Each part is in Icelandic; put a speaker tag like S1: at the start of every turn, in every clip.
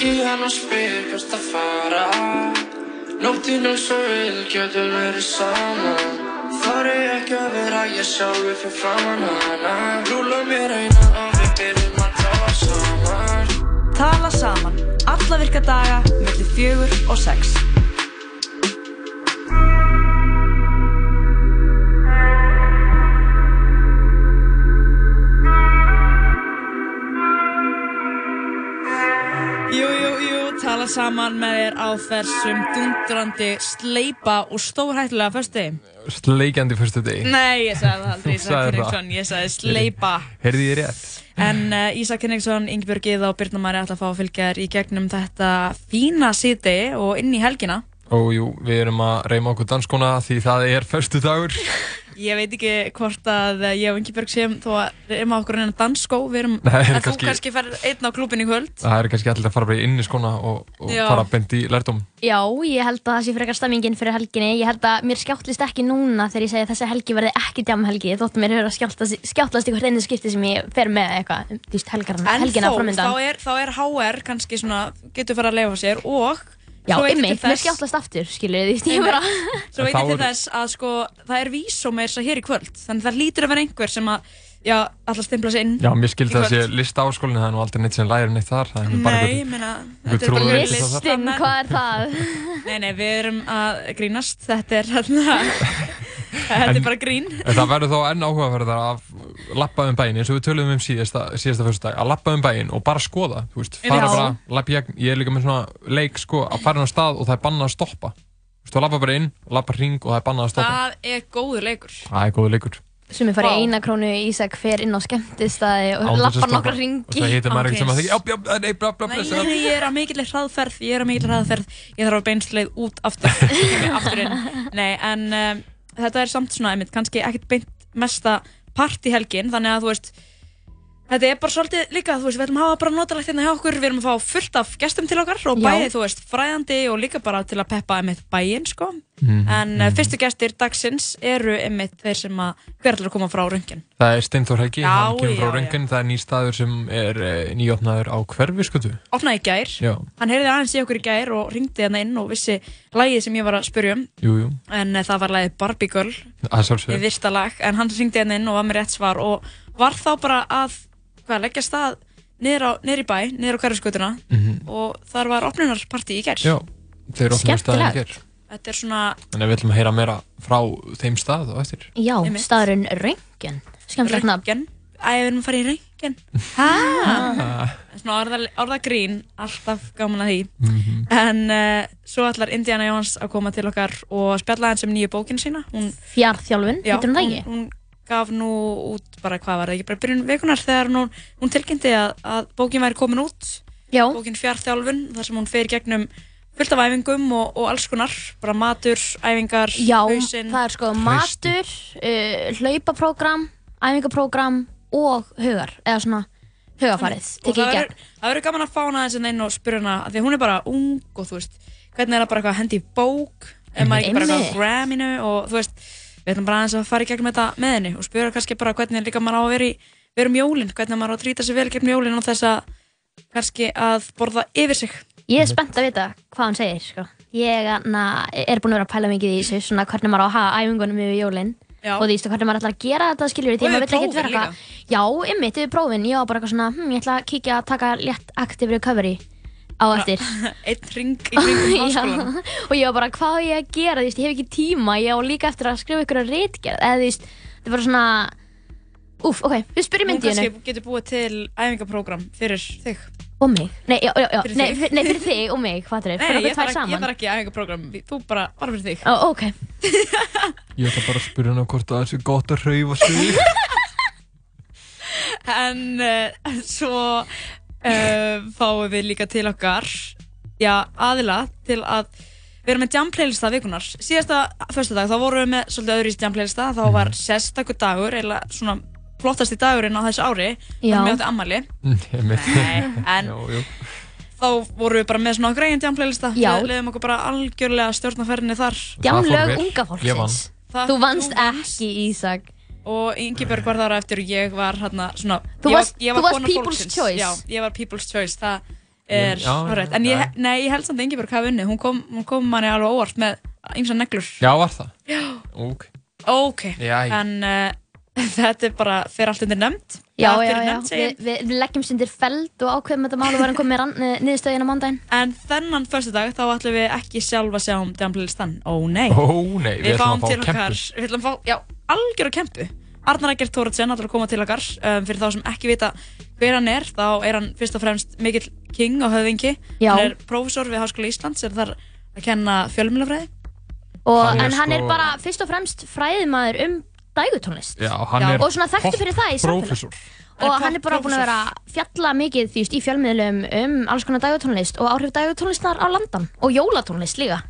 S1: Ringi hann og spyr hvert að fara. Nóttinn eins og vil getur verið saman Þar er ekki að vera ég sjálfur fyrir framann hana. Rúla mér eina og við byrjum að tala saman.
S2: Tala saman, alla virka daga, mellum fjögur og sex. Tala saman með þér á þessum dundrandi, sleipa og stórhættulega föstu.
S3: Sleikjandi fyrstu degi.
S2: Nei, ég sagði það aldrei, Ísak. Kynningsson, ég sagði sleipa.
S3: Heyrði ég rétt?
S2: En uh, Ísak Kynningsson, Ingebjörg Gíða og Birna Mari ætla að fá að fylgja þér í gegnum þetta fína síðdegi og inn í helgina.
S3: Og jú, við erum að reyma okkur danskona því það er fyrstu dagur.
S2: Ég veit ekki hvort að eh, ég og Ingebjörg séum þó að við erum á okkur reyna dansskó, við erum,
S3: Nei,
S2: en
S3: kannski-
S2: þú kannski fer einn á klúbin í kvöld.
S3: Það er kannski allir að fara bara inn í skona og, og fara bent í lærdóm.
S4: Já, ég held að það sé frekar stemmingin fyrir helginni. Ég held að mér skjáttlist ekki núna þegar ég segi að þessi helgi verði ekki djamhelgi. Þóttu mér að skjáttlast, hvert einu skipti sem ég fer með eitthvað, þú veist, helgarna,
S2: En
S4: helgina
S2: þó, þá
S4: framöndan.
S2: er, þá er HR kannski svona, getur fara að leifa sér og
S4: Já, ymmið, mér skjáttlast aftur, skilur þið, ég bara...
S2: Svo veit ég til þess að sko, það er vísó með þess að hér í kvöld Þannig það lítur að vera einhver sem að Já, alltaf stimpla sig inn
S3: Já, mér skildi
S2: í
S3: að það sé lista áskólinu, það er nú aldrei neitt sem lærir neitt þar. Það er nú bara
S2: Nei,
S3: einhver-
S2: ég meina
S3: einhver
S2: þetta er bara
S3: trúður
S2: list.
S3: sem það-
S4: Listinn, hvað er það?
S2: Nei, nei, við erum að grínast Þetta er hérna Þetta er bara grín
S3: En það verður þá enn áhugaverðar að lappa um bæinn, eins og við töluðum um síðasta, síðasta fyrstu dag, að lappa um bæinn og bara skoða, þú veist, fara
S4: Já.
S3: bara, lappa í gegn, ég er líka með svona leik, sko, að fara inn á stað og það er bannað að stoppa. Þú veist, þú lappa bara inn, lappa hring og það er bannað að stoppa.
S2: Það er góður leikur
S3: Það er góður leikur.
S4: Sem ég fari
S2: Vá.
S4: í eina krónu Ísak fer inn á skemmtistæði og lappar nokkra
S3: Og
S4: ringi.
S3: það heitir maður ekkert sem að þykja, já, já, nei, bla, bla,
S2: Nei,
S3: bla,
S2: nei, ég er að mikill hraðferð Ég er að mikill hraðferð Ég þarf að beinsleið út aftur Kemur aftur inn Nei, en um, þetta er samt svona einmitt Kannski ekkert beint mesta partyhelgin Þannig að þú veist Þetta er bara svolítið líka, þú veist, við ætlum að hafa bara notalegt hérna hjá okkur, við erum að fá fullt af gestum til okkar og
S4: Já.
S2: bæði, þú veist, fræðandi og líka bara til að peppa einmitt bæinn, sko.
S3: Mhm,
S2: En mm fyrstu gestir dagsins eru einmitt þeir sem að hver ætlar að koma frá röngin.
S3: Það er Steinþór Helgi,
S2: Já,
S3: hann kemur frá
S2: já,
S3: Röngun, það er nýr staður sem er eh, nýopnaður á hverfiskutu.
S2: Opnaði í gær,
S3: Já,
S2: hann heyrði aðeins í okkur í gær og ringdi hérna inn og vissi lagið sem ég var að spyrja um,
S3: jú, jú,
S2: en uh, það var lagið Barbie Girl
S3: að
S2: í
S3: sjálfsögðu.
S2: fyrsta lag, en hann ringdi hérna inn og var með rétt svar og var þá bara að, hvað, leggja stað niður, á, niður í bæ, niður á hverjuskutuna
S3: Mhm.
S2: og þar var opnunarpartí í gær.
S3: Já, þeir opnaðu staðin í gerð.
S2: Þetta er svona,
S3: Þannig að við ætlum að heyra meira frá þeim stað og eftir.
S4: Já, staðurinn Röngen. Skemmtilegt nafn.
S2: röngin, æ, við erum að fara í röngin.
S3: Ah.
S2: Svona orða, orða grín, alltaf gaman að því.
S3: Mhm.
S2: En uh, svo ætlar Indiana Jóns að koma til okkar og spjalla hans um nýju bókinu sína. Hún,
S4: Fjarþjálfun,
S2: já,
S4: heitir hún það
S2: hún,
S4: ekki?
S2: hún gaf nú út, bara hvað var það ekki, bara byrjun vikunar þegar hún, hún tilkynnti að, að bókin væri komin út.
S4: Já,
S2: Bókin Fjarþjálfun, þar sem hún fer í gegnum fullt af æfingum og, og alls konar. Bara matur, æfingar,
S4: já,
S2: hausinn.
S4: það er sko matur, uh, hlaupaprógram, æfingaprógram og hugar, eða svona hugafarið,
S2: og það verður gaman að fá hana aðeins inn og spyrja hana af því hún er bara ung og þú veist hvernig er það bara hendi í bók ef maður ekki bara á. Gramminu og þú veist við ætlum bara aðeins að fara í gegnum þetta með henni og spyrja kannski bara hvernig líka maður á að vera í vera um jólin, hvernig maður á að trýta sig vel gegnum jólin og þess að kannski að borða yfir sig
S4: Ég er spennt að vita hvað hann segir, sko. Ég na, er búin að vera að pæla mikið í þessu, svona hvernig maður á að hafa æfingunum yfir jólinn.
S2: Já.
S4: Og þú veist, hvernig maður ætlar að gera þetta, skiljur, því maður vill ekkert vera eitthvað. Já, ymmit, yfir prófin, ég var bara eitthvað svona, hm, ég ætla að kíkja að taka létt active recovery á eftir.
S2: einn ring í kringum
S4: Já,
S2: háskólan
S4: og ég var bara, hvað á ég að gera, þú ég hef ekki tíma, ég á líka eftir að skrifa ykkur að rítgerð, eða þú veist, þetta er bara svona, úf, ok, við spyrjum myndið henni.
S2: kannski getur búið til æfingaprógram fyrir þig
S4: Og mig. Nei, já, já, já,
S2: Fyrir
S4: nei, fyr- nei, fyrir þig og mig, hvað er
S2: Nei,
S4: það? Fyrir
S2: ég þarf ekki, æfingaprógram þú bara, bara fyrir þig
S4: Ó, ok.
S3: Ég ætla bara að spyrja hana hvort það er svo gott að hreyfa sig.
S2: En uh, svo uh, fáum við líka til okkar já, aðila til að við erum með jam playlista vikunar síðasta föstudag þá vorum við með svolítið öðru í jam playlista þá
S4: Mhm.
S2: var sérstakur dagur eða svona flottasti dagurinn á þessu ári
S4: Já.
S2: þannig að ammali
S3: Ég mitt.
S2: Nei, en
S3: Jú, jú.
S2: þá vorum við bara með svona greiðin jam playlista
S4: Já.
S2: við leiðum okkur bara algjörlega stjórnaferðinni þar
S4: Já,
S3: Það fór
S4: lög
S3: vel.
S4: unga fólksins. Þú vannst ekki, Ísak.
S2: Og Ingeborg var þar á eftir og ég var hérna svona
S4: Þú
S2: ég
S4: varst-
S2: var, ég
S4: þú
S2: var
S4: varst
S2: kona
S4: People's
S2: fólksins.
S4: Choice.
S2: já, ég var people's choice það er
S3: Já, já,
S2: horrið. En ég, nei, ég held samt að Ingeborg hafi unnið. Hún kom, hún kom manni alveg óvart með ymsa neglur.
S3: Já, var það? Já. Ok.
S2: Ok,
S3: Já, já.
S2: en uh, þetta er bara, fer allt undir nefnd.
S4: Já, já, já.
S2: segi
S4: Við,
S2: ég.
S4: við, leggjum stundir feld og ákveðum þetta mál og verðum komið með niðurstöðina mándaginn.
S2: En þennan fyrstu dag þá ætlum við ekki sjálf að sjá um Damblistan. Ó nei.
S3: Ó, nei, við,
S2: við
S3: ætlum
S2: fáum
S3: að
S2: til
S3: fá
S2: okkar,
S3: kempu.
S2: við ætlum að fá, já, algjör að kempu. Arnar Eggert Thóratsen ætlar að koma til okkar. Um, fyrir þá sem ekki vita hver hann er, þá er hann fyrst og fremst mikill king á höfðingi.
S4: Já.
S2: Hann er prófessor við Háskóla Íslands, er þar að kenna fjölmjölafræði.
S4: En hann er
S3: sko-
S4: bara fyrst og fremst fræðimaður um dægutónlist.
S3: Já, hann
S2: Já,
S3: er
S4: og svona þekktur fyrir það í samfélagi.
S3: prófessor.
S4: Og
S2: Hann er
S4: bara búinn að vera fjalla mikið því í fjölmiðlum um alls konar dægutónlist og áhrif dægutónlistar á landan og jólatónlist líka.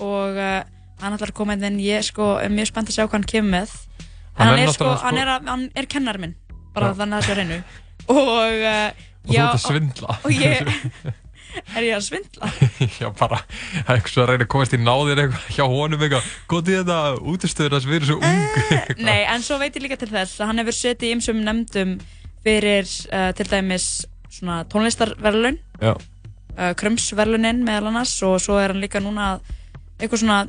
S2: og uh, hann ætlar að koma inn en ég sko er mjög spennt að sjá hvað hann kemur með
S3: Hann
S2: en hann,
S3: er
S2: er, sko,
S3: náttúrulega sko-
S2: hann er, að, hann er kennar minn bara
S3: Já.
S2: þannig að það sé á hreinu og uh,
S3: Og þú
S2: já,
S3: ert að svindla.
S2: og ég er ég að svindla
S3: Já, bara, það er eitthvað að reyna að komast í náðir eitthvað hjá honum eitthvað. Góð í þetta útistöður að erum svo ung. eitthvað.
S2: nei en svo veit ég líka til þess að hann hefur setið í ymsum nefndum fyrir uh, til dæmis svona tónlistarverlun uh, krumsverlunin meðal annars og svo er hann líka núna að eitthvað svona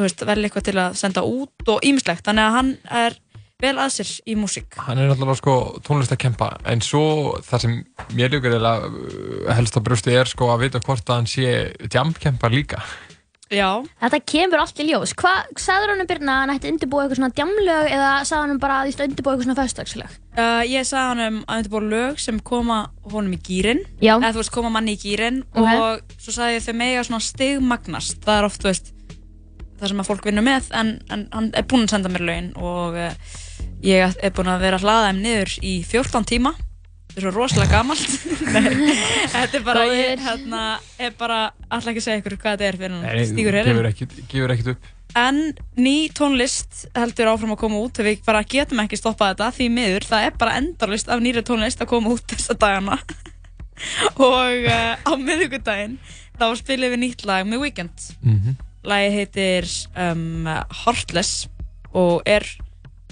S2: þú veist, velja eitthvað til að senda út og ýmislegt þannig að hann er vel að sér í músík
S3: Hann er náttúrulega sko tónlist að kempa en svo það sem mér líka uh, helst á brjósti er sko að vita hvort að hann sé jamkempa líka.
S2: Já,
S4: Þetta kemur allt í ljós. Hvað sagður hann um byrna að hann ætti að undirbúa eitthvað svona djamlög eða sagði hann bara að því að undirbúa eitthvað svona föstudagslög?
S2: uh, ég sagði hann um að undirbúa lög sem koma honum í gýrin eða þú veist, koma manni í gýrin
S4: Ok.
S2: og svo sagði ég þau mega svona stigmagnast það er oft, þú veist það sem að fólk vinnur með en, en hann er búinn að senda mér lögin og uh, ég er búinn að vera að hlaða þeim niður í 14 tíma. Þetta er svo rosalega gamalt. Nei, þetta er bara, ég hérna, er bara alltaf ekki að segja ykkur hvað þetta er fyrir hann herrin
S3: ekkit, gefur ekkit upp.
S2: En ný tónlist heldur áfram að koma út við bara getum ekki stoppað þetta því miður. Það er bara endurlist af nýri tónlist að koma út þessa dagana. Og uh, á miðugudaginn þá spilum við nýtt lag með Weekend.
S3: Mm
S2: lagið heitir um, Heartless og er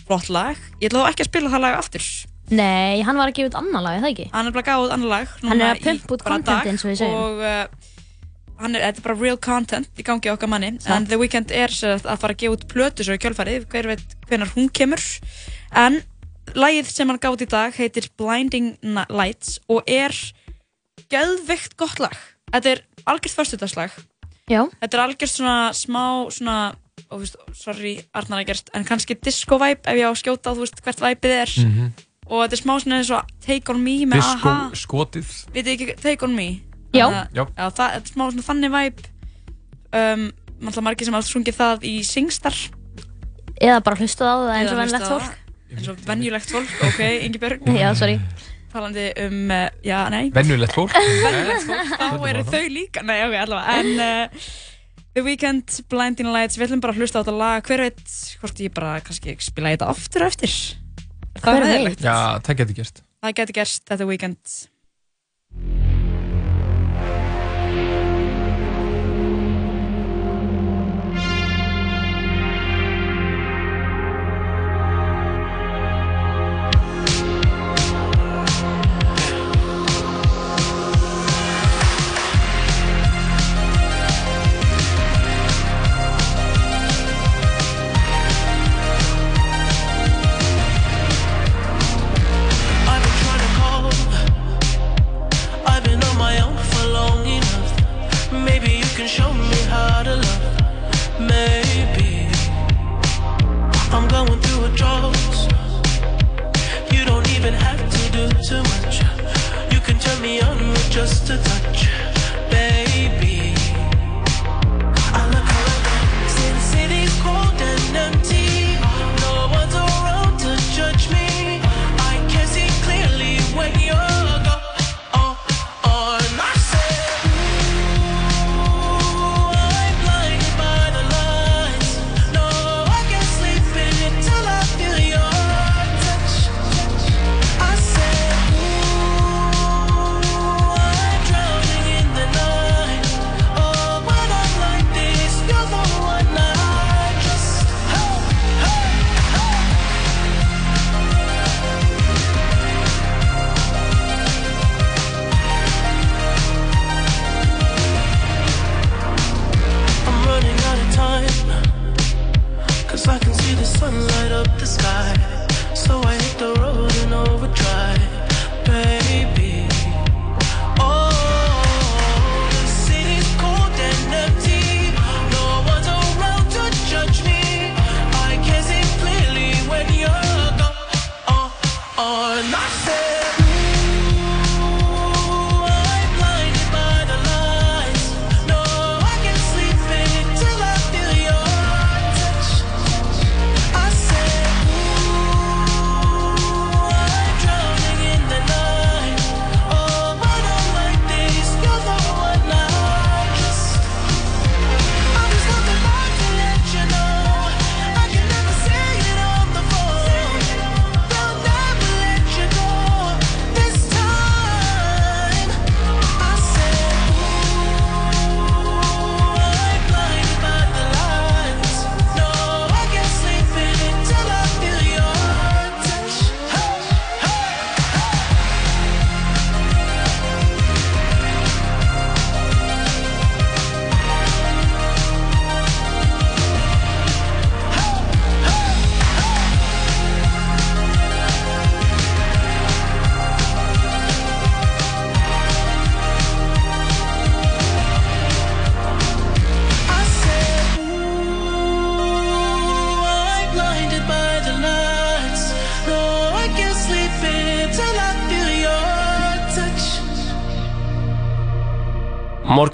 S2: flott lag. Ég ætla þó ekki að spila það lag aftur.
S4: Nei, hann var að gefa út annan lag, er það ekki?
S2: hann er bara gáð annar lag
S4: Hann er að pumpa út content eins og við segjum.
S2: og uh, er, þetta er bara real content í gangi okkar manni.
S4: Satt.
S2: en The Weeknd er að fara að gefa út plötu svo í kjölfarið, hver veit hvenar hún kemur. En lagið sem hann gátt í dag heitir Blinding Lights og er geðveikt gott lag. Þetta er algjört föstudagslag
S4: Já.
S2: þetta er algjört svona smá svona, og, veist, sorry Arnar að gerst en kannski disco vibe ef ég á að skjóta á þú veist hvert vibeið er
S3: -hmm.
S2: og þetta er smá svona eins og Take On Me með
S3: Disco
S2: AHA
S3: skotið.
S2: Vitið ekki Take On Me?
S4: Já.
S3: Já.
S2: Já, það er smá svona þannig væp um, Mannlega margir sem hafa sungið það í Singstar
S4: Eða bara hlustað á það eins og vennlegt fólk.
S2: eins og venjulegt fólk, ok, Ingi Björg
S4: Já, sorry.
S2: Talandi um, uh, já, nei
S3: Venjulegt fólk.
S2: Venjulegt fólk, þá eru þau líka Nei, ok, allavega En uh, The Weeknd, Blinding Lights Við ætlum bara að hlusta á þetta lag Hver veit hvort ég bara kannski spila þetta aftur og eftir Er það
S4: Hver veit?
S2: meðilegt?
S3: Já, það getur gerst.
S2: Það geti gerst þetta Weeknd
S1: I've been have to do too much. You can turn me on with just a touch.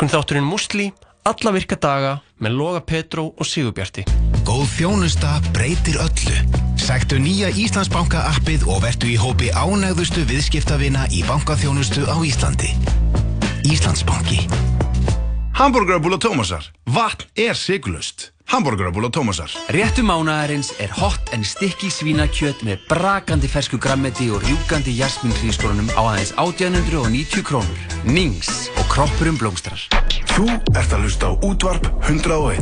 S5: Morgun þátturinn Musli, alla virka daga með Loga Petró og Sigurbjarti.
S6: Góð þjónusta breytir öllu. Sæktu nýja Íslandsbanka appið og vertu í hópi ánægðustu viðskiptavina í bankaþjónustu á Íslandi. Íslandsbanki.
S7: Hamburgerabúla Tómasar. Vatn er sigurlust. Hamburgerabúla Tómasar.
S8: Réttu mánaðarins er hot en stikki svínakjöt með brakandi fersku grammeti og rjúkandi jasmin hrískorunum á aðeins 1890 krónur. Nings og kroppurum blómstrar.
S7: Þú ert að hlusta á útvarp 101.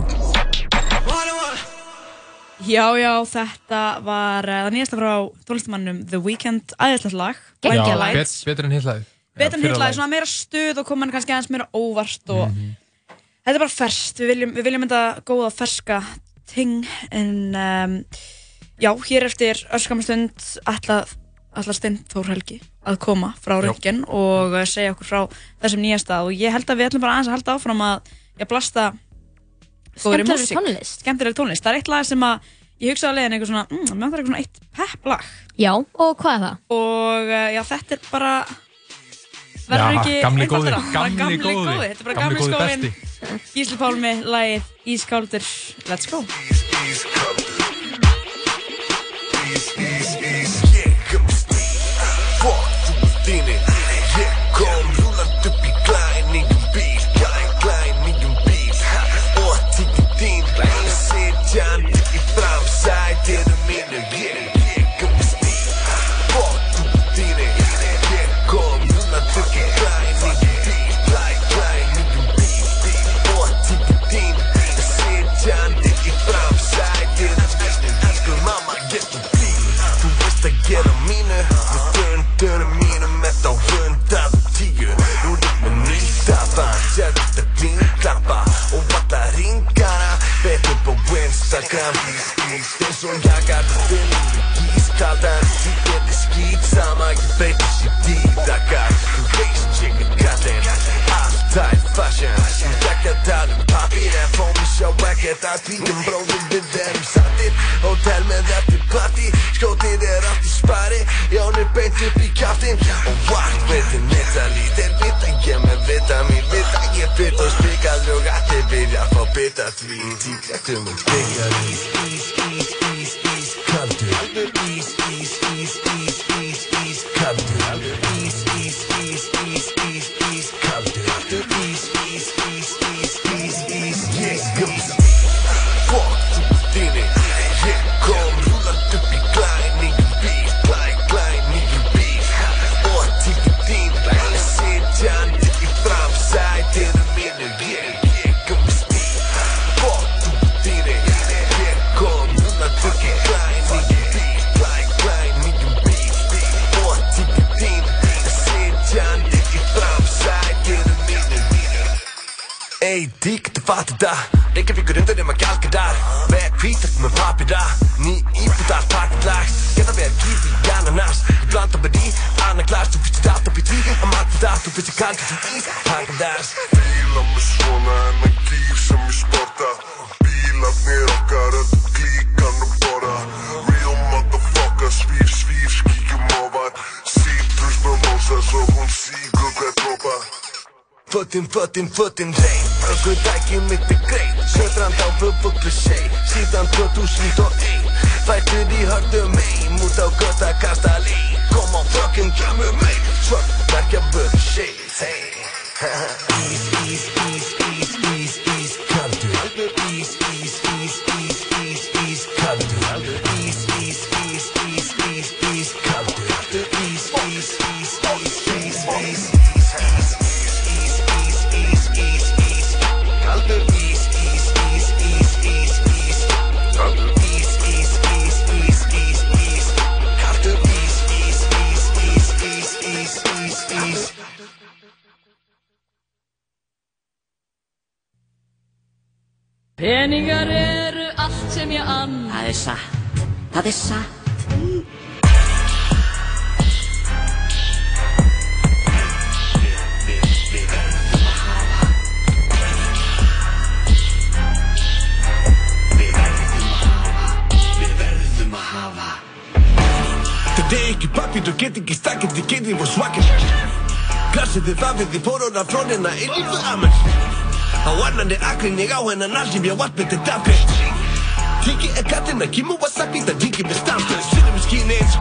S2: Já, já, þetta var uh, það nýjasta frá tónlistamannum The Weeknd, aðeinslegt lag.
S4: Lag.
S2: Lights.
S3: Bet, betur en hittlaði.
S2: Betur en hittlaði, svona meira stuð og kom hann kannski aðeins meira óvart og þetta er bara ferskt, við viljum, við viljum þetta góða ferska ting en um, já, hér eftir öskamastund ætla, ætla Steinþór Helgi að koma frá Röntgen og uh, segja okkur frá þessum nýjasta og ég held að við ætlum bara aðeins að halda áfram að ég blasta góðri
S4: Skemmtilegri
S2: músík.
S4: tónlist.
S2: Skemmtilegri tónlist, það er eitt lag sem að ég hugsaði að leiðin eitthvað svona, mm, mér vantar eitthvað svona eitt pepp lag
S4: Já, og hvað er það?
S2: og uh, já, þetta er bara verður ekki
S3: gamli
S2: einfaldara.
S3: gamli góði.
S2: þetta er bara
S3: Gamli besti.
S2: Gísli Pálmi, lagið Ískáldur Let's go
S9: Instagram Eins og jagar Finnum ískaldan Því er þið skýt sama Ég veit þessi dýrakar Þú veist ég er kallinn Alltaf fashion. Þú dekka tala um pappir En fá mig sjá ekkert að tvítum bróðum Við erum sattir Hótel með eftir party. Skjótið er allt í spari Jón er beint upp í kjaftin Og vart veitir netta lítir Vita ég með vita mín Vita ég spikað Og allir byrja að fá bita því Tíklættum og byggar Ís, dík, þú fattir það Reykjavíkur undan um að gælka þar Veg hvítast með papira Ný íbúð allt pakket lags Geta verið kífi í ananas. Ég blanda mér í annan glas Þú fyrstir allt upp í tí Að marka það, þú fyrstir kallt sem ís Pakket das
S10: Bíla með svona enn gýr sem ég sporta
S9: Fötin, fötin, fötin reyn Ökudæki mitt er grein Söðrand á vöfuglu seg Síðan 2001 Fættur í hörðum ein Út á göta kasta lín Kom á frökkum, kemur mig Svart, verkja börn, shit Hey hennan algjum ég vatt með þetta dapir Tiki er kattina, kimu wasabi, það tiki með stampur Sinnum í skínu eins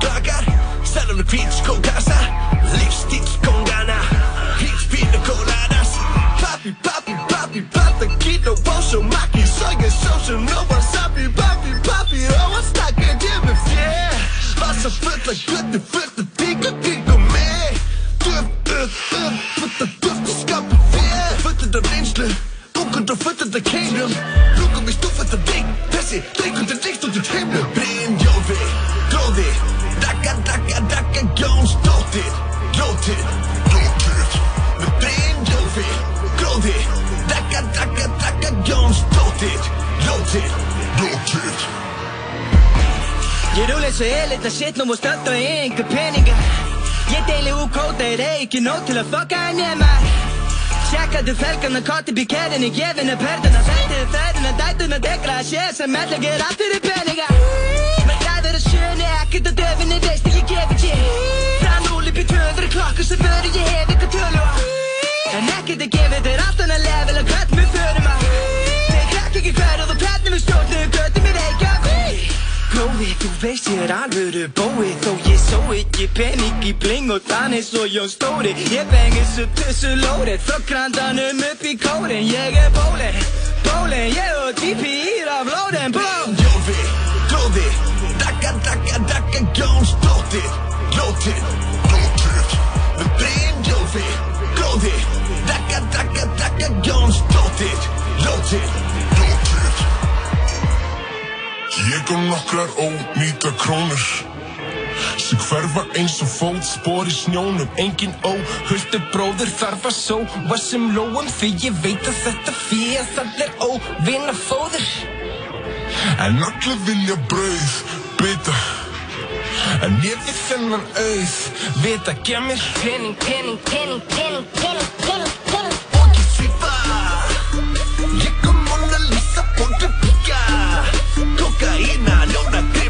S11: shit nú múst alltaf í einhver peninga Ég deili úr kóta er ekki nóg til að en nema Sjekkaðu felgarna, kotti bíkerinn í gefinu perðuna Sætið ferðina, dætuna, degra að sé sem allir ger allt fyrir peninga Men það er að sjöni, ekkert að döfinni veist að ég gef ekki Frá 0 upp í 200 klokkur sem fyrir ég hef ykkur tölu á En ekkert að gefa þér allt annað level að hvernig við förum að Þeir krakk ekki hverð og hvernig við stjórnum í Góði, þú veist ég er alvöru bói Þó ég só ekki pening í bling og þannig svo Jón Stóri. Ég bengi svo tussu lórið Frá krandanum upp í kórin. Ég er bólin, bólin Ég og DP ír af lóðin Blóm
S9: Jófi, gróði Dakka, dakka, dakka, Jónsdóttir Ljóttir, ljóttir Með Brynjófi, gróði
S10: Á nokkrar ónýta krónur. Sem hverfa eins og fótspor í snjónum. Engin óhultu bróður þarf að sóa sem lóum því ég veit að þetta fyrir það er óvinna fóður. En allir vilja brauð bita. En ég við þennan auð vita gef mér pening, pening, pening, pening, pening, pening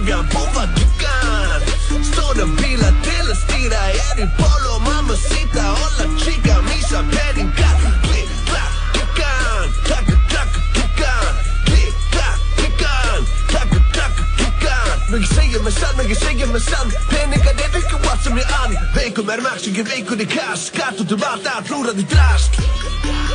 S9: grifja, búfa dukkan Stóra bíla til að stýra Er í polo, mamacita Hola chica, mísa peningar Klikk, klakk, klikkan Klakka, klakka, klikkan Klikk, klakk, klikkan Klakka, klakka, klikkan Mér segja mig sann, mér segja mig sann Peningar er ekki hvað sem ég ann Veikum er ég er veikur í kass Skatt út um allt að hlúrað í drast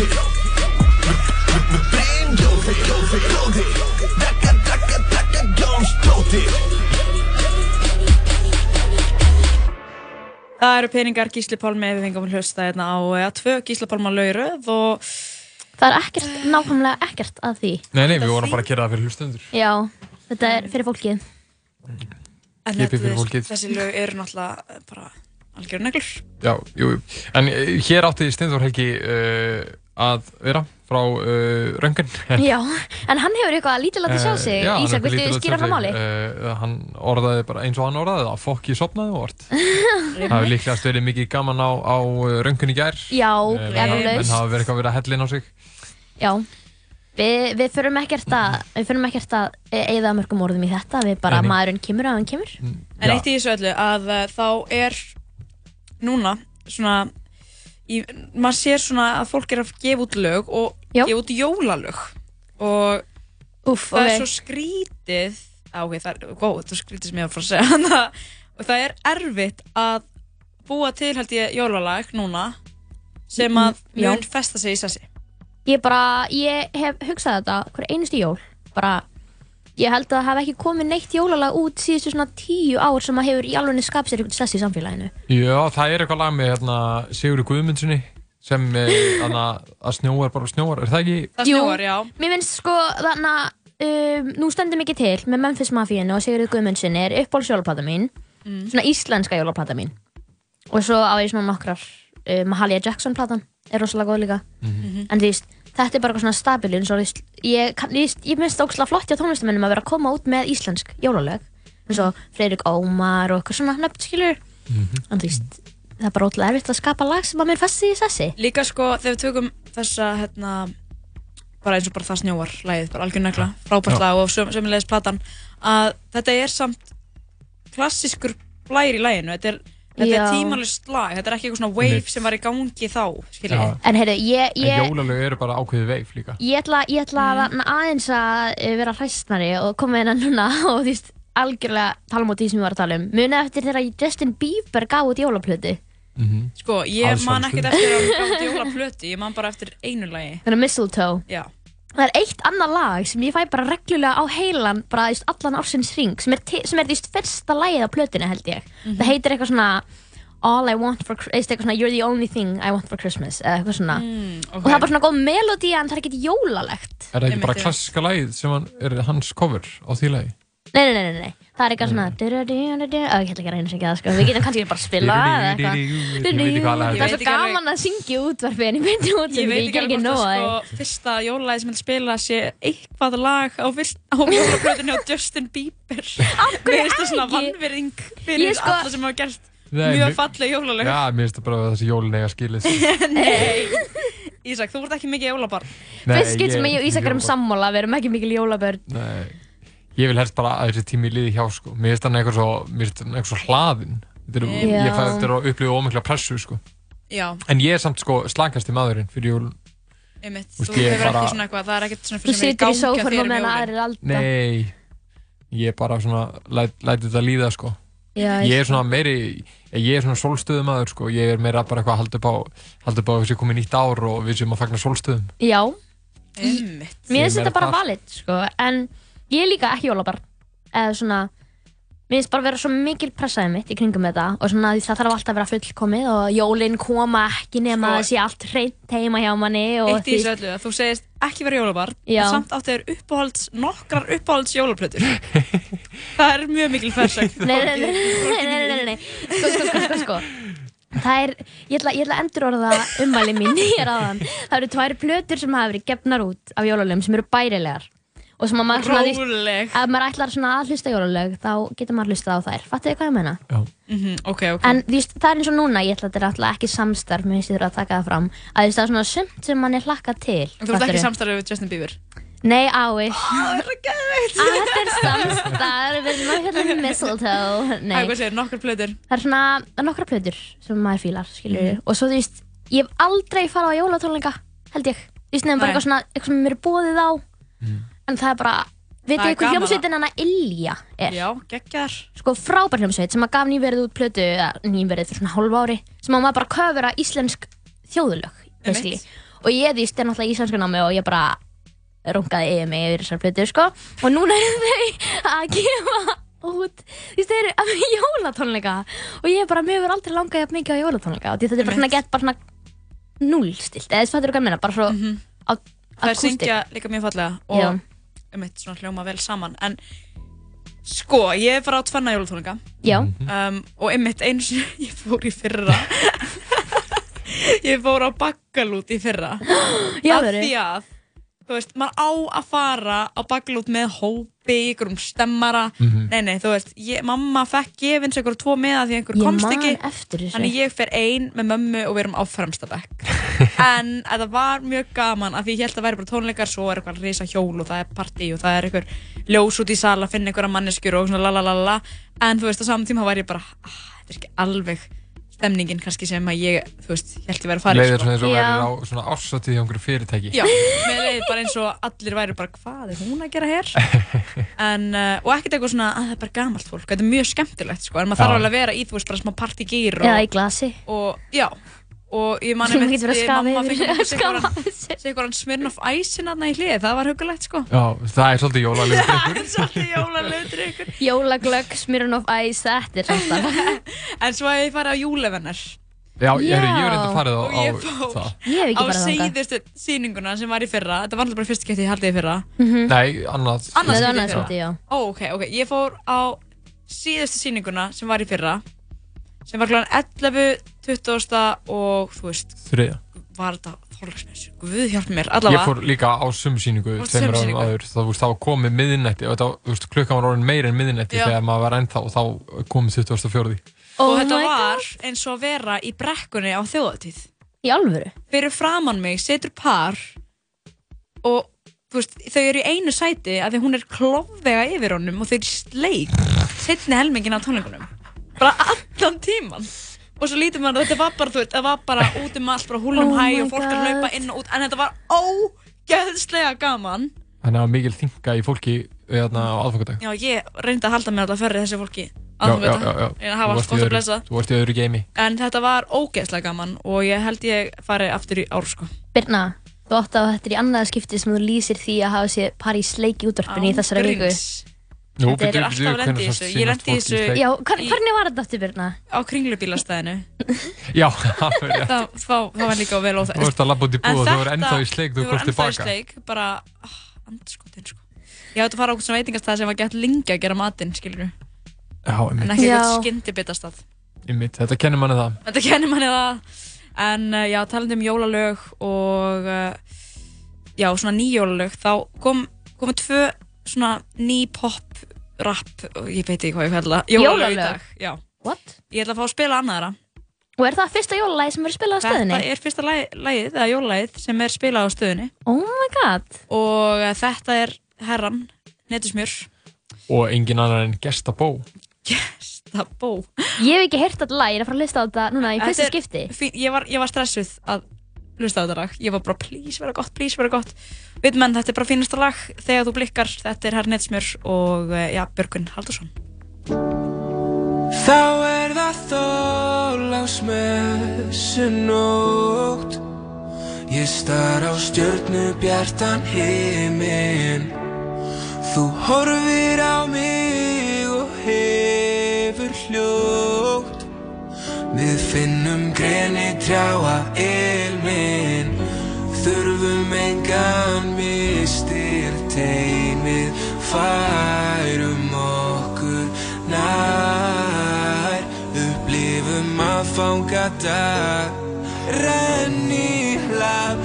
S9: Ljóttir Með Brynjófi, gróði, gróði Dakka, dakka, dakka, Jónsdóttir
S2: Það eru peningar Gísli Pálmi við fengum að hlusta hérna á ja, tvö Gísli Pálma lauröð og
S4: Það er ekkert, nákvæmlega ekkert að því.
S3: Nei, nei, við vorum bara að gera það fyrir hlustendur
S4: Já, þetta er fyrir fólkið.
S2: en þetta, þessi lög eru náttúrulega bara algjör neglur.
S3: Já, jú, jú. En uh, hér átti Steindur Helgi uh, að vera frá uh, röngun.
S4: Já, en hann hefur eitthvað lítið látið sjá sig.
S3: Já, hann
S4: Ísak,
S3: hefur
S4: viltu skýra frá máli?
S3: sig. Uh, hann orðaði bara eins og hann orðaði það, fokk ég sopnaði og orð. það hefur líklegast verið mikið gaman á, á röngun í gær.
S4: Já,
S3: Eh,
S4: eflaust.
S3: Menn hafa verið eitthvað verið að hellin á sig.
S4: Já, við, við förum ekkert að, við förum ekkert að eigða mörgum orðum í þetta, við bara
S3: nei.
S4: maðurinn kemur að hann kemur.
S2: En eitt í þessu öllu að uh, þá er núna svona í, maður sér svona að fólk er að gefa út lög og
S4: Já.
S2: gefa út jólalög og
S4: Úff,
S2: það
S4: ok.
S2: er svo skrítið á, ok, það er, góð, þetta er skrítið sem ég var að fara að segja Þannig að- og það er erfitt að búa til held ég jólalag núna sem að
S4: Mm, já.
S2: mun festa sig í sessi
S4: Ég bara, ég hef hugsað þetta hver einustu jól, bara ég held að það hafi ekki komið neitt jólalag út síðustu svona tíu ár sem að hefur í alveg skapað sér eitthvað sess í samfélaginu.
S3: Já, það er eitthvað lag með hérna, Sigurður Guðmundssoni sem eh, hana, að snjóar bara snjóar, er það ekki?
S2: Það snjóar, já.
S4: Mér finnst sko þarna, um, nú stendur mikið til með Memphis Mafíinu og Sigurður Guðmundssoni er uppáhalds jólaplata mín,
S2: Mm.
S4: svona íslenska jólaplata mín. Og svo á ég svona nokkrar, uh, Mahalia Jackson platan er rosalega góð líka.
S2: Mhm.
S4: En þú veist, þetta er bara eitthvað svona stabilun, svo ég, ég, ég finnst það ógslag flott hjá tónlistamennum að vera að koma út með íslensk jólalög. eins og Freirik Ómar og eitthvað svona nöfn skilur en þú veist, það er bara ótrúlega erfitt að skapa lag sem að mér festi í sessi.
S2: Líka sko þegar við tökum þessa hérna bara eins og bara það snjóar lagið, bara algjör negla, frábært lag og söm, sömulegis platan að þetta er samt klassískur blær í laginu, þetta er, þetta
S4: Já.
S2: er tímalist lag, þetta er ekki eitthvað svona wave
S3: Einmitt.
S2: sem var í gangi þá, skiljið.
S3: Já.
S4: en heyrðu, ég,
S3: En
S4: ég,
S3: jólalög eru bara ákveðið veif líka.
S4: ég ætla, ég ætla mm. aðeins að eh, vera hræstnari og koma inn að núna og þú veist, algjörlega tala um út því sem ég var að tala um munið eftir þegar Justin Bieber gaf út jólaplötu
S2: Sko, ég
S3: Að
S2: man ekkert eftir að gáði jólaplötu, ég man bara eftir einu lagi.
S4: þannig Mistletoe
S2: Já.
S4: Það er eitt annað lag sem ég fæ bara reglulega á heilan bara veist, allan ársins ring sem er, sem er veist, fyrsta lagið á plötunni held ég. Það heitir eitthvað svona All I want for Christmas eitthvað svona You're the only thing I want for Christmas eða eitthvað svona. Og það er bara svona góð melodía en það er ekkert jólalegt.
S3: Er það ekki bara klassiska lagið sem hann, er hans cover á því lagi?
S4: nei, nei, nei, nei, nei. Það er eitthvað svona du-du-du-du-du. Ó, ég ætla ekki að reyna að syngja það sko. við getum kannski bara að spila það eða eitthvað
S3: ekki
S4: það er
S3: það
S4: svo
S2: ekki
S4: gaman að syngja í útvarfi en ég myndi
S2: Ég
S4: útvarfi,
S2: veit
S4: ég
S2: ekki
S4: ger ekki nóg að
S2: að sko, fyrsta jólalagi sem hann spila sé eitthvað lag á, fyrst, á Justin Bieber. Mér finnst það svona
S4: ekki?
S2: vannverðing fyrir
S4: sko-
S2: alla sem hafa gert mjög falleg jólalög.
S3: Já, mér finnst það bara að þessi jólin eiga skilið.
S2: Nei, Ísak, þú ert ekki mikið jólabarn.
S4: Fyrst sem ég og ekki
S3: ég vil helst bara að þessi tími liði hjá sko. Mér finnst hann eitthvað svo. Þetta er, ég fæ þetta er að upplifa ómikla pressu sko.
S2: Já,
S3: En ég er samt sko slakasti maðurinn fyrir jól.
S2: einmitt.
S3: Þú ég
S2: hefur
S3: bara-
S2: ekki svona eitthvað, það er ekkert svona fyrir sem er í
S4: í og
S2: um
S4: meðan
S2: jólin.
S4: aðrir alda
S3: Nei, ég er bara svona, læt, læt þetta líða sko.
S4: Já,
S3: Ég er svona meiri, ég er svona sólstöðum maður sko. Ég er meira bara eitthvað að halda upp á, halda upp á að við séum komið nýtt ár og við séum að fagna sólstöðum.
S4: já,
S2: Einmitt.
S4: Mér
S3: Ég
S4: finnst þetta bara
S3: það.
S4: valid, sko, en ég er líka ekki jólabarn, eða svona, mér finnst bara vera svo mikil pressaði mitt í kringum þetta og svona því það þarf alltaf að vera fullkomið og jólinn koma ekki nema
S2: Sko-
S4: að það sé allt hreint heima hjá manni
S2: Eitt í þessu öllu, að þú segist ekki vera jólabarn,
S4: Já.
S2: en samt áttu þér uppáhalds, nokkrar uppáhalds jólaplötur. það er mjög mikil fersögn.
S4: Nei, nei, nei, nei, nei, nei, nei, sko, sko, sko, sko, sko. Það er, ég ætla, ég ætla að endur orða ummæli mín hér aðan. Það eru tvær plötur sem hafa verið gefnar út af jólalögum sem eru bærilegar. Og sem að maður svona,
S2: Róleg.
S4: ef maður ætlar svona að hlusta á jólalög, þá getur maður hlustað á þær. Fattu þið hvað ég meina?
S2: Mhm, ok, ok.
S4: En þú veist, það er eins og núna, ég ætla að þetta er alltaf ekki samstarf, mér finnst ég þurfa að taka það fram, að þú veist, það er svona sumt sem mann er hlakkað til.
S2: En þú ert
S4: fattarðu?
S2: ekki samstarfið við Justin Bieber?
S4: Nei, ái.
S2: Það er ekki aðveit.
S4: Að þetta er samstarf, við erum að hérna mistletoe. Nei.
S2: Hvað segir, nokkrar plötur?
S4: Það er svona nokkra plötur sem maður fílar, skilur
S2: Mhm.
S4: Og svo þú veist, ég hef aldrei farið á jólatónleika, held ég Þú veist, nefnum bara
S2: Nei.
S4: eitthvað svona, eitthvað sem mér er bóðið á En það er bara, veitu
S2: Það er
S4: ykkur
S2: gaman
S4: hljómsveitin hana Ilja er?
S2: Já, geggjar.
S4: Sko frábær hljómsveit sem að gaf nýverið út plötu, eða nýverið fyrir svona hálf ári Sem að maður bara köfura íslensk þjóðulög, basically. Og ég þú veist, er náttúrulega í íslensku námi og ég bara rungaði yfir mig yfir þessar plötur, sko. Og núna eru þau að gefa út því þeir eru að jólatónleika. Og ég er bara, mér hefur aldrei langað jafn mikið á jólatónleika. Og því þetta er bara svona gett bara svona núlstilt, eða þú fattur hvað ég meina, bara svo mm -hmm.
S2: Það er syngja líka mjög fallega.
S4: Já.
S2: Um eitt svona hljóma vel saman. En sko, ég er bara á tvenna jólatónleika.
S4: Já,
S2: Um, og einmitt einu sinni, ég fór í fyrra. ég fór á bakkalút í fyrra.
S4: Já,
S2: Af því að, þú veist, maður á að fara á bakkalút með hópi, ykkur um stemmara.
S3: Mhm.
S2: Nei, nei, þú veist, ég, mamma fekk gefins ykkur tvo meða því einhver
S4: ég
S2: komst
S4: man
S2: ekki.
S4: eftir þessu
S2: Þannig ég fer ein með mömmu og við erum á fremsta bekk. en þetta var mjög gaman af því ég held að það væri bara tónleikar, svo er eitthvað risa hjól og það er partí og það er eitthvað ljós út í sal að finna einhverja manneskjur og svona lalalala. En þú veist, á saman tíma var ég bara, ah, þetta er ekki alveg stemningin kannski sem að ég, þú veist, held ég væri að fara í,
S3: Leiðir
S2: sko.
S3: svona eins og
S4: Já.
S3: verður á svona ársatíð hjá einhverju fyrirtæki.
S2: Já, mér leiði bara eins og allir væri bara, hvað er hún að gera hér? en, uh, og ekkert eitthvað svona, að það er bara gamalt fólk, þetta er mjög skemmtilegt, sko, en maður
S3: Já.
S2: þarf alveg að vera í, þú veist, bara smá partygýr og,
S4: Eða í glasi
S2: og já og ég man
S4: Maður
S2: einmitt
S4: getur verið að
S2: við
S4: skafa
S2: mamma sig eitthvað Smirnoff Ice hérna í hlið, það var hugulegt sko.
S3: Já, það er svolítið jólalegu
S2: það er svolítið jólalautur ykkur
S4: Jólaglögg, Smirnoff Ice, þetta er samstarf
S2: en svo hef ég farið á júlevennar
S3: Já, ég, hef reynda farið á,
S2: og
S3: á
S2: ég fór
S3: það.
S4: Ég hef
S2: á
S4: ekki farið þangað.
S2: síðustu sýninguna sem var í fyrra. Þetta var alltaf bara fyrst gett ég haldið í fyrra.
S3: Nei, annað.
S2: Annað
S4: Það
S2: skipti
S4: annað
S2: í fyrra.
S4: svolítið, já
S2: ok, ok, ég fór á síðustu sýninguna sem var í fyrra sem var 11, 20 og þú veist
S3: Þriðja.
S2: var þetta Þorlagsnes, guð hjálp mér
S3: Ég
S2: allavega,
S3: fór líka á sumsýningu
S2: Fórstu
S3: tveimur árum
S2: sumsýningu?
S3: áður, þá þú veist, það var komið miðnætti og þetta, þú veist, klukkan var orðin meira en miðnætti
S2: Já.
S3: þegar maður var ennþá og þá komið 24.
S2: og þetta var eins og að vera í brekkunni á þjóðatíð
S4: Í alvöru?
S2: Fyrir framann mig setur par og þú veist, þau eru í einu sæti að því hún er klofvega yfir honum og þau eru í sleik setni helmingin á tónleikunum bara allan tíman og svo lítur maður að þetta var bara, þú veist, það var bara út um allt, bara húlum
S4: Oh
S2: hæ
S4: my
S2: og fólk að hlaupa inn og út en þetta var ógeðslega gaman
S3: Þannig að það var mikil þinga í fólki hérna á aðfangadag.
S2: Já, ég reyndi að halda mér alltaf ferri þessu fólki
S3: Já, já, já, já.
S2: Ég
S3: Þú
S2: hafa
S3: varst
S2: allt gott að blessa
S3: Þú varst í öðru geimi.
S2: En þetta var ógeðslega gaman og ég held ég fari aftur í ár sko
S4: Birna, þú átt að þetta er í annað skipti sem þú lýsir því að hafa séð par í sleik í útvarpinu í
S2: Án
S4: þessari viku.
S3: Nú,
S4: Þetta er
S2: alltaf að lenda í þessu. Ég lendi í þessu-?
S4: Já, hvern, hvernig var þetta aftur Birna?
S2: Á kringlubílastæðinu
S3: Já, það var rétt.
S2: það, var líka vel óþægt
S3: Þú varst að labba út í búð og þú voru ennþá í sleik, þú
S2: Þau voru
S3: komst
S2: ennþá í
S3: tilbaka.
S2: sleik, bara, ah, andskotin sko Ég átti að fara á svona veitingastæð sem var gett lengi að gera matinn, skilur
S3: Já,
S2: En
S3: einmitt.
S2: ekki
S4: Já.
S2: eitthvað skyndibitastað
S3: Einmitt, þetta kennir manni það.
S2: Þetta kennir manni það En uh, já, talandi um jólalög og uh, já, svona nýjólalög þá kom, komu tvö svona ný pop rap, ég veit ekki hvað ég fælla Jólalög
S4: Jólalög?
S2: já
S4: What?
S2: Ég ætla að fá að spila annaðra
S4: Og er það fyrsta jólalagi sem verður spilað á stöðinni?
S2: Þetta er fyrsta lagi- lagið, eða jólalagið sem er spilað á stöðinni
S4: Oh my god
S2: Og uh, þetta er herran, netusmjör
S3: Og engin annar en Gesta Bó.
S2: Gesta Bó
S4: Ég hef ekki heyrt þetta lag, ég er að fara að hlusta á þetta núna í fyrsta
S2: er
S4: skipti.
S2: fín- ég, var, ég var stressuð að hlusta á þetta lag. Ég var bara, please vera gott, please vera gott. Veit menn, þetta er bara fínasta lag Þegar þú blikkar, þetta er herran netusmjör Og uh, já, Björgun Haldursson
S12: Þá er það þólagsmessunótt Ég star á stjörnu bjartan heiminn Þú horfir á mig og hefur hljótt Við finnum greni trjáa ilminn. Þurfum engan mistir teimið Færum okkur nær. Upplifum að fanga dag Renni hlað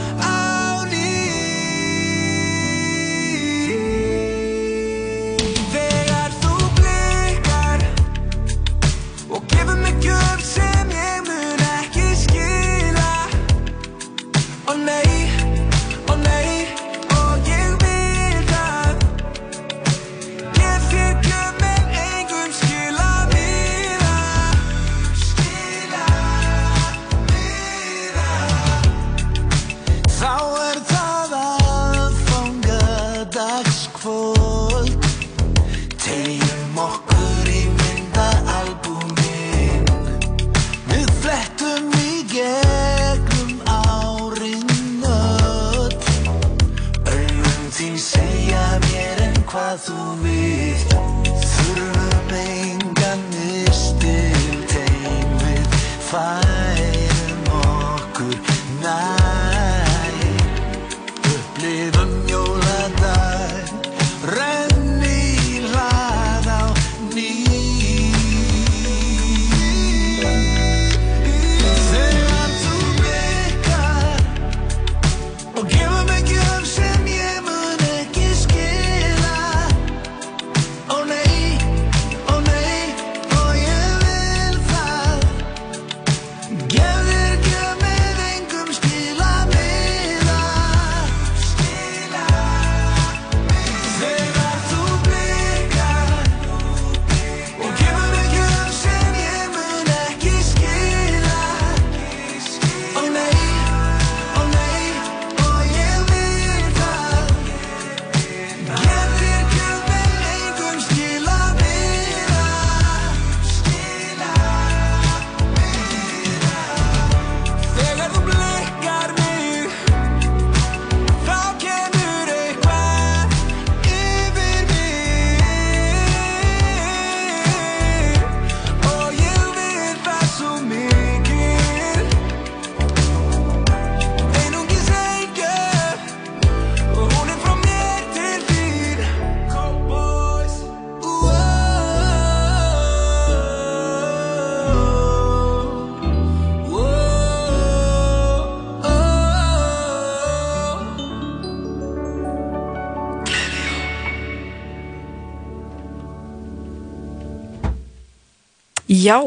S2: Já,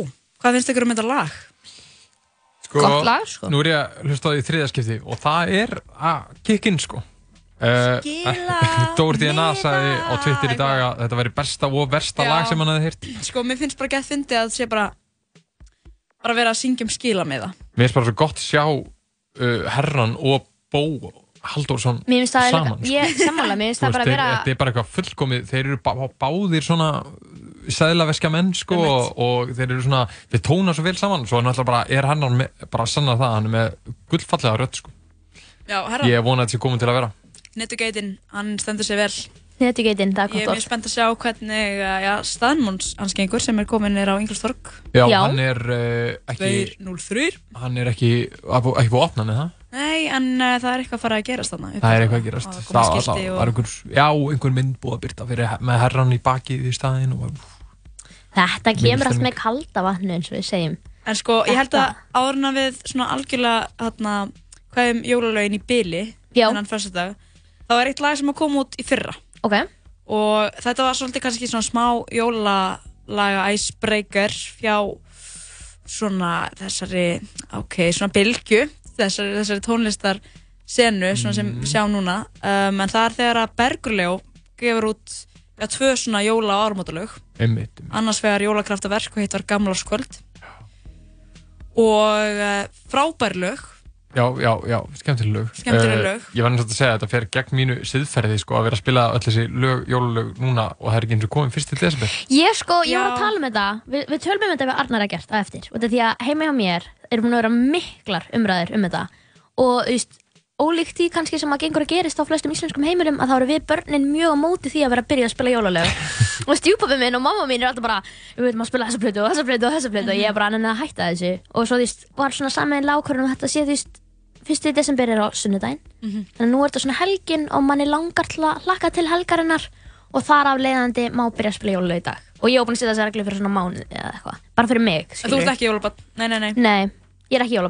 S2: hvað finnst ykkur um þetta lag?
S3: Sko,
S2: Gott lag, sko.
S3: Nú er ég að hlusta á því í þriðaskipti og það er að kikk inn sko. Uh, Dóri DNA sagði á Twitter í dag að þetta væri besta og versta
S2: Já.
S3: lag sem hann hefði heyrt.
S2: Sko, mér finnst bara gett fyndið að það sé bara bara vera að syngja um skila með það
S3: Mér finnst bara svo gott að sjá uh, Herran og Bó Halldórsson
S4: Mér finnst það,
S3: saman. sko.
S4: ég sammála, mér finnst það bara vera
S3: þeir, þetta er bara eitthvað fullkomið, þeir eru bá, báðir svona sæðlaveska menn sko og, og þeir eru svona, þeir tóna svo vel saman svo náttúrulega bara er hann með, bara að sanna það, hann er með gullfallega rödd sko.
S2: Já, herra,
S3: Ég vona að þetta sé komin til að vera.
S2: Netugeitin, hann stendur sig vel
S4: Netugeitin, það er
S2: Ég er mjög spennt að sjá hvernig uh, já, staðnmóns hans gengur sem er komin er á Ingolstorg
S3: Já, hann er uh, ekki,
S2: 203
S3: hann er ekki, ekki búið að opna með það.
S2: Nei, en uh, það er eitthvað að fara að gerast þarna
S3: Það er eitthvað að gerast.
S2: Það
S3: Það,
S2: komið
S3: það,
S2: og
S3: var einhver, já, einhver mynd búið að byrta fyrir, með herran í bakið í staðinn og
S4: Þetta kemur allt með kalda vatnu eins og við segjum.
S2: En sko, ég held að áruna við svona algjörlega hérna, hvað um jólalögin í byli þennan fyrsta þá er eitt lag sem að koma út í fyrra.
S4: Okay.
S2: og þetta var svolítið kannski svona smá jólalaga icebreaker fjá svona þessari ok, svona bylgju þessari, þessari tónlistar senu svona sem við sjáum núna. Um, en það er þegar að Bergurljó gefur út ja, tvö svona jóla ármótalög
S3: einmitt.
S2: annars vegar jólakraftaverk og hitt var Gamlarskvöld og uh, frábær lög
S3: Já, já, já, skemmtileg lög.
S2: Skemmtileg
S3: Eh,
S2: lög.
S3: Ég var náttúrulega að segja að þetta fer gegn mínu siðferði sko að vera að spila öll þessi lög, jólulög núna og það er ekki eins og komið fyrst til desember.
S4: Ég sko, ég var
S2: Já.
S4: að tala um þetta Við, við tölum um þetta við Arnar að gert á eftir og þetta er því að heima hjá mér er búin að vera miklar umræður um þetta og þú veist, ólíkt því kannski sem að gengur að gerist á flestum íslenskum heimilum að þá eru við börnin mjög á móti því að vera að byrja að spila jólalög. Og stjúpappi minn og mamma mín er alltaf bara við veitum að spila þessa plötu og þessa plötu og þessa plötu. Og ég er bara að að hætta þessu. Og svo veist, var svona saman lágkvörðun og þetta sé þú veist, fyrsti desember er á sunnudaginn.
S2: Mhm.
S4: þannig að nú er þetta svona helgin og manni langar til að hlakka til helgarinnar og þar af leiðandi má byrja að spila jólalög í dag. Og ég er búin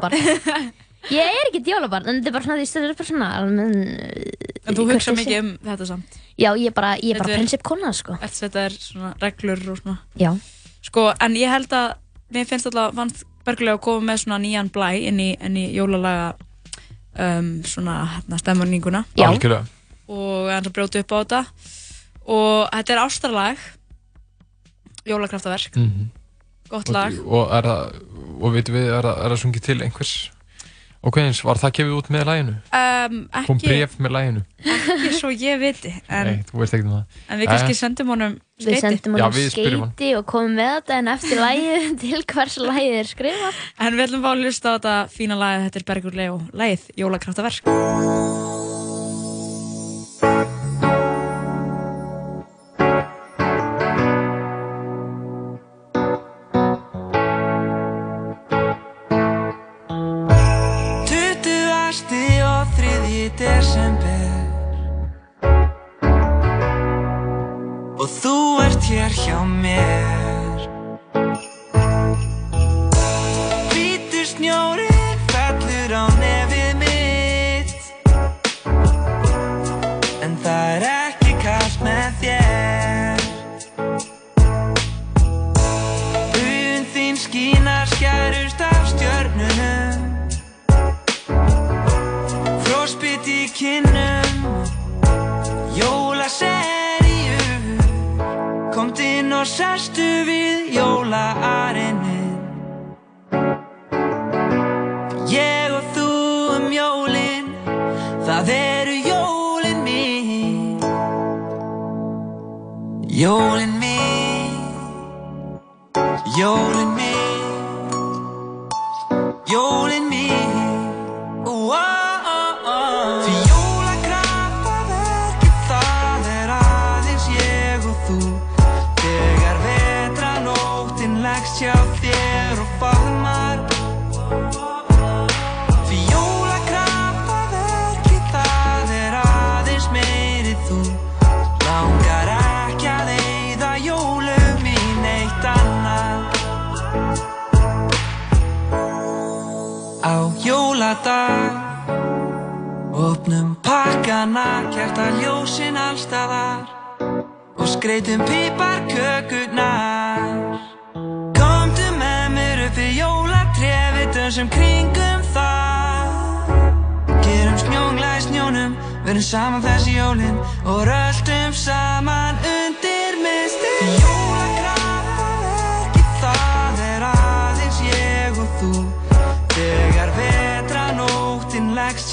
S4: að ég er ekki jólabarn Ég er ekki jólabarn, en þetta er bara svona, þú veist, þetta er bara svona almenn,
S2: En þú hugsa mikið um þetta samt?
S4: Já, ég er bara, ég er bara prinsipkona, sko.
S2: Eftir þetta er svona reglur og svona?
S4: Já.
S2: Sko, en ég held að mér finnst alltaf vant bergulega að koma með svona nýjan blæ inn í, inn í jólalaga um, svona hérna stemmurninguna
S3: Já. Algjörlega.
S2: og hann að brjóta upp á þetta. Og þetta er ástarlag jólakraftaverk.
S3: Mhm.
S2: gott lag.
S3: Og, og er það, og veitum við, er það, er það sungið til einhvers Ok, eins, var það gefið út með læginu?
S2: um,
S3: Kom
S2: ekki,
S3: bref með læginu?
S2: ekki svo ég viti en,
S3: Nei, þú veist ekki um það.
S2: en við kannski
S3: Jæja.
S2: sendum honum
S4: Við
S2: skeyti
S4: sendum
S3: Já,
S4: honum
S3: við hann.
S4: skeiti og komum með þetta en eftir lægið til hvers lægið er skrifað
S2: en við ætlum að fá að hlusta á þetta fína lag þetta er Bergur Leo, lagið Jólakraftaverk
S12: hér hjá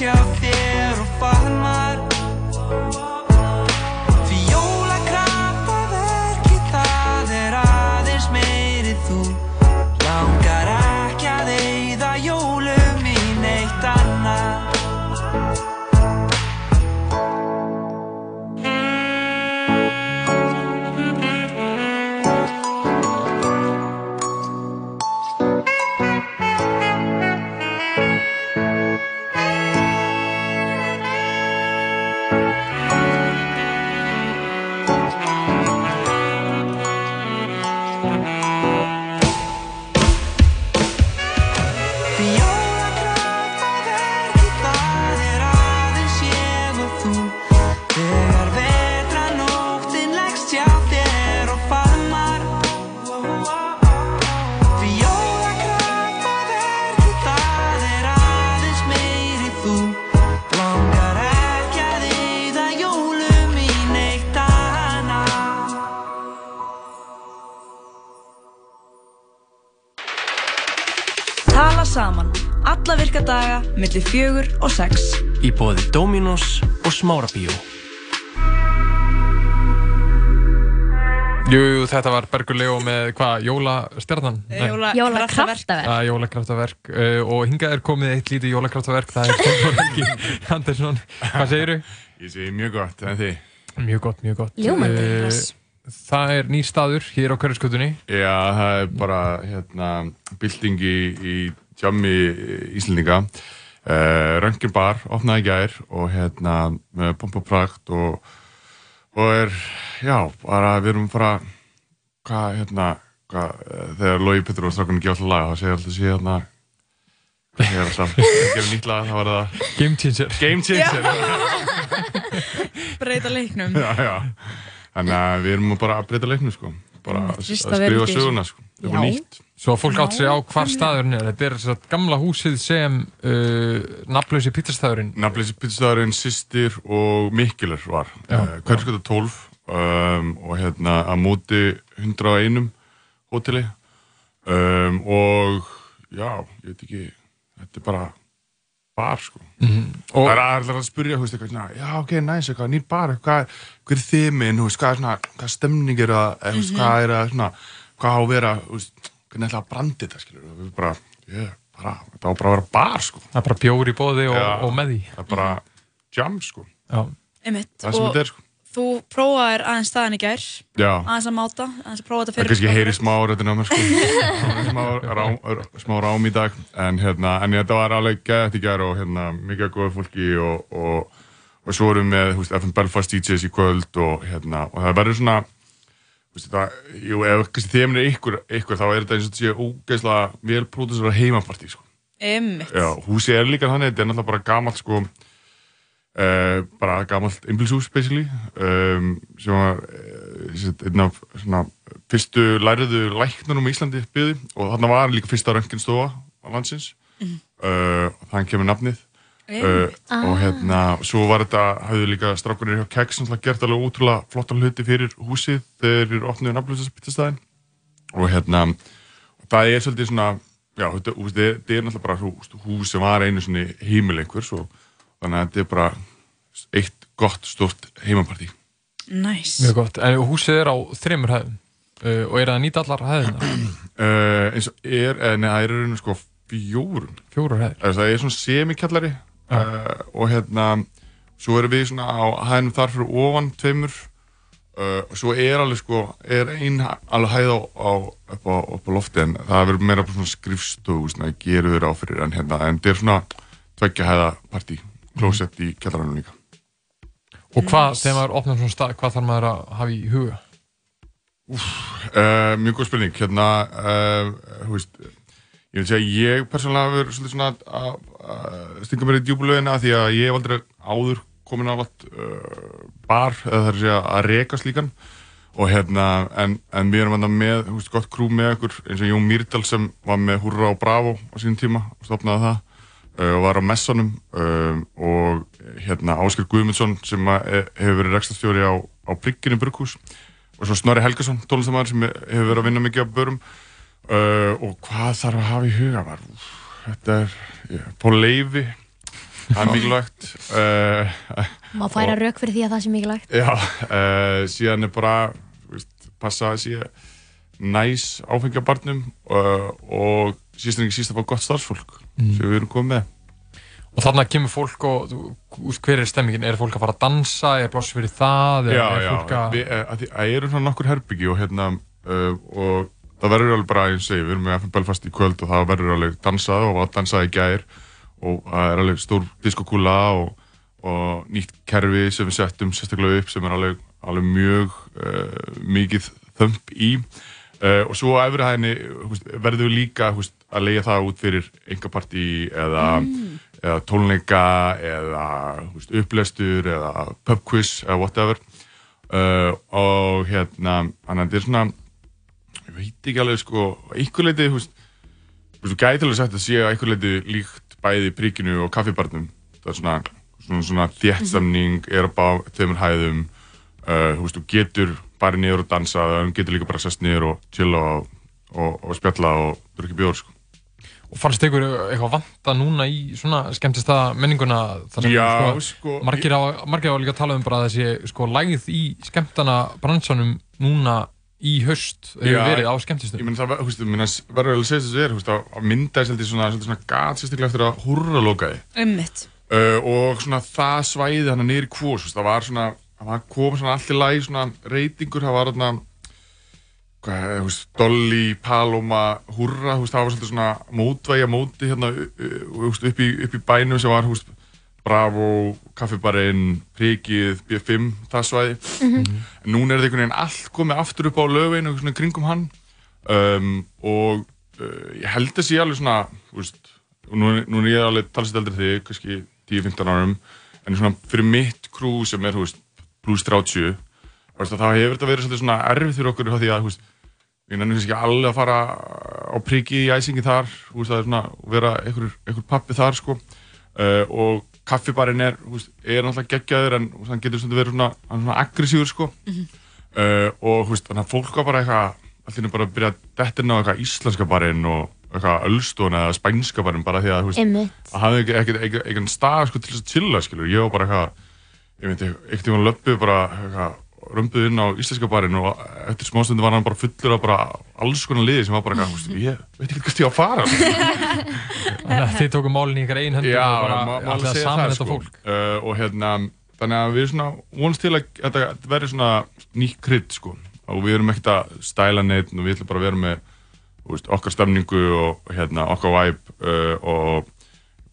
S12: your daga, milli fjögur og sex.
S5: Í bóði Dominos og Smárabíó.
S3: Jú, jú, þetta var Bergur Leo með hvað, Jólastjarnan? Nei.
S2: Jóla-
S4: Jólakraftaverk.
S3: Jólakraftaverk uh, og hingað er komið eitt lítið jólakraftaverk það er Helgi Andersson hvað segiru?
S13: Ég segi mjög gott, en þið?
S3: Mjög gott, mjög gott
S13: Ljómandi.
S3: Eh, Það er nýr staður hér á Hverjaskötunni
S13: Já, það er bara hérna, bylting í, í tjammi Íslendinga uh, Röngin bar, opnaði gær og hérna með pompa og prakt og, og er, já, bara við erum bara hvað, hérna hvað, eh, þegar Lói Petru og strákunni gefa alltaf laga þá segir alltaf sé hérna hvað segir alltaf, gefa nýtt laga þá var það
S3: Game changer
S13: Game changer
S2: Breyta leiknum.
S13: já, já. Þannig að við erum bara að breyta leiknum sko. Bara að að skrifa söguna sko. það er bara nýtt.
S3: Svo að fólk átt sig á hvar staðurinn er. Þetta er þess að gamla húsið sem uh, nafnlausi pizzastæðurinn
S13: Nafnleysi pizzastæðurinn Sistir og Mikkeler var.
S3: Já.
S13: uh, Hverskölda 12 um, og hérna að móti 101 hóteli. Um, og já, ég veit ekki þetta er bara bar sko
S3: Mhm.
S13: og það er allir að spyrja, þú veist, eitthvað já, ok, næs, eitthvað, nýr bar, hvað hver er veist, hvað er svona, hvað stemning er það, eða, þú veist,
S3: Mhm.
S13: hvað er það svona, hvað á að vera, þú veist, hvernig ætla að brandi þetta, skilur, við bara, ég, bara, þetta á bara að vera bar, sko
S3: Það er bara bjór í bóði og,
S13: Já.
S3: og með því
S13: það er bara jam, sko
S3: Já.
S13: Það sem
S2: Og
S13: þetta er, sko
S2: Þú prófaðir aðeins staðan í gær.
S13: Já.
S2: Aðeins að máta, aðeins að prófa þetta
S13: Það
S2: fyrir.
S13: kannski heyri smá röddinn á mér sko smá, rám, smá rám í dag en, hérna, en þetta var alveg gæðið í gær og hérna, mikið góða fólki og, og, og svo erum við með þú veist, FM Belfast DJs í kvöld og, hérna, og það verður svona þú veist, það, jú, ef kannski þeim er ykkur, ykkur þá er þetta eins og þetta sé ógeðslega vel pródusera heimapartí sko.
S2: Einmitt.
S13: Já, húsi er líka þannig, þetta er náttúrulega bara gamalt sko Uh, bara gamalt einbilshús basically. Um, sem var uh, einn af svona, fyrstu læriðu læknunum í Íslandi byggði og þarna var líka fyrsta röntgenstofa á landsins.
S2: Mhm.
S13: uh, og þannig kemur nafnið. Uh,
S2: Einmitt.
S13: og hérna svo var þetta, hafðu líka strákunir hjá Keks náttúrulega gert alveg ótrúlega flotta hluti fyrir húsið þegar þeir eru opnið nafnlöðsastæðin og hérna og það er svolítið svona já, þetta, þetta er náttúrulega bara hús, sem var einu svona heimil einhvers og þannig að þetta er bara eitt gott, stort heimapartí.
S2: Næs.
S3: Mjög gott, en húsið er á þreymur hæðum. Uh, og er það að nýta allar hæðina?
S13: uh, eins og er, eh, nei, það er í rauninu sko fjórun
S3: Fjórar hæðir.
S13: Það er svona semikjallari uh, og hérna svo erum við svona á hæðinum þar fyrir ofan tveimur. Uh, og svo er alveg sko er ein hæ- alveg hæð á, á, upp, á, upp á lofti en það verður meira bara svona skrifstofu svona gerur þér á fyrir en hérna en þetta er svona tveggja hæða partí klósett í kjallaranum líka.
S3: Og hvað, þegar maður opnar svona stað, hvað þarf maður að hafa í huga?
S13: Uh, mjög góð spurning. Hérna uh, þú veist, ég vil segja ég persónulega hafa verið svolítið svona að, að stinga mér í djúbulöginna því að ég hef aldrei áður komin á allt uh, bar eða það er að segja að reka slíkan. Og hérna, en, en við erum þarna með, þú veist, gott krú með okkur eins og Jón Myrdal sem var með Hurra og Bravo á sínum tíma og stopnaði það og var á messanum um, og hérna Ásker Guðmundsson sem að, e, hefur verið rekstastjóri á, á Brygginu Brugghús og svo Snorri Helgason, tónlistamæður sem hefur verið að vinna mikið á börum. Og hvað þarf að hafa í huga var, þetta er yeah, på leifi það er mikilvægt.
S4: Má færa rauk fyrir því að það sé mikilvægt.
S13: Já, uh, síðan er bara veist, passa að sé næs áfengjabarnum uh, og síðan er ekki síst að fá gott starfsfólk
S3: Mm.
S13: sem við erum komið með
S3: Og þarna kemur fólk og, hver er stemmingin? Er fólk að fara að dansa? Er pláss fyrir það?
S13: Já,
S3: er
S13: já,
S3: að...
S13: við, eh, að að ég eru svona nokkur herbyggi og hérna uh, og það verður alveg bara, og segi, við erum með FM Belfast í kvöld og það verður alveg dansað og dansað í gær og það er alveg stór diskokúla og, og nýtt kerfi sem við settum sérstaklega upp sem er alveg, alveg mjög uh, mikið þömp í uh, og svo á efri hæðinni þú veist, verður við líka þú veist, að leiða það út fyrir engapartí eða, eða tónleika eða veist, upplestur eða pubquiz eða whatever. Uh, og hérna þannig að þetta er svona ég veit ekki alveg sko einhver leiti þú veist, þú gæti alveg sagt að sé einhver leiti líkt bæði príkinu og kaffibarnum. Það er svona, svona, svona þéttstamning er á bá tveimur hæðum. Uh, þú veist, þú getur bara niður og dansa þú getur líka bara sest niður og chilla og, og, og spjalla og drukja bjór sko.
S3: Og fannst ykkur eitthvað vanta núna í svona skemmtist það menninguna þar sem
S13: Já,
S3: sko,
S13: sko,
S3: margir, á, margir á líka að tala um bara þessi sko lægð í skemmtana bransanum núna í haust hefur verið á skemmtistum
S13: Ég menn það meina, verður alveg að segja þess að það er, veist, að- að mynda svolítið svona, svona gat sérstaklega eftir að hurra lokaði.
S2: Ummitt.
S13: Uh, og svona það svæði hann niður í kvós, veist, það var svona, það var komið svona allt í lagi svona reytingur, það var þarna, hvað, veist, Dolly, Paloma, Hurra, það var svolítið svona mótvægja móti hérna, upp í, upp í bænum sem var, veist, Bravo, Kaffibarinn, Prikið, B5, það svæði.
S14: Mhm.
S13: En núna er þetta einhvern veginn allt komið aftur upp á lögveinu og svona kringum hann um, og uh, ég held að sé alveg svona, veist, og nú, nú er ég alveg talsett eldri þig, kannski 10-15 árum, en svona fyrir mitt krú sem er, veist, plus 30, þú veist, að það hefur þetta verið svolítið svona erfið fyrir okkur þá því að, veist, ég nefnir kannski ekki alveg að fara á priki í æsingi þar, veist, það er svona, vera einhver, pappi þar, sko, uh, og kaffibarinn er, veist, er náttúrulega geggjaður en veist, hann getur svona verið svona, svona aggressífur, sko, uh, og, þú veist, þannig að fólk var bara eitthvað, allir bara að byrja að detta inn á eitthvað íslenska barinn og eitthvað ölstón eða spænska barinn bara því að, þú veist,
S4: Einmitt.
S13: að hafði ekki stað sko, til þess að chilla, skilur, ég var bara eitthvað, ég veit ekki, ekkert tíma löppu bara eitthvað, römbuð inn á íslenska barinn og eftir smástundu var hann bara fullur af bara alls konar liði sem var bara eitthvað, ég veit ekki hvert ég á að fara.
S3: Þannig að þið tókum málinn í ykkar einn hendur
S13: Já,
S3: og bara
S13: segja
S3: saman þetta
S13: sko.
S3: fólk
S13: uh, og hérna, þannig að við erum svona vonast til að þetta verði svona nýtt krydd sko og við erum ekkert að stæla neitt og við ætlum bara að vera með veist, okkar stemningu og hérna, okkar vibe uh, og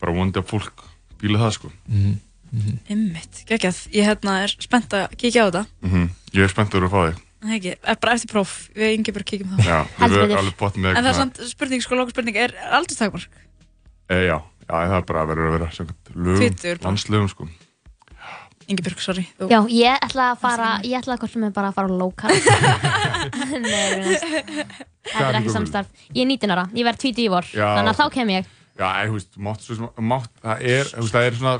S13: bara vonandi að fólk bíla það sko
S3: Mhm.
S2: Ummitt, geggjað. Ég hérna er spennt að kíkja á þetta.
S13: mm Ég er spenntur að fá þig
S2: Það ekki, er bara eftir próf. Við yngi bara kíkjum það.
S13: Já, við erum alveg bótt með
S2: En það er samt spurning, sko, lóka spurning, er aldurstakmark?
S13: e, já, já, það er bara að verður að vera
S2: bara.
S13: landslögum sko
S2: Ingi Björg, sorry. Þú.
S4: Já, ég ætla að fara, ég ætla að hvort sem er bara að fara local. Nei,
S13: Hvað
S4: er
S13: er
S4: ekki samstarf. Ég er 19 ára, ég verð 20 í vor,
S13: Já.
S4: þannig að þá kem ég.
S13: Já, en, þú veist, mátt, mátt, það er, þú veist, það er svona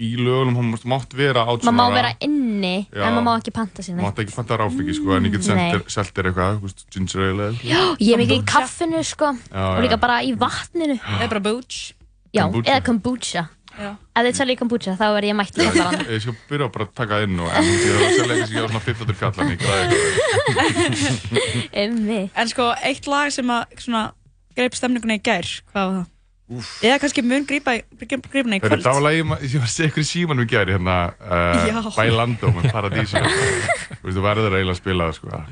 S13: í lögunum, þú mátt- vera átján
S4: Maður má vera inni,
S13: Já.
S4: en maður má ekki panta sér neitt.
S13: Mátt ekki fanta ráfengi, sko, en ég get selt þér eitthvað, ginger ale eitthvað.
S4: Já, ég er mikið í kaffinu, sko,
S13: Já,
S4: og líka bara í vatninu.
S2: Eða bara booch.
S4: Já,
S13: Kombucha.
S4: eða kombucha.
S2: Já.
S4: Ef þið selja kombucha, þá er ég mætt í kallarann.
S13: Ég skal byrja bara að taka það inn og ég er selja eitthvað sem ég á svona 15 kallan í græði.
S4: Ummi.
S2: En sko, eitt lag sem að svona greip stemninguna í gær, hvað var það? Eða kannski mun grípa, grípuna í
S13: Það
S2: kvöld.
S13: það var lagi, ég var að segja ykkur í símanum í gæri hérna, uh, Bailando með Paradísa. Þú verður eiginlega að spila það, sko.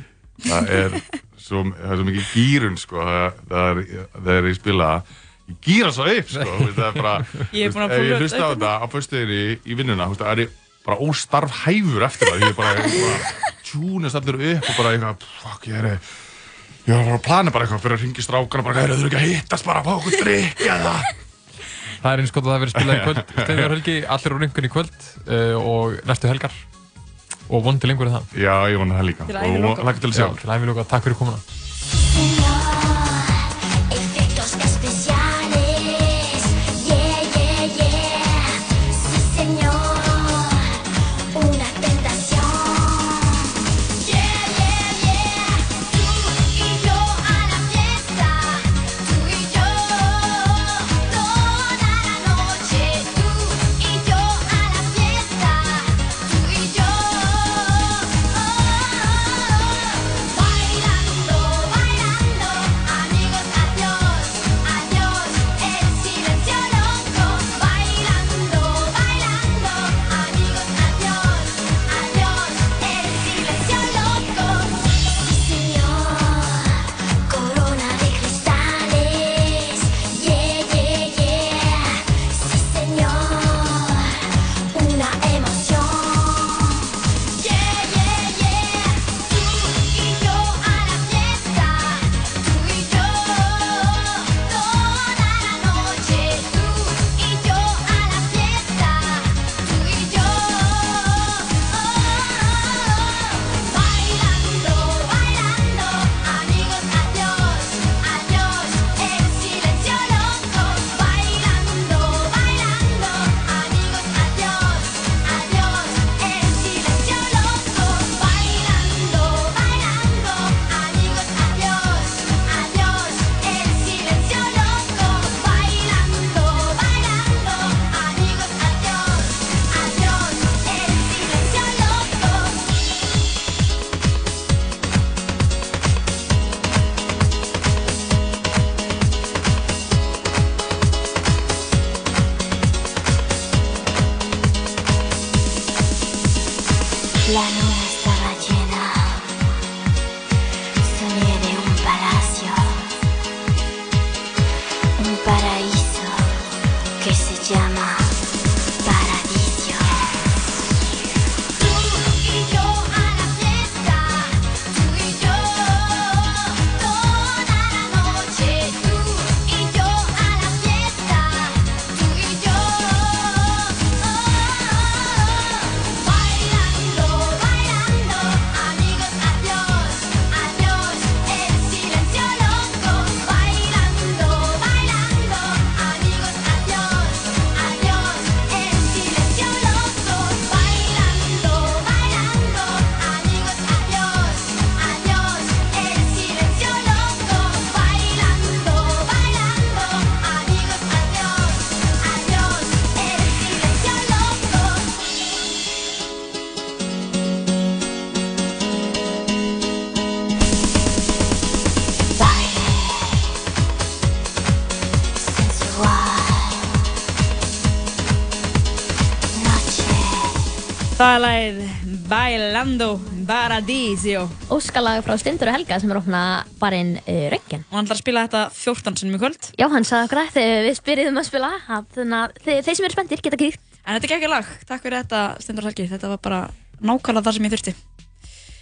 S13: Það er svo, það er svo mikið gýrun, sko, það, það er, það er ég spila það. Ég gýra svo upp, sko, það er bara,
S2: Ég
S13: veist, ég hlusta á þetta á föstuðinni í vinnuna, þú veist, það er bara óstarfhæfur eftir það, ég er bara, tjúnast allir upp og bara fuck, ég er, ég var bara að plana bara eitthvað fyrir að ringi strákana, bara, "Heyrðu, eru ekki að hittast bara, fá okkur drikk eða.
S3: Það er eins gott að það verið spilað í kvöld Steinar Helgi, allir á ringun í kvöld uh, og næstu helgar
S15: og vonandi lengur en það.
S13: Já, ég vona það líka.
S15: Til
S13: til
S15: til æviloka. Takk fyrir komuna.
S2: Lagið Bailando Paradisio.
S4: Óskalag frá Steindur og Helga sem er opna barinn uh, Röggen.
S2: Og hann ætlar að spila þetta 14 sinum í kvöld.
S4: Já, hann sagði okkur að þegar við spyrjum að spila, að þannig að þeir, þeir sem eru spenntir geta kýrt.
S2: En þetta er ekki lag. Takk fyrir þetta, Stendur Helgi. Þetta var bara nákvæmlega það sem ég þurfti.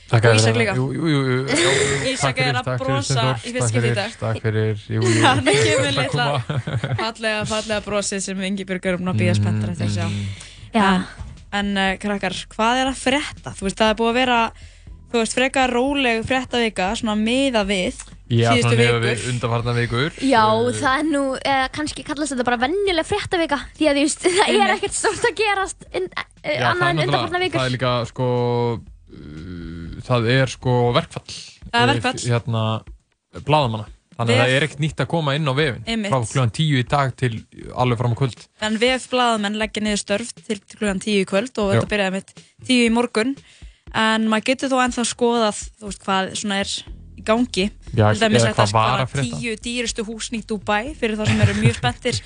S15: Takk
S2: Og
S15: fyrir
S2: Ísak líka.
S15: Jú, jú, jú. jú.
S2: Ísak er að brosa í fyrsta
S15: Takk
S2: skipti í
S15: fyrir,
S2: dag.
S15: Takk fyrir, jú, jú.
S2: Já, það kemur
S15: Takk
S2: litla
S15: koma.
S2: fallega, fallega brosið sem Ingibjörg er um að býða spenntar eftir að sjá.
S4: Já.
S2: En, uh, krakkar, hvað er að frétta? Þú veist, það er búið að vera, þú veist, frekar róleg fréttavika, svona miða við
S15: Já,
S2: síðustu
S15: þannig að
S2: vikur.
S15: við undanfarnar vikur.
S4: Já, það er nú, eða kannski kallast þetta bara venjuleg fréttavika því að þú veist, það er ekkert stórt að gerast uh,
S15: Já,
S4: annað en undanfarnar vikur.
S15: Það er líka, sko, uh, það er sko verkfall.
S2: Það er
S15: eh,
S2: verkfall.
S15: Hérna, bladamanna. Þannig að
S2: Vef-
S15: það er ekkert nýtt að koma inn á vefin.
S2: Einmitt.
S15: Frá klukkan tíu í dag til alveg fram á kvöld.
S2: En VF blaðamenn leggja niður störf til klukkan 10 í kvöld og þetta byrjaði með 10 í morgun en maður getur þó ennþá skoðað þú veist hvað svona er í gangi
S15: Já,
S2: til dæmis
S15: eða hvað
S2: að
S15: var að frétta.
S2: 10 dýrustu húsn í Dubai fyrir þá sem eru mjög spenntir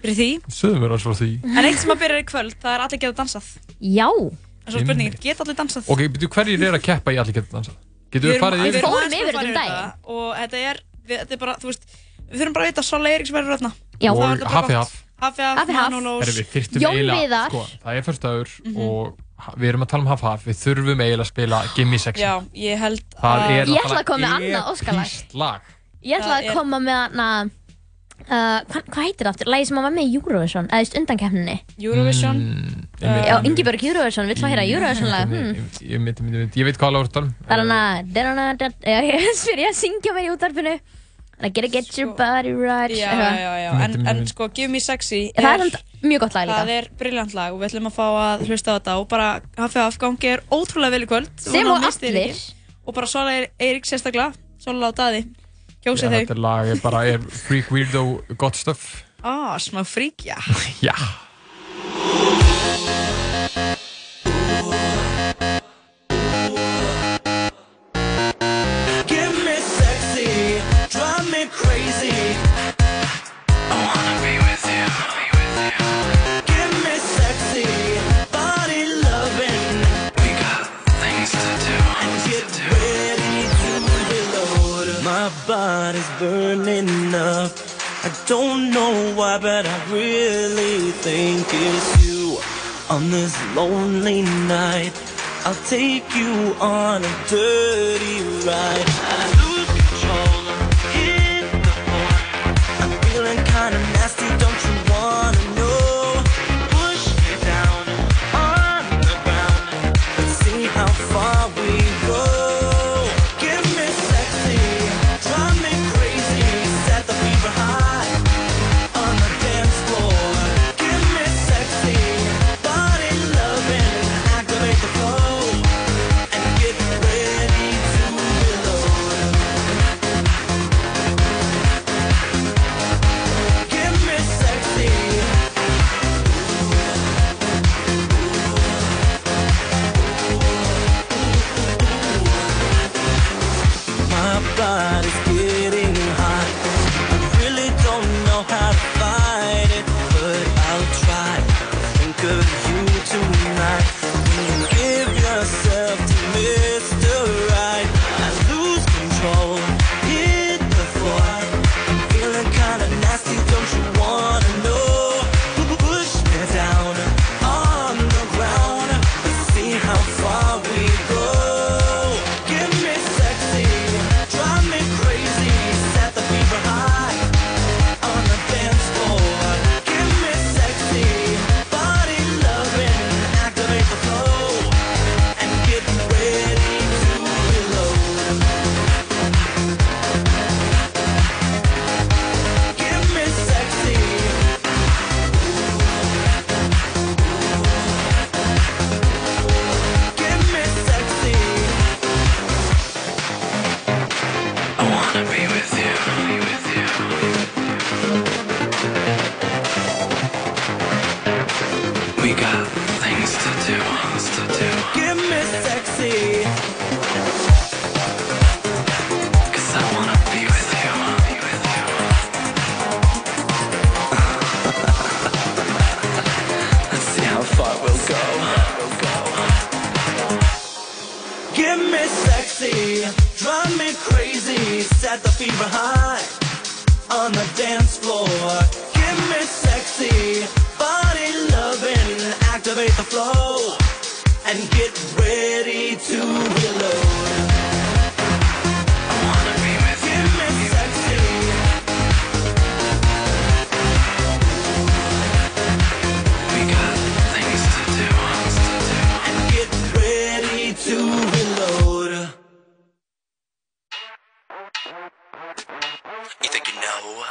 S2: fyrir því
S15: Sögum við alls frá því.
S2: en eitt sem að byrja í kvöld, það er allir geta dansað
S4: Já
S2: en svo spurningin, geta allir dansað?
S15: Ok, betur hverjir er að keppa í allir getur dansað? Getur við farið
S2: við
S15: yfir?
S2: erum
S4: Fórum yfir um daginn.
S2: og þetta er, við, þetta er bara, þú veist við þurfum bara að vita að Sola Eiríks verður þarna
S4: Já.
S15: Og Hafi. Haf.
S2: Hafi Haf,
S4: Hafi
S15: Herri, við þyrftum
S4: Jón
S15: eiginlega,
S4: Viðar.
S15: sko, það er fyrstaður
S2: Mhm.
S15: og ha- við erum að tala um Haf Haf, við þurfum eiginlega að spila Gimme Sexy.
S2: Já, ég held
S15: Það er
S4: Ég ætla að koma með annað óskalag.
S15: epískt lag.
S4: Ég ætla að koma með hana Uh, hvað, hvað heitir það aftur? Lægi sem var með í Eurovision, eða í undankeppninni.
S2: Eurovision.
S3: Mm,
S4: Já, Ingeborg Eurovision, vill það heyra Eurovision lag hmm.
S3: Ég, veit hvað alveg voru
S4: Það er að Já, ég spyr ég að syngja mér í útvarpinu. And I gotta get your body right
S2: Já, já, já, en, en sko Give Me Sexy
S4: Það er mjög gott lag líka.
S2: Það er briljant lag og við ætlum að fá að hlusta á þetta og bara hafið afgangi er ótrúlega vel í kvöld
S4: Sem og
S2: að
S4: allir.
S2: Og bara Sola Eirík sérstaklega Sola á daði Kjósið
S3: Þetta
S2: þau
S3: er lag er bara er freak weirdo gott stöf
S2: Á, smá frík, já.
S3: Já
S16: body's burning up. I don't know why, but I really think it's you. On this lonely night, I'll take you on a dirty ride.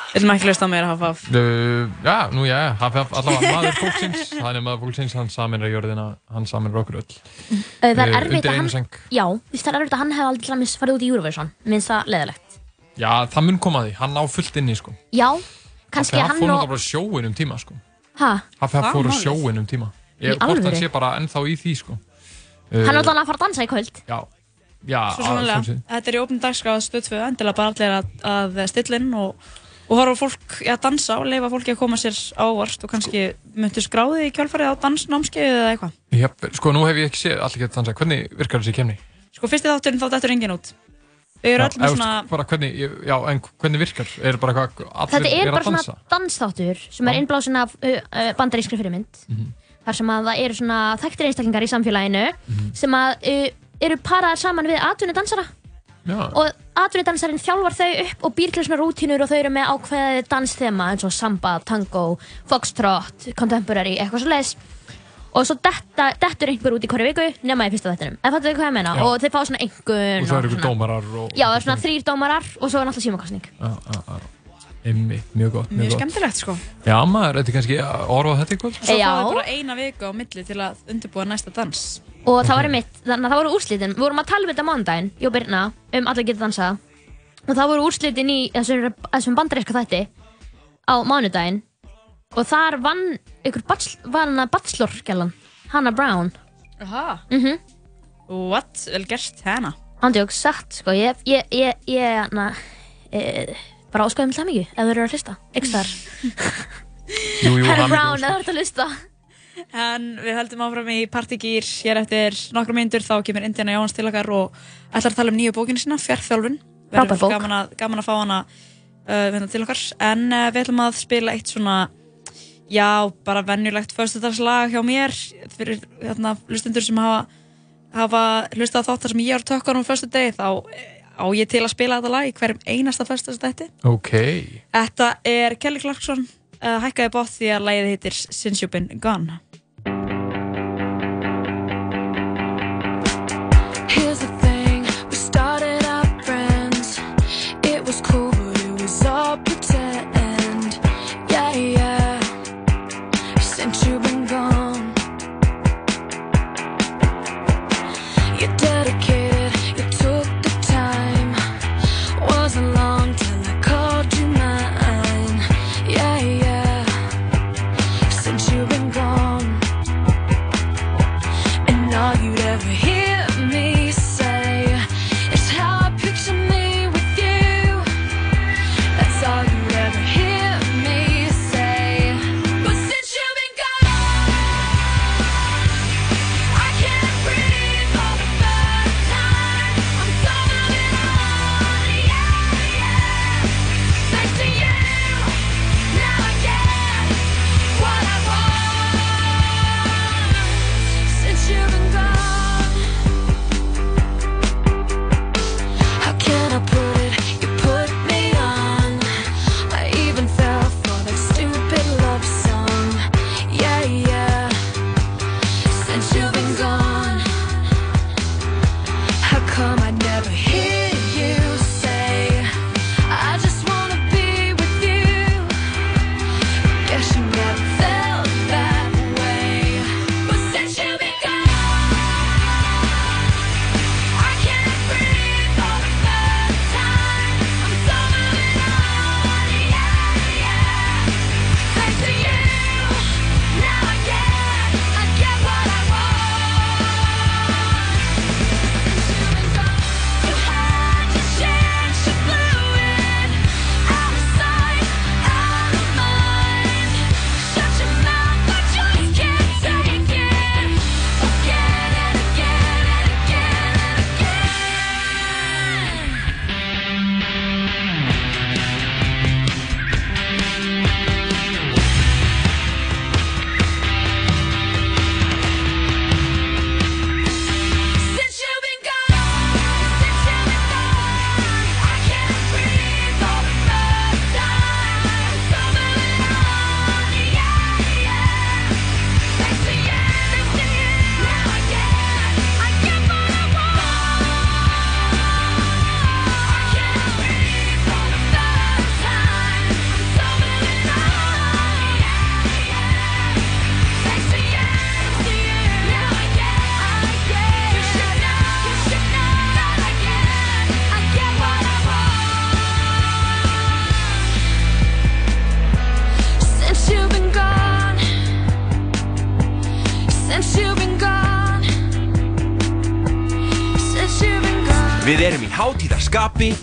S2: Við ætlum ekki að á meira hafaf
S3: Uh, já, nú já, HFF, allavega maður fólksins, hann er maður fólksins, hann saminra jörðina, hann saminra okkur öll.
S4: Það er erfitt að hann. Já, það er erfitt að hann hefði aldrei dæmis farið út í Eurovision minnst það leðilegt
S3: Já, það mun koma að því, hann á fullt inni, sko.
S4: Já, kannski
S3: HFF
S4: hann
S3: fór
S4: og
S3: náttúrulega bara á sjóin um tíma, sko.
S4: Ha,
S3: HFF
S4: Það
S3: fór sjóin um tíma.
S4: Í
S3: Ég, hvort hann sé bara ennþá í því, sko.
S4: Hann í
S3: Já, já,
S2: Svo sannlega, þetta er í opnum dagskraf stöðföðu, endilega bara allir að, að stilla inn og, og horfa á fólk ja, að dansa og leifa fólki að koma sér ávart og kannski myndu skráði í kjálfarið á dansnámskeið eða eitthvað.
S3: Jep, sko, nú hef ég ekki séð allir gett dansa. Hvernig virkar þessi kemni?
S2: Sko fyrsti þátturinn þá dættur engin út. Þau eru
S3: Já, eða,
S2: svona,
S3: bara hvernig, já, en hvernig virkar? Er bara hvað, allir
S4: Þetta er bara svona dansþáttur sem er innblásin af uh, uh, bandarískri fyrirmynd
S3: Mhm.
S4: þar sem að það eru svona þekktir einstaklingar í samfélaginu
S3: Mhm.
S4: sem að uh, eru paraðar saman við atvinni dansara
S3: Já.
S4: og atvinnudansarinn þjálfar þau upp og býr til svona rútínur og þau eru með ákveðið dansþema eins og samba, tango, foxtrot, contemporary, eitthvað svo leiðis og svo detta, dettur einhver út í hverju viku nema í fyrsta þettinum, en fattu þið hvað ég meina
S3: Já.
S4: og þeir fá svona einhvern
S3: Og það eru
S4: svona-
S3: dómarar og...
S4: Já, það er svona þrýr dómarar og svo er náttúrulega
S3: já. Einmitt, mjög gott, mjög
S15: Mjög skemmtilegt sko.
S3: Já, maður, þetta er kannski orðað þetta í kvöld?
S15: Svo fáum við bara eina viku á milli til að undirbúa næsta dans.
S4: Og það var einmitt, þannig að það voru úrslitin við vorum að tala um þetta mánudaginn, ég og Birna um allir geta dansa og það voru úrslitin í þessum, þessum bandaríska þætti á mánudaginn og þar vann ykkur bachelor, vann að bachelor-gælan Hannah Brown
S15: Aha.
S4: mhm
S15: What? Vel gert hana.
S4: Andjók, satt, sko, ég, ég, ég, ég, na, e, bara áskoðum það mikið, ef þú eru að hlusta, ekki þar.
S3: Jú, jú,
S4: Hannah Brown, ef þú ert að hlusta.
S15: En við höldum áfram í partygýr hér eftir nokkrum myndur þá kemur Indiana Jóns til okkar og ætlar að tala um nýju bókinu sína, Fjárþjálfun.
S4: Frábær bók.
S15: Gaman að, gaman að fá hana uh, hérna til okkar. En uh, við ætlum að spila eitt svona, já, bara venjulegt föstudagslag hjá mér fyrir hérna, hlustundur sem hafa, hafa hlustað á þáttar sem ég er á tökkanum á föstudegi þá eh, á ég til að spila þetta lag í hverjum einasta föstudagstætti.
S3: Ok.
S15: Þetta er Kelly Clarkson uh, hækkaði bótt því að lagið heitir Since You've Been Gone.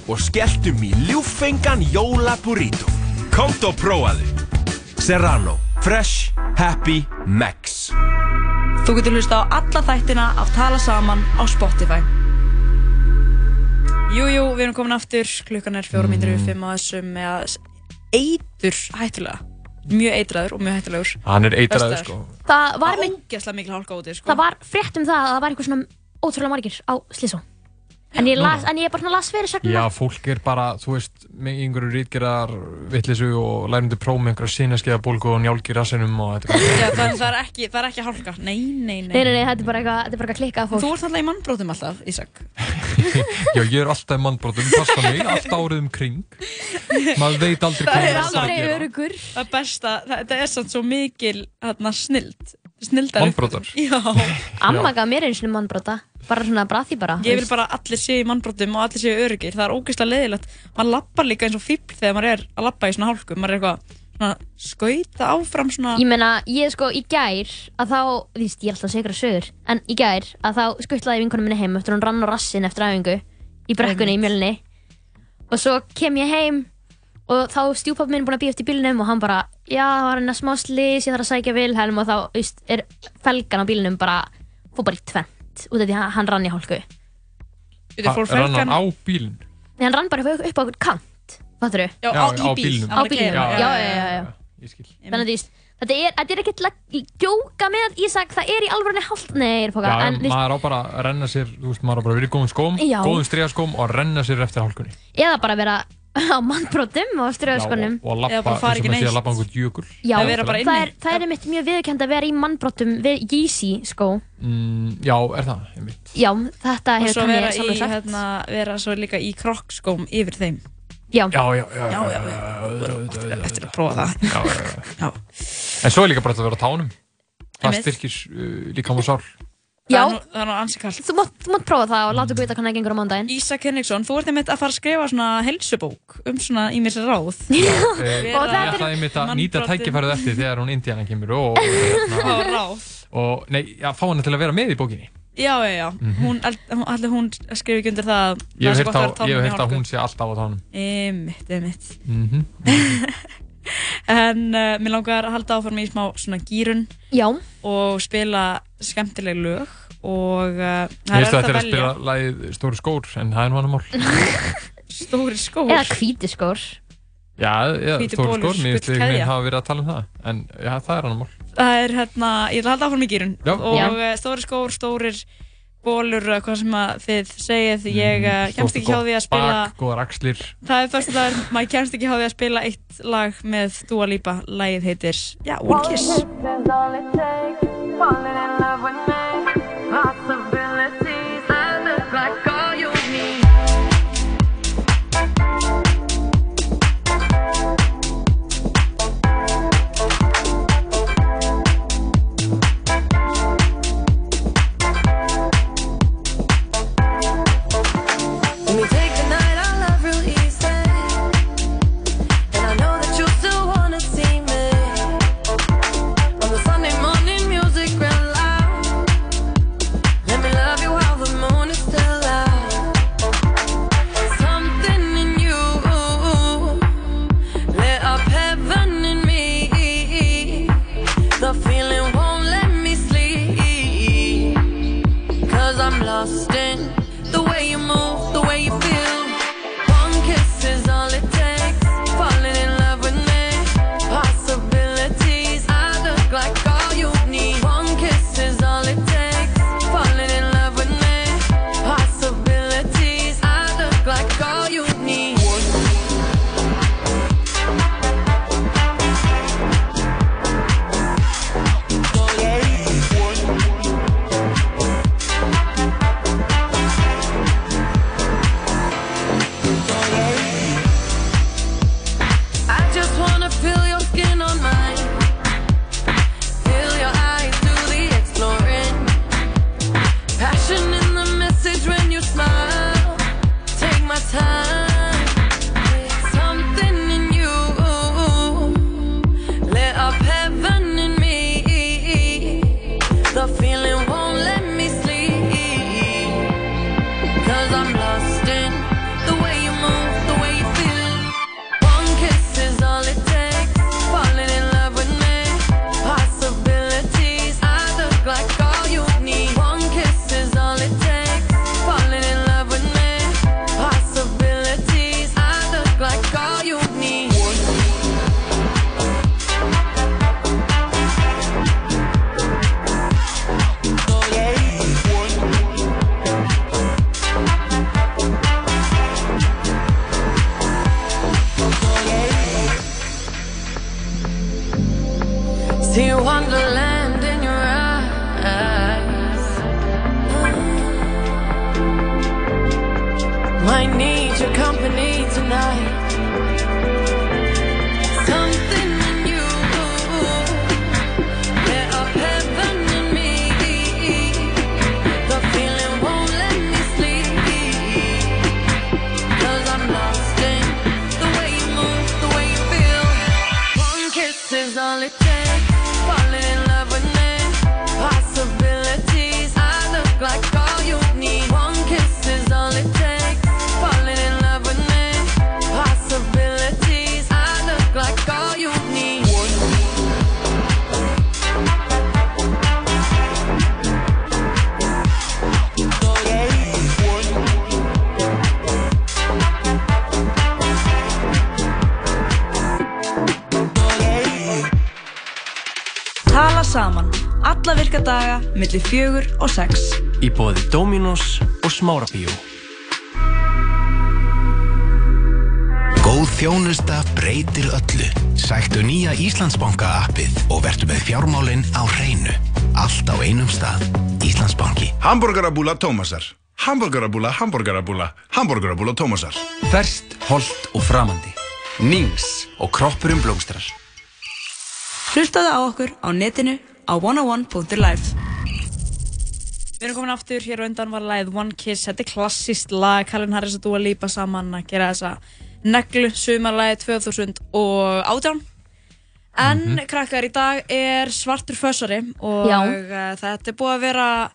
S5: Og skelltum í ljúffengan jóla burrito. Komt og prófaðu. Serrano. Fresh. Happy. Max.
S2: Þú getur hlusta á alla þættina af Tala Saman á Spotify.
S15: Jú, jú, við erum komin aftur, klukkan er fjóra mínir yfir fimm á þessum með eitur hættulega. Mjög eitraður og mjög hættulegur.
S3: Hann er eitraður, sko.
S4: Það var
S15: Það mikil sko.
S4: það var frétt um það að það var eitthvað svona ótrúlega margir á Slísó. En ég, las, en ég er bara svona las fyrir sögnuna.
S3: Já, fólk er bara, þú veist, með einhverju rítgerðar vittlisu og lærundi próf með einhverja sinnaskeiða bólgu og njálgi í rassinum og þetta
S2: Já, það, það, er ekki, það er ekki hálka. Nei, nei, nei.
S4: Nei, nei, nei, þetta er bara eitthvað, þetta er bara eitthvað klikkað fólk.
S2: Þú ert alltaf í mannbrótum alltaf, Ísak.
S3: Já, ég er alltaf í mannbrotum, passa mig, allt árið um kring Maður veit aldrei hvað
S2: er
S3: það er að gera
S2: örugur. Það besta, það, það er samt svo mikil hérna,
S4: sinni mannbrota. Bara svona braði bara.
S2: Ég vil bara að allir séu í mannbrotum og allir séu öryggir. Það er ógeðslega leiðilegt. Man lappar líka eins og fíbl þegar maður er að lappa í svona hálku. Maður er eitthvað svona skauta áfram svona.
S4: Ég meina, ég sko í gær að þá, þú veist, ég er alltaf segra sögur, en í gær að þá skuttlaði vinkonum minni heim eftir hún rann á rassin eftir æfingu í brekkunni í mjölni og svo kem ég heim og þá stjúpappi minn búinn að býja eftir bílnum og hann bara, já, það var hérna smá slís, ég þarf að sækja Vilhelm og þá, veist, er felgan á bílnum bara, fór bara í tvent út af því að hann rann í hálku.
S3: Rann hann á bílinn?
S4: Nei, hann rann bara upp, upp á okkur kant, fattur þú?
S2: Já, á- í bíl.
S4: Á
S2: var að
S4: bílnum, já, já, já, já.
S3: Ég skil.
S4: Þannig að þú veist, þetta er, þetta er ekkert að djóka með Ísak, það er í alvörunni hálft, nei, ég er
S3: Já,
S4: fóka, en þú veist,
S3: maður á bara að renna sér, þú veist, maður á bara að vera í góðum skóm,
S4: Já.
S3: góðum stríðaskóm og að renna sér eftir hálkunni.
S4: eða bara vera á mannbrotum og ströðskonum.
S3: og að lappa, eins og með því að lappa einhvern jökul.
S4: Já, það er, það er einmitt mjög viðkjönd að vera í mannbrotum við Yeezy skó.
S3: Mm, já, er það, einmitt.
S4: Já, þetta
S2: Og
S4: hefur
S2: svo vera,
S4: ég
S2: í,
S4: sjálfur sagt.
S2: hérna, vera svo líka í krokkskóm yfir þeim.
S4: Já.
S3: Já, já, já.
S2: Já, já, já. Eftir að prófa það.
S3: Já, já, já. En svo er líka bara að vera á tánum. Það
S2: Einmitt.
S3: styrkir uh, líka á sál.
S4: Já.
S2: Það er nú- það er nú ansi kallt.
S4: Þú mátt, mátt prófa það og láta okkur vita hvernig það gengur á mándaginn.
S2: Ísak Henriksson, þú ert einmitt að fara að skrifa svona helsubók um svona ímis ráð.
S3: Eh,
S2: Og
S3: Ég
S2: það
S3: ætlaði einmitt að nýta tækifærið eftir þegar hún Indiana kemur og, og, hérna,
S2: ráð?
S3: og nei, já, fá hana til að vera með í bókinni.
S2: Já, já, já.
S3: Mhm.
S2: Hún, allir hún skrifi ekki undir það að
S3: Ég hef á-
S2: að
S3: ég að hún sé alltaf á tánum.
S2: Einmitt, einmitt. En uh, mér langar að halda áfram í smá svona gýrun
S4: Já.
S2: og spila skemmtileg lög og uh,
S3: Ég veist að þetta er að spila lagið Stóri skór, en það er nú annar mál.
S2: Stóri skór?
S4: Eða hvíti skór.
S3: Já, já,
S2: Hvíti
S3: Stóri
S2: bolur,
S3: skór, mér finnst
S2: gullkeðja.
S3: einhvern veginn hafa verið að tala um það. En já, það er annar mál.
S2: Það er hérna, ég ætla að halda áfram í gýrun
S3: Já.
S2: og
S3: Já.
S2: uh, stóri skór, stórir bólur, uh, hvað sem að þið segið, ég uh, kemst ekki hjá því að spila
S3: Bak.
S2: Það er fyrst að maður kemst ekki hjá því að spila eitt lag með Dua Lipa, lagið heitir, já, One Kiss
S17: See wonderland in your eyes. Mm. Might need your company
S12: tonight. Alla virka daga, milli fjögur og sex
S18: Í bóði Dominos og Smárabíó
S6: Góð þjónusta breytir öllu. Sæktu nýja Íslandsbanka appið og vertu með fjármálinn á hreinu. Allt á einum stað. Íslandsbanki.
S7: Hamburgerabúla Tómasar. Hamburgerabúla, hamburgerabúla, hamburgerabúla Tómasar.
S8: Ferskt, holdt og framandi. Nings og kroppurum blómstrar.
S12: Hlustaðu á okkur á netinu á 101.life
S2: Við erum komin aftur, hér á undan var lagið One Kiss, þetta er klassíst lag, Calvin Harris og Dua Lipa saman að gera þessa neglu sumarlagi 2018. En
S4: Mhm.
S2: krakkar, í dag er svartur fössari og
S4: Já.
S2: uh, þetta er búið að vera,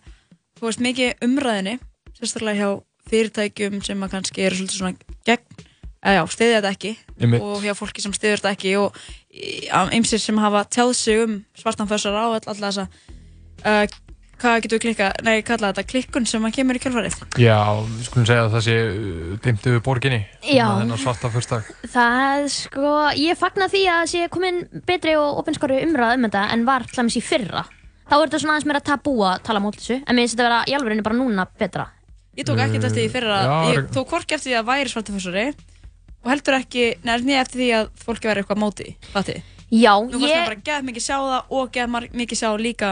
S2: þú veist, mikið umræðinni, sérstaklega hjá fyrirtækjum sem að kannski eru svolítið svona gegn, eða já, stiðja þetta ekki
S3: Einmitt.
S2: og hjá fólki sem stiður þetta ekki og ymsir sem hafa tjáð sig um svartan fössara og all, alla þessa uh, hvað getur við klikka, nei, kalla þetta klikkun sem að kemur í kjálfarið
S3: Já, við skulum segja að það sé uh, dimmt yfir borginni
S4: Já.
S3: þennan svarta fyrstdag
S4: Það sko, ég fagna því að sé komin betri og opinskori umræð um þetta en var hlæmis í fyrra. Þá er þetta svona aðeins meira tabú að tala mót þessu, en mér finnst þetta vera í alvörinu bara núna betra.
S2: Ég tók ekkert eftir því í fyrra,
S4: Já,
S2: ég tók hvorki eftir því að væri svarta fössari og heldur ekki, neða eftir því að fólki væri eitthvað móti, fatið?
S4: Já,
S2: Nú fannst
S4: ég-
S2: mér bara geð mikið sjá það og geð mikið sjá líka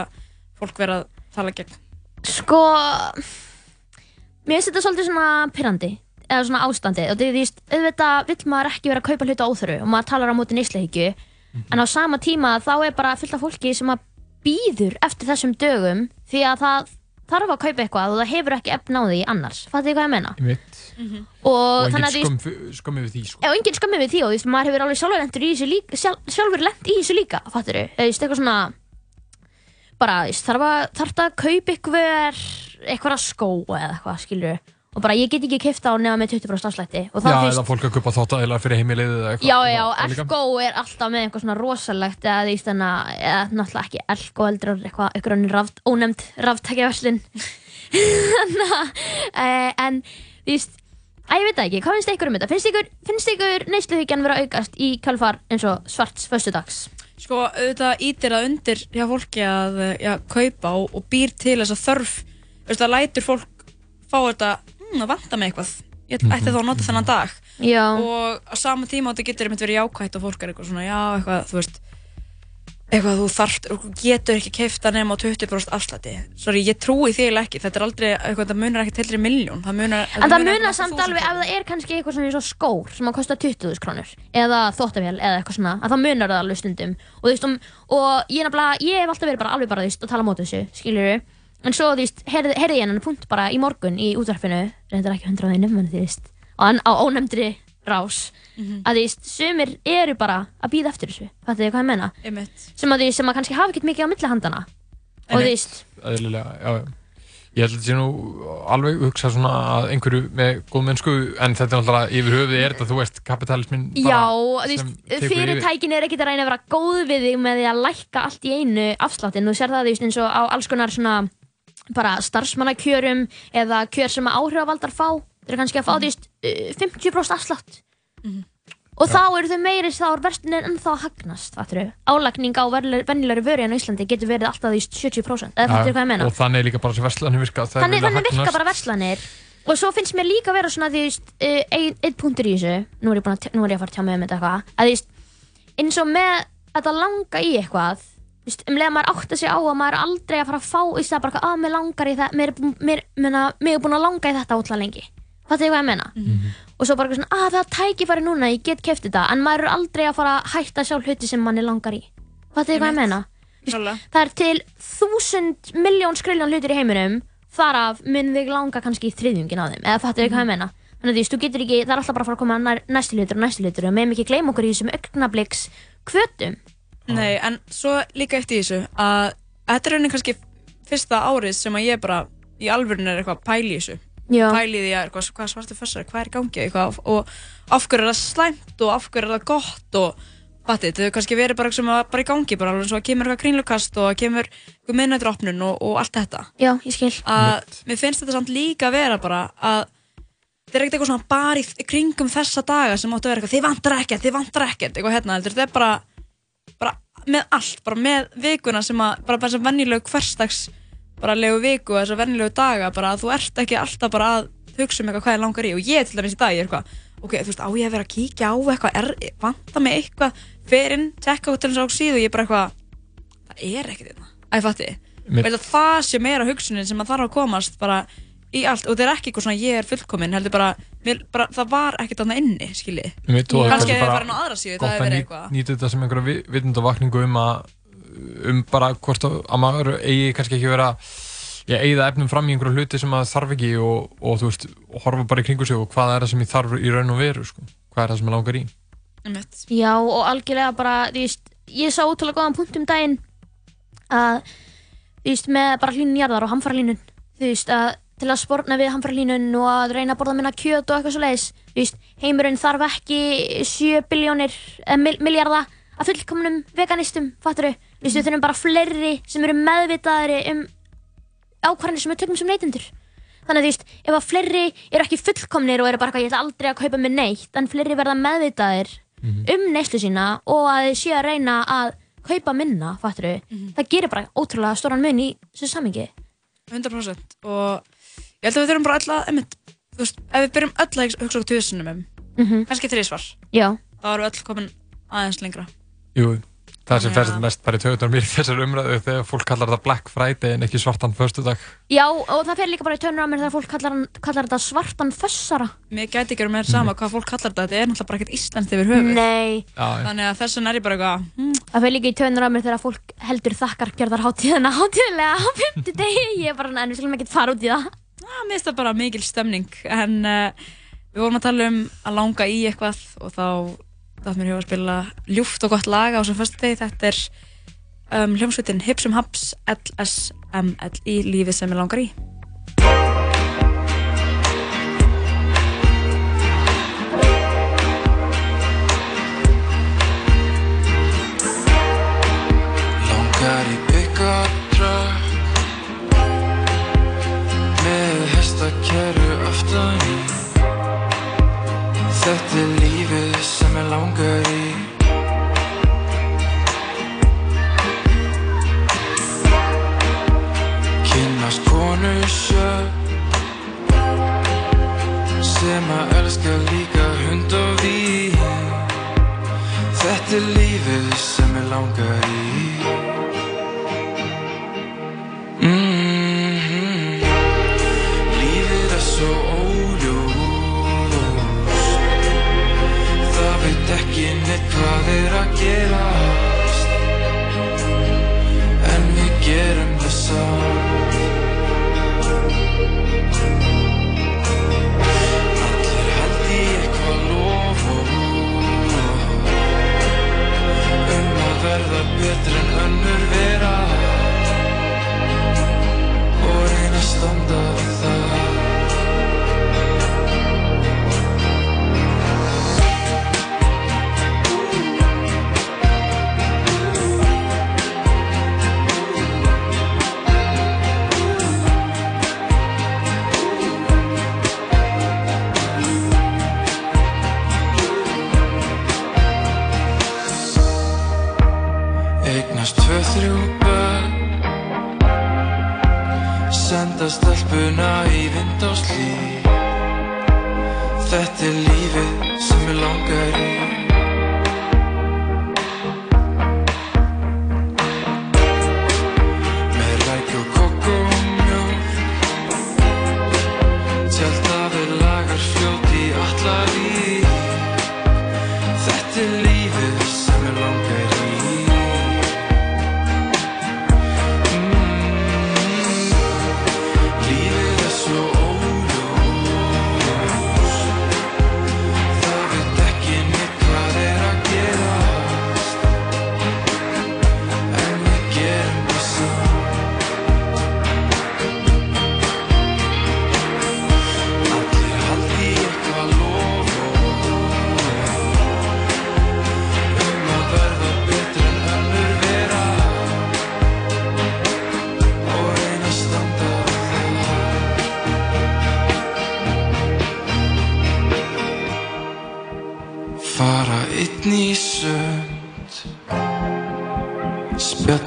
S2: fólk vera að tala gegn.
S4: Sko, mér finnst þetta svolítið svona pyrrandi, eða svona ástandi og því þú veist, auðvitað vill maður ekki vera að kaupa hluta óþöru og maður talar á móti neyslehyggju en á sama tíma þá er bara fullt af fólki sem að býður eftir þessum dögum því að það þarf að kaupa eitthvað og það hefur ekki efn á því annars, fattu hvað ég meina?
S3: Mitt.
S4: Og,
S3: og
S4: þannig
S3: engin
S4: að þú veist,
S3: skömm, skömm yfir því sko.
S4: Já, engin skömmi við því og þú veist, maður hefur alveg sjálfur lentur í þessu líka, sjálf, sjálfur lent í þessu líka, fattur þú? Þú veist, eitthvað svona, bara, þú veist, þarf að, þarf að kaupa eitthvað, eitthvað skó eða eitthvað, skilur og bara, ég get ekki kipta á nema með 20% afslætti og
S3: Já,
S4: það
S3: eða fólk að kupa þóttæðilega fyrir heimilið eða eitthvað
S4: Já, já,
S3: Það.
S4: Elko er alltaf með eitthvað svona rosalegt eða eða eitthvað önnur raft, ónefnd ráftækjaverslun Eh, en þú veist að ég veit það ekki, hvað finnst ykkur um þetta? Finnst ykkur, finnst ykkur neysluhyggjan vera að aukast í kjálfar eins og svarts föstudags?
S2: Sko, auðvitað ítir það undir hjá fólki að já, kaupa og, og býr til þessa þörf Þú veist, það lætur fólk fá þetta hm, það vantar mig eitthvað ég ætti þá að nota þennan dag
S4: Já.
S2: og á sama tíma þetta getur einmitt verið jákvætt og fólk er eitthvað svona, já, eitthvað, þú veist eitthvað þú þarft, getur ekki keifta nema á 20% afslætti. Sorry, ég trúi því eiginlega ekki, þetta er aldrei eitthvað, það munar ekki til miljón, það munar
S4: En það
S2: munar
S4: munar samt alveg ef það er kannski eitthvað svona eins og skór sem að kosta 20.000 krónur eða þóttavél eða eitthvað svona að það munar það alveg stundum. Og þú veist um, og ég nefnilega, ég hef alltaf verið bara alveg bara þú veist að tala á móti þessu, skiljuru en svo þú veist, heyrði heyrði ég hennan punkt bara í morgun í útvarpinu, reyndar ekki 100 á rás
S2: Mhm.
S4: að veist, sumir eru bara að býða eftir þessu, fattu þið hvað ég menna sem að veist, sem að kannski hafa ekkert mikið á milli handana og
S3: já. Ég held að þetta sé nú alveg hugsa svona að einhverju með góð mennsku en þetta er náttúrulega yfir höfuði er þetta, þú veist, kapitalismin
S4: Já,
S3: yfir.
S4: fyrirtækin er ekkert að reyna að vera góð við þig með því að lækka allt í einu afsláttinn. Þú sér það veist, eins og á alls konar svona bara starfsmannakjörum eða kjör sem að áhrifavaldar fá. Þeir eru kannski að fá veist uh, 50% afslátt. Og þá eru þau meiri, þá er verslunin ennþá að hagnast. Álagning á venjulegri vöru en á Íslandi getur verið alltaf veist 70%, eða fattur hvað ég meina?
S3: Og þannig líka bara sem verslanir virka
S4: þannig, þannig virka bara verslanir og svo finnst mér líka vera svona því uh, ein, einn punktur í þessu nú er ég, að, nú er ég að fara að tjá mig um þetta eitthvað að veist, eins og með að það langa í eitthvað þú veist, um leið að maður átta sig á að maður aldrei að fara að fá í það bara að mér langar í það mér, mér, mér, mér er búin að langa í þetta ótrúlega lengi fattu þið hvað ég menna og svo bara eitthvað svona, að það er tækifæri núna, ég get keft þetta. En maður er aldrei að fara að hætta að sjá hluti sem manni langar í. Fattu þið hvað ég menna það er til þúsund miljón skriljón hlutir í heiminum þar af mun þig langa kannski í þriðjungin á þeim. Eða fattu þið hvað ég menna þannig að þú veist, þú getur ekki, það er alltaf bara að fara að koma nær, næstu hlutur og næstu hlutur og meðum ekki gleyma okkur í þessum augnabliks kvötum.
S2: Nei, en svo líka eitt í þessu að þetta er raunin kannski fyrsta árið sem að ég bara í alvörun er eitthvað að pæli í þessu
S4: Já.
S2: pæli í því að eitthvað, hvað svartu fessar, hvað er í gangi? Eitthvað, og af hverju er það slæmt og af hverju er það gott og þetta hefur kannski verið bara sem að bara í gangi bara alveg svo að kemur eitthvað krínlukast og að kemur eitthvað minnætturopnun og, og allt þetta.
S4: Já, ég skil.
S2: Að mér finnst þetta samt líka að vera bara að þetta er ekkert eitthvað svona bara í kringum þessa daga sem áttu að vera eitthvað þið vantar ekkert, þið vantar ekkert eitthvað hérna, heldur, þetta er bara bara með allt, bara með vikuna sem að, bara þess að venjulegu hverstags bara legu viku, þess að venjulegu daga bara að þú ert ekki alltaf bara að hugsa um eitthvað hvað er langar í. Og ég til dæmis í dag, ég er eitthvað ok, þú veist, á ég að vera að kíkja á eitthvað? Er, vanta mig eitthvað, fer inn tekka út til þess að síðu og ég er bara eitthvað það er ekkert þetta, að ég fatti
S3: Mér-
S2: það sé meira hugsunin sem að þarf að komast bara í allt. Og þetta er ekki eitthvað svona ég er fullkomin, heldur bara, mér, bara það var ekkert þarna inni, skiljið
S3: og
S2: kannski
S3: bara
S2: hefur farið á aðra síðu, það
S3: að
S2: verið eitthvað
S3: um bara hvort að, að maður eigi kannski ekki vera ég eigða efnum fram í einhverju hluti sem maður þarf ekki og, og þú veist, horfa bara í kringu sig og hvað er það sem ég þarf í raun og veru sko? hvað er það sem ég langar í.
S4: Já, og algjörlega bara, veist, ég sá útrúlega góðan punkt um daginn að, þú veist, með bara hlínun jarðar og hamfarlínun, þú veist, að til að sporna við hamfarlínun og að reyna að borða minna kjöt og eitthvað svo leiðis, þú veist, heimurinn þarf ekki 7 biljónir, eða mil, miljarda að fullkomnum veganistum, fattur þau, þú veist, við þurfum bara fleiri sem eru meðvitaðari um ákvarðanir sem við tökum sem neytendur. Þannig að þú veist, ef að fleiri eru ekki fullkomnir og eru bara eitthvað, ég ætla aldrei að kaupa mér neitt, en fleiri verða meðvitaðir um neyslu sína og að þau séu að reyna að kaupa minna, fattur það gerir bara ótrúlega stóran mun í þessu samingi
S2: 100% og ég held að við þurfum bara öll að einmitt, þú veist, ef við byrjum öll að hugsa okkur tvisunum um
S4: Mhm.
S2: kannski þrísvar
S4: Já.
S2: þá erum við öll komin aðeins lengra.
S3: Jú, það sem
S2: Já.
S3: færst mest bara í töðunar mér í þessar umræðu þegar fólk kallar þetta Black Friday en ekki svartan föstudag.
S4: Já, og það fer líka bara í á mér þegar fólk kallar, kallar þetta svartan fössara.
S2: Mér gæti ekki verið með sama hvað fólk kallar þetta þetta er náttúrulega bara ekkert íslenskt yfir höfuð.
S4: Nei.
S3: Já,
S2: þannig að þess vegna er ég bara eitthvað hm,
S4: Það fer líka í á mér þegar fólk heldur þakkar gerðar hátíðina hátíðlega á 50 degi. Ég er bara, en við skulum ekki fara út í það.
S2: Að, mér finnst það bara mikil stemning. En uh, við vorum að tala um að langa í eitthvað og þá þátt mér hefur að spila ljúft og gott lag á sem fyrstu degi þetta er um, hljómsveitin Hipsum Haps LSML í lífið sem ég langar í.
S1: Langar í truck Með hestakerru aftan í. Þetta er lífið sem ég langar í Kynnast konu sjö Sem að elska líka verða betur en önnur vera. Og reyna að standa Senda stelpuna í vind á slí Þetta er lífið sem ég langar í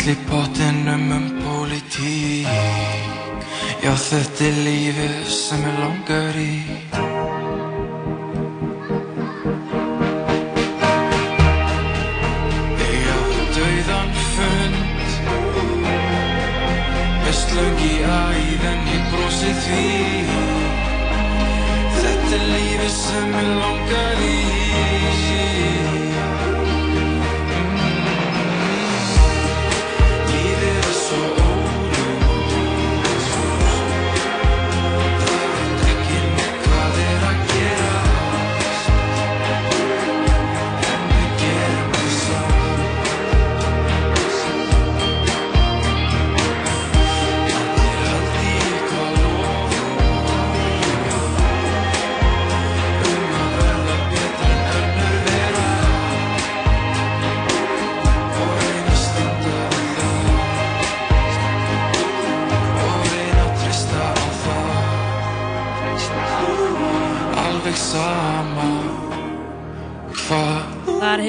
S1: Spjall í pottinum um pólitík. Já, þetta er lífið sem ég langar í. Ég á dauðan fund. Með slöng í æð en ég brosi því. Þetta er lífið sem ég langar í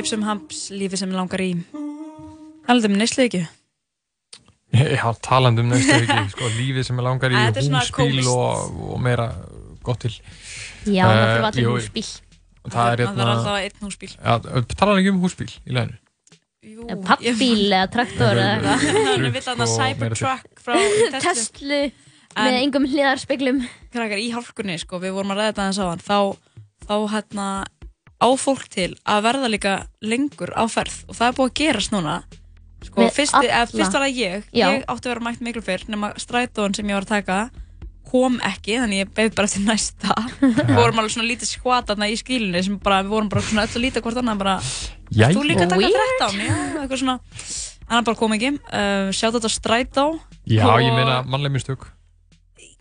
S1: Það er
S2: hipsum hamps lífi sem langar í. Með neyslu ekki.
S3: Já, talandi um næstu ekki, sko, lífið sem er langar í
S2: er kómískt.
S3: og, og meira gott til.
S4: Já, það
S3: Eh,
S4: allir
S3: jú,
S4: húsbíl.
S3: Það er
S2: alltaf einn húsbíl.
S3: Já, talaðu ekki um húsbíl í læginu.
S4: Pappbíl eða traktor eða eitthvað.
S2: Hann vill hann að Cybertruck frá Tesla.
S4: Með engum hliðarspeglum.
S2: Krakkar, í hálkunni, sko, við vorum að ræða þetta aðeins á hann, þá, þá hérna, á fólk til að verða líka lengur á ferð og það er búið að gerast núna. Sko, fyrst, eða, fyrst var það ég,
S4: Já.
S2: ég átti að vera mætt miklu fyrr, nema strætóin sem ég var að taka kom ekki, þannig ég beð bara til næsta. við vorum alveg svona lítið skvatarna í skílunni sem bara, við vorum bara svona öll að líta hvort annað bara, þú líka að taka
S4: Weird.
S2: 13, já, eitthvað svona. En hann bara kom ekki, uh, sjátt þetta strætó.
S3: Já,
S2: og-
S3: ég meina mannleg mistök.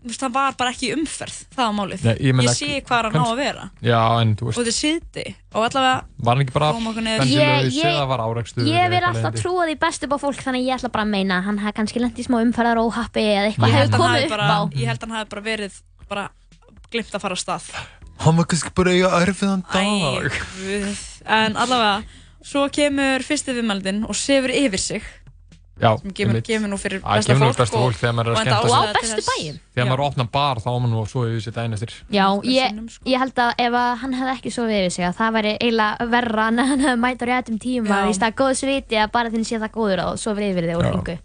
S2: Það var bara ekki í umferð, það var málið.
S3: Nei, ég meina-
S2: sé hvað hann á að vera.
S3: Já, en þú
S2: Og
S3: veist,
S2: þetta er síðdi. Og allavega,
S3: var hann ekki bara
S4: Ég- ég-
S3: eða var árekstur?
S4: Ég vil alltaf trúa því best upp á fólk þannig að ég ætla bara að meina að hann hafði kannski lent í smá umferðar óhappi eða eitthvað
S2: ég
S4: hefur
S2: hann hafi
S4: komið upp
S2: bara,
S4: á.
S2: ég held hann hafi bara verið, bara glimt að fara á stað.
S3: Hann var kannski bara eiga erfiðan dag.
S2: En allavega, svo kemur fyrsti viðmældin og sefur yfir sig.
S3: Já,
S2: Sem kemur nú fyrir besta fólk.
S3: fólk þegar maður er að skemmta sig.
S4: Á bestu bæjum.
S3: Þegar maður opnar bar þá maður nú að sofa yfir sér daginn eftir.
S4: Já, ég,
S2: sko.
S4: ég held að ef að hann hefði ekki sofið yfir sig að það væri eiginlega verra en að hann hefði mætt á réttum tíma í stað góðs viti að bara þinn sé það góður og sofið yfir þig og hringu.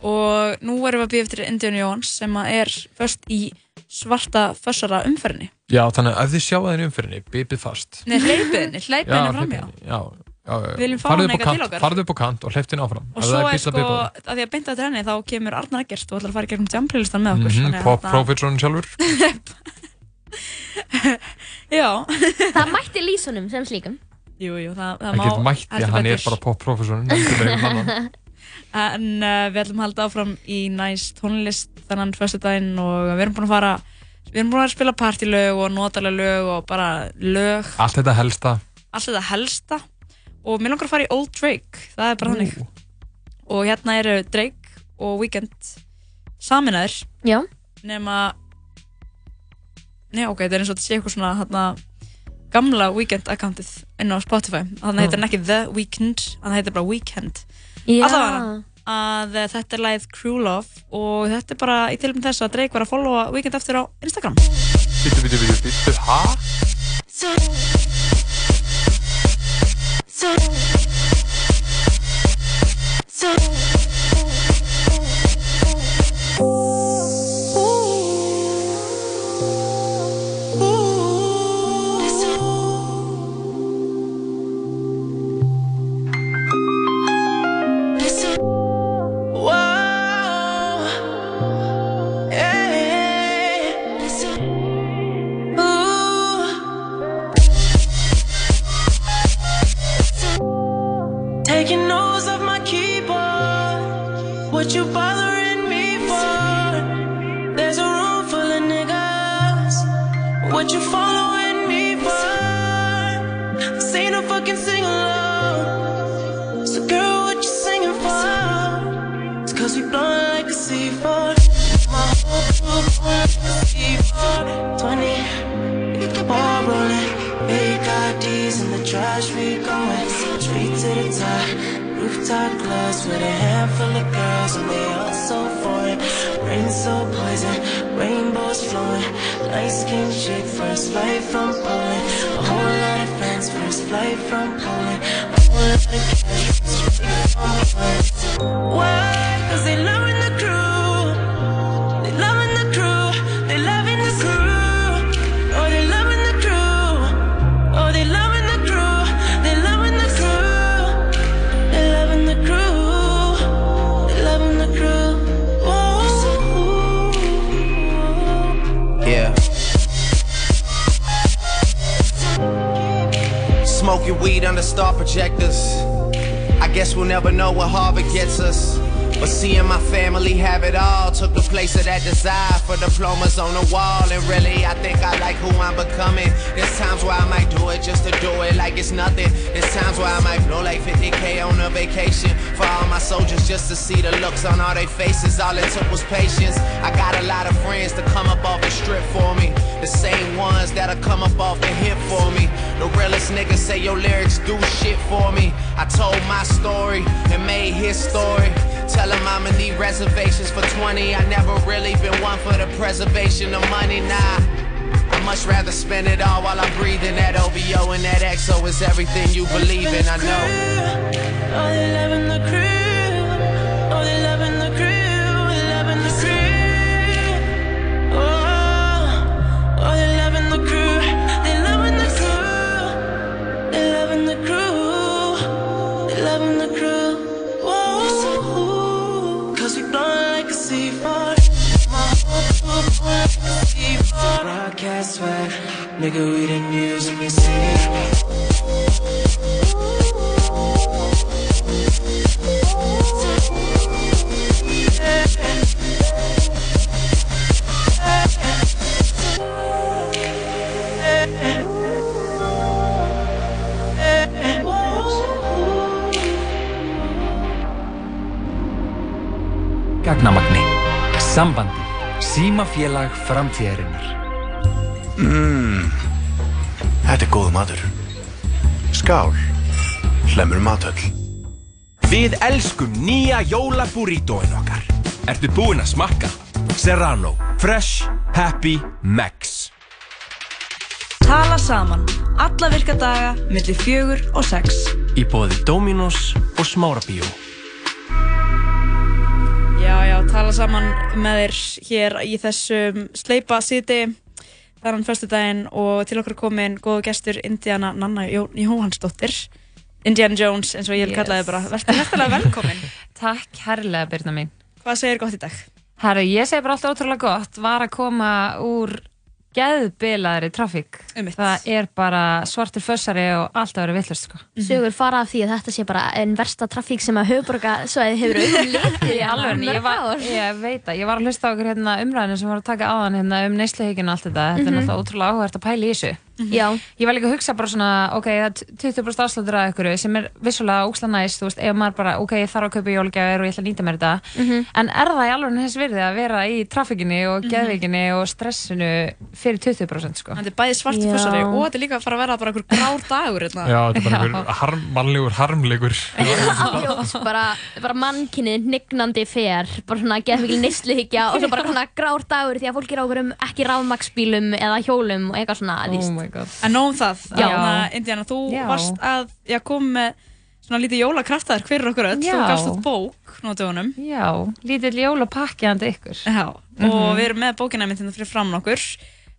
S2: Og nú erum við að býja eftir Indiana Jones sem að er först í svarta fössara umferðinni.
S3: Já, þannig að ef þið sjáu þeirri umfyrinni, bipið fast.
S2: Nei, hleypið hleypið Við viljum fá
S3: Farðu
S2: hana
S3: upp á
S2: eitthvað
S3: kant-
S2: til okkar.
S3: Farðu upp á kant og hleypt henni áfram.
S2: Og svo
S3: það
S2: er sko, að því að beinta þetta henni, þá kemur Arnar Eggert og ætlar að fara í gegnum jamplaylistan með okkur. Þannig að
S3: Pop Profitson sjálfur.
S2: Já.
S4: Það mætti lýsunum sem slíkum.
S2: Jú, jú, það, það
S3: Það
S2: má
S3: getur mætt,
S2: heldur
S3: því hann er
S2: betur.
S3: bara Pop Profitson.
S2: En uh, við ætlum að halda áfram í næst tónlist þennan fyrstu daginn og við erum búin að fara, við erum búin að spila partylög og notalega lög og bara lög,
S3: Allt þetta helsta.
S2: allt þetta helsta og mér langar að fara í Old Drake, það er bara þannig. Og hérna eru Drake og Weekend saminæður.
S4: Já.
S2: Nema, nei ok, þetta er eins og þetta sé eitthvað svona hérna, gamla Weekend accountið inn á Spotify. Þannig heitir hann ekki The Weekend, þannig heitir bara Weekend.
S4: Já.
S2: Allavega að eh, þetta er lagið Crew Love og þetta er bara í tilbyrjum þess að Drake var að followa Weekend eftir á Instagram.
S3: Býttu, býttu, býttu, býttu, hæ?
S16: Taking
S8: framtíðarinnar.
S6: Mmm, þetta er góð matur. Skál, hlemur matöll.
S5: Við elskum nýja jólaburrítóin okkar. Ertu búinn að smakka? Serrano. Fresh. Happy. Max.
S12: Tala saman. Alla virka daga, milli fjögur og sex.
S18: Í bóði Dominos og Smárabíó.
S2: Tala saman með þér hér í þessum sleipa síti þennan föstudaginn og til okkur er komin góðu gestur Indiana Nanna Jó Jóhannsdóttir Indiana Jones eins og ég yes.
S19: Yes.
S2: kallaði bara Vertu hærtalega velkomin
S19: Takk herrlega Birna mín
S2: Hvað segir gott í dag?
S19: Herru, ég segi bara alltaf ótrúlega gott var að koma úr geðbilaðri trafík. Það er bara svartur fössari og allt að vera villust sko.
S4: Sögur fara af því að þetta sé bara einn versta trafík sem að að hefur auðvitað litið
S19: í alveg, ég, var, ég veit að ég var að hlusta á okkur hérna, umræðinu sem var að taka áðan hérna, um neysluhyggjuna og allt þetta, þetta er
S4: Mhm.
S19: náttúrulega ótrúlega áhugavert að pæla í þessu
S4: Já.
S19: Ég var líka að hugsa bara svona, ok, það er 20% afsláttur að ykkur sem er vissulega óksla næst, þú veist, ef maður bara, ok, ég þarf að kaupa jólagjafir og ég ætla að nýta mér þetta
S4: Mhm.
S19: en er það í alveg þess virði að vera í trafikkinni og
S2: Mhm.
S19: geðvikinni og stressinu fyrir 20% sko?
S2: Þetta er bæði svartur
S19: Já.
S2: fössari og þetta er líka að fara að vera bara einhver grár dagur hérna.
S3: Já, þetta er bara einhver harm, mannlegur harmleikur.
S4: Já, bara, bara mannkinni hnignandi fer bara svona geða mikil neysluhyggja og svo bara svona grár dagur því að fólk er á
S2: En nóg um það. Anna, Indiana, þú
S19: Já.
S2: varst að já, koma með svona lítið jólakraftaðir fyrir okkur öll,
S19: Já.
S2: þú gafst út bók dögunum.
S19: Já, lítill jólapakki handa ykkur
S2: Já, og
S19: Mhm.
S2: við erum með bókina einmitt hérna fyrir framan okkur,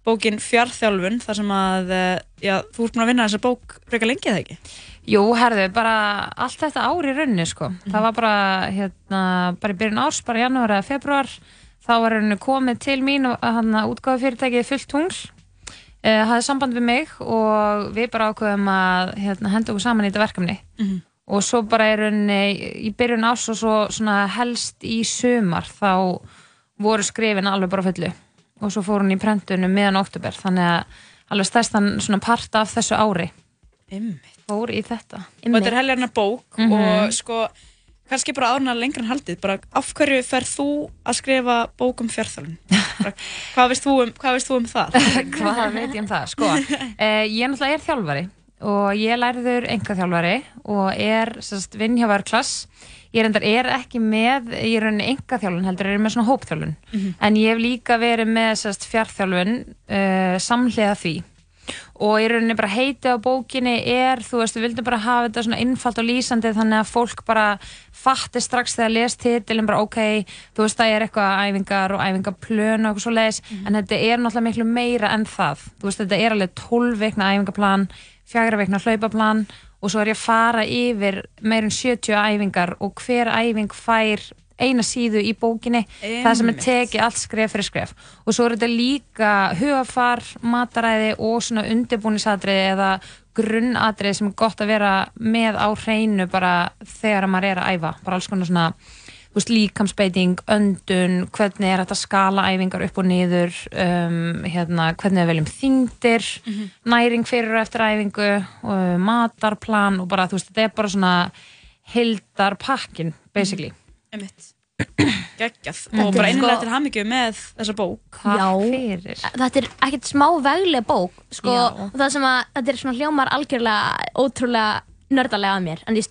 S2: bókin Fjarþjálfun, þar sem að, eh, þú ert búin að vinna þessa bók frekar lengi eða ekki?
S19: Jú, herðu, bara allt þetta ár í rauninni sko. Það var bara, hérna, bara í byrjun árs, bara janúar eða februar þá var rauninni komið til mín og hann að útgáfa fyrirtækið fullt tungl uh, hafði samband við mig og við bara ákveðum að hérna, henda okkur saman í þetta verkefni
S2: Mhm.
S19: og svo bara í rauninni í byrjun árs og svo svona helst í sumar þá voru skrifin alveg bara fullu og svo fór hún í prentunum meðan oktober þannig að alveg stærstan svona part af þessu ári
S2: Einmitt.
S19: fór í þetta
S2: Og þetta er helgarna bók
S19: Mhm.
S2: og sko, kannski bara árna lengra en haldið, bara af hverju ferð þú að skrifa bók um Fjarþjálfun? Bara, hvað um, hvað veist þú um það?
S19: Hvað veit ég um það? Sko, eh, ég náttúrulega er þjálfari og ég lærður engaþjálfari og er sérst, vinn hjá Vörklass ég reyndar er ekki með í rauninni engaþjálfun heldur er ég með svona hópþjálfun
S2: Mhm.
S19: en ég hef líka verið með sérst, fjárþjálfun uh, samhliða því og í rauninni bara heiti á bókinni er, þú veist, við vildum bara hafa þetta svona innfalt og lýsandi þannig að fólk bara fatti strax þegar les titilin bara ok, þú veist, það er eitthvað æfingar og æfingaplön og eitthvað svo leiðis en þetta er náttúrulega miklu meira en það. Þú veist, þetta er alveg 12 veikna æfingaplan fjagra veikna hlaupaplan og svo er ég að fara yfir meir en 70 æfingar og hver æfing fær eina síðu í bókinni það sem er tekið allt skref fyrir skref. Og svo er þetta líka hugafar, mataræði og svona undirbúnisatriði eða grunnatriði sem er gott að vera með á hreinu bara þegar maður er að æfa. Bara alls konar svona líkamsbeiting, öndun hvernig er þetta skala æfingar upp og niður um, hérna, hvernig við veljum þingdir næring fyrir og eftir æfingu og matarplan og bara þú veist, þetta er bara svona hildar pakkin basically
S2: Einmitt. Geggjað.
S4: Þetta
S2: Og bara
S4: sko-
S2: innlega til hamingju með þessa bók.
S4: Já,
S19: fyrir.
S4: þetta er ekkert smá vegleg bók sko,
S2: Já.
S4: og það sem að þetta er svona hljómar algjörlega ótrúlega nördalega að mér en því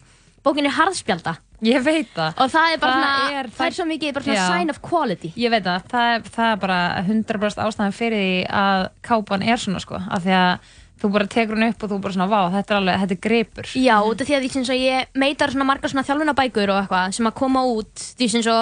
S4: bókin er harðspjalda
S19: Ég veit það.
S4: og það er bara
S19: Það
S4: svona,
S19: er-
S4: það er svo mikið bara svona
S19: Já.
S4: sign of quality
S19: Ég veit það, það, er- það er bara 100% ástæðan fyrir því að kápan er svona sko, af því að þú bara tekur hún upp og þú bara svona, vá, þetta er alveg, þetta er gripur.
S4: Já, út af því að því sem ég meitar svona margar svona þjálfunabækur og eitthvað sem að koma út því sem svo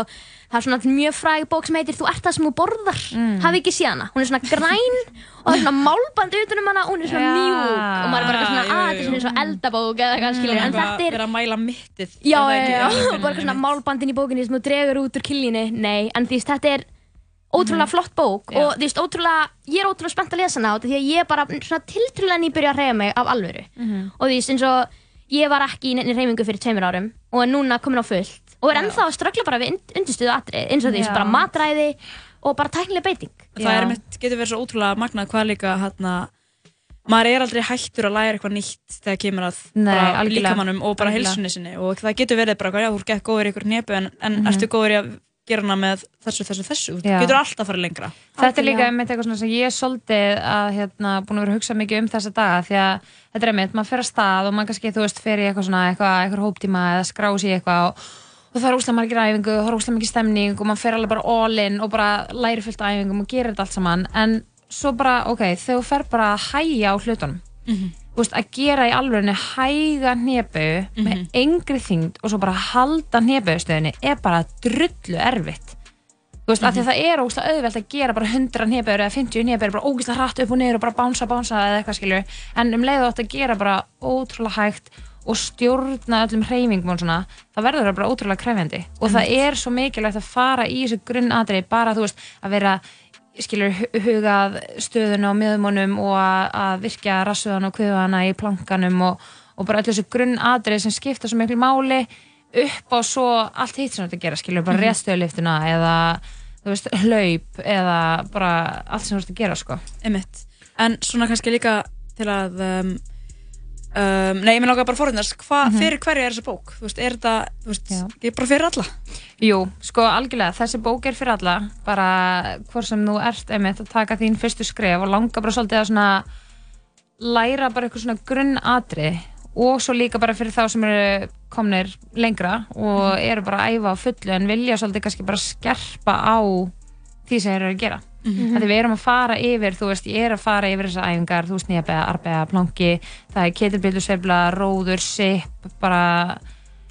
S4: það er svona mjög fræg bók sem heitir Þú ert það sem þú borðar
S19: Mm.
S4: hafi ekki séð hana, hún er svona græn og það er svona málband utan um hana hún er svona
S19: Já.
S4: mjúk og maður er bara svona að
S2: jú,
S4: þetta er svona eins og eldabók eða eitthvað skilur en þetta er
S2: Verið að mæla mittið.
S4: Já, já, já,
S2: Já,
S4: bara eitthvað svona málbandin í bókinni sem þú dregur út úr kiljunni, nei, en því þetta er ótrúlega
S2: Mhm.
S4: flott bók og þú veist, ótrúlega, ég er ótrúlega spennt að lesa hana út af því að ég er bara svona tiltrúlega nýbyrja að reyja mig af alvöru
S19: Mhm.
S4: og þú veist, eins og ég var ekki í nefnir reymingu fyrir tveimur árum og er núna komin á fullt og er ennþá að ströggla bara við und- undirstöðu atrið, eins og því,
S2: Já.
S4: bara matræði og bara tæknileg beiting
S2: Það er mitt, getur verið svo ótrúlega magnað hvað líka hérna, maður er aldrei hættur að læra eitthvað nýtt þegar kemur að
S19: Nei,
S2: bara
S19: algjörlega.
S2: líkamannum og bara
S19: Algjörlega.
S2: heilsunni sinni og það getur verið bara, já, þú ert gett góður í ykkur nepu en, en
S19: Mhm.
S2: ertu góður í að gera hana með þessu, þessu, þessu, þú
S19: Já.
S2: getur alltaf að fara lengra.
S19: Þetta er líka einmitt eitthvað svona sem ég er svolítið að hérna, búin að vera að hugsa mikið um þessa daga því að þetta er einmitt, maður fer að stað og maður kannski, þú veist, fer í eitthvað svona eitthvað, eitthvað hóptíma eða skrás í eitthvað og, og það er úslega margir æfingu og það er úslega mikið stemning og maður fer alveg bara all in og bara læri fullt æfingum og gerir þetta allt saman. En svo bara, ok, þú fer bara að hæja á hlutunum þú veist, að gera í alvegni hæga hnebu með engri þyngd og svo bara halda hnebuðstöðinni er bara drullu erfitt. Þú veist, af því að það er ógæslega auðvelt að gera bara 100 hnebuður eða 50 hnebuður bara ógæslega hratt upp og niður og bara bánsa, bánsa eða eitthvað skilju en um leið þú átt að gera bara ótrúlega hægt og stjórna öllum hreyfingum og svona, það verður það bara ótrúlega krefjandi. Og það er svo mikilvægt að fara í þessu grunnadri, bara þú veist að vera skilur hugað stöðuna á miðumunum og að, virkja rassuðan og kviðana í plankanum og, og bara öll þessu grunnadrið sem skipta svo miklu máli upp á svo allt hitt sem þetta gera, skilur bara mm réttstöðuliftuna eða þú veist, hlaup eða bara allt sem að gera sko.
S2: Einmitt. En svona kannski líka til að um, um, Nei, ég með langar bara að forðast Hva,
S19: Mhm.
S2: Fyrir hverju er þessa bók? Þú veist, er þetta, þú veist, ég er bara fyrir alla
S19: Jú, sko algjörlega, þessi bók er fyrir alla bara hvort sem þú ert einmitt að taka þín fyrstu skref og langa bara svolítið að svona læra bara eitthvað svona grunnatri og svo líka bara fyrir þá sem eru komnir lengra og eru bara að æfa á fullu en vilja svolítið kannski bara skerpa á því sem þeir eru að gera
S2: Mhm.
S19: Af því við erum að fara yfir, þú veist, ég er að fara yfir þessar æfingar, þú veist, nýjabæða, arbeiða, planki, það er ketilbildusveifla, róður, sipp, bara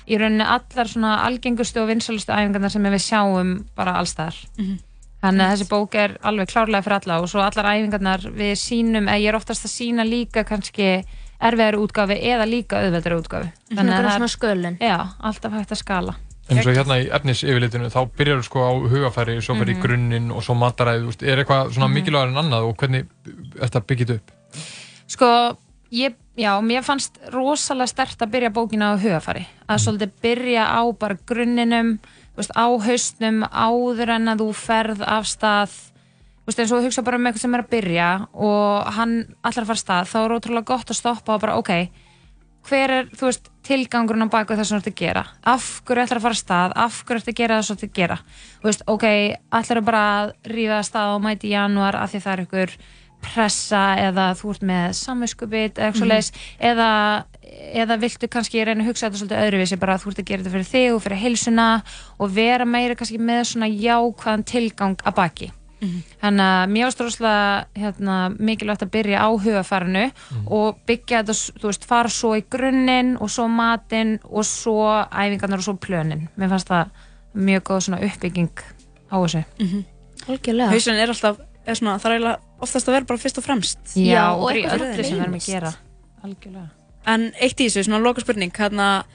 S19: í rauninni allar svona algengustu og vinsalustu æfingarnar sem við sjáum bara allstaðar.
S2: Mhm.
S19: Þannig að þessi bók er alveg klárlega fyrir alla og svo allar æfingarnar við sínum, eða ég er oftast að sína líka kannski erfiðari útgáfi eða líka auðveldari útgáfi.
S4: Svona
S19: að
S4: bara
S19: það er-
S4: svona skölun.
S19: Já, alltaf hægt að skala.
S3: En svo hérna í efnis yfirlitinu þá byrjar sko á hugafæri, svo fyrir
S19: Mhm.
S3: í grunninn og svo mataræði, þú er eitthvað svona
S19: Mhm.
S3: mikilvægur en annað og hvernig þetta byggit upp?
S19: Sko, ég, já, mér fannst rosalega stert að byrja bókina á hugafari. Að svolítið byrja á bara grunninum, þú veist, á haustnum, áður en að þú ferð af stað. Þú veist, eins og þú hugsa bara um eitthvað sem er að byrja og hann allar fara stað, þá er ótrúlega gott að stoppa og bara, ok, hver er, þú veist, tilgangurinn á baku þess að þú ert að gera? Af hverju ætlar að fara af stað? Af hverju ert að gera þess að þú ert að gera? Þú veist, ok, ætlar að bara að rífa af stað og mæti í janúar af því það er ykkur pressa eða þú ert með samvinskupið eða mm eða, eða viltu kannski reyna að hugsa þetta svolítið öðruvísi bara að þú ert að gera þetta fyrir þig og fyrir heilsuna og vera meira kannski með svona jákvæðan tilgang að baki
S2: Mhm.
S19: Þannig að mér varst rosalega hérna, mikilvægt að byrja á hugafarinu og byggja þetta, þú veist, fara svo í grunninn og svo matinn og svo æfingarnar og svo plönin. Mér fannst það mjög góð svona uppbygging á þessu.
S4: Algjörlega.
S2: Hausinn er alltaf, er svona, það er oftast að vera bara fyrst og fremst.
S19: Já, og bara í öllu sem við erum að gera. Algjörlega.
S2: En eitt í þessu, svona loka spurning, hérna,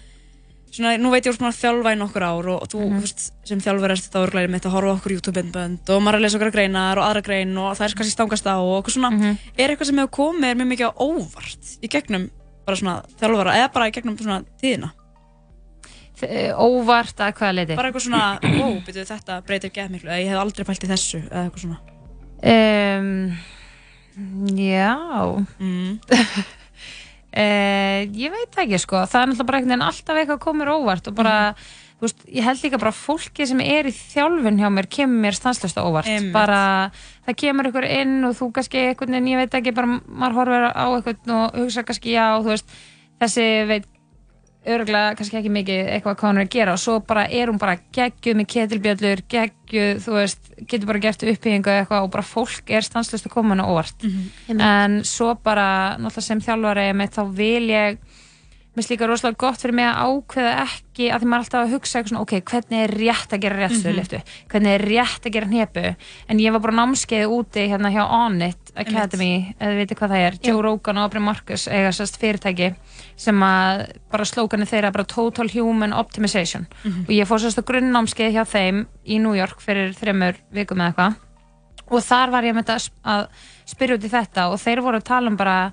S2: svona, nú veit ég úr svona þjálfa í nokkur ár og, og þú,
S19: Mhm.
S2: þú veist, sem þjálfur erst þetta árglæri mitt að horfa okkur YouTube-bindbönd og maður er að lesa okkur greinar og aðra grein og það er kannski stangast á og svona,
S19: Mhm.
S2: er eitthvað sem hefur komið mjög mikið á óvart í gegnum bara svona þjálfara eða bara í gegnum svona tíðina?
S19: Eh, Óvart að hvaða leiti?
S2: Bara eitthvað svona, ó, byrju þetta breytir gett miklu, eða ég hef aldrei pælt í þessu eða eitthvað svona.
S19: Um, já.
S2: Mm.
S19: Eh, ég veit ekki sko, það er náttúrulega bara einhvern veginn alltaf eitthvað komur óvart og bara, þú veist, ég held líka bara fólki sem er í þjálfun hjá mér kemur mér stanslust óvart,
S2: Einmitt.
S19: bara það kemur ykkur inn og þú kannski einhvern veginn, ég veit ekki, bara maður horfir á einhvern og hugsa kannski já, þú veist, þessi veit örgulega kannski ekki mikið eitthvað hvað hann er að gera og svo bara er hún bara geggjuð með ketilbjöllur, geggjuð, þú veist, getur bara gert uppbyggingu eitthvað og bara fólk er stanslust að koma hann óvart
S4: Mhm.
S19: en svo bara, náttúrulega sem þjálfari þá vil ég mér finnst líka rosalega gott fyrir mig að ákveða ekki að því maður alltaf að hugsa svona, ok, hvernig er rétt að gera réttstöðuliftu hvernig er rétt að gera hnepu? En ég var bara námskeið úti hérna hjá Onnit Academy, eða veitir hvað það er. Joe Rogan og Aubrey Marcus eiga sérst fyrirtæki sem að bara slókanu þeirra bara Total Human Optimization.
S2: Mhm.
S19: og ég fór sérst að grunnnámskeið hjá þeim í New York fyrir þreymur vikum eða eitthvað. Og þar var ég að spyrja út í þetta og þeir voru að tala um bara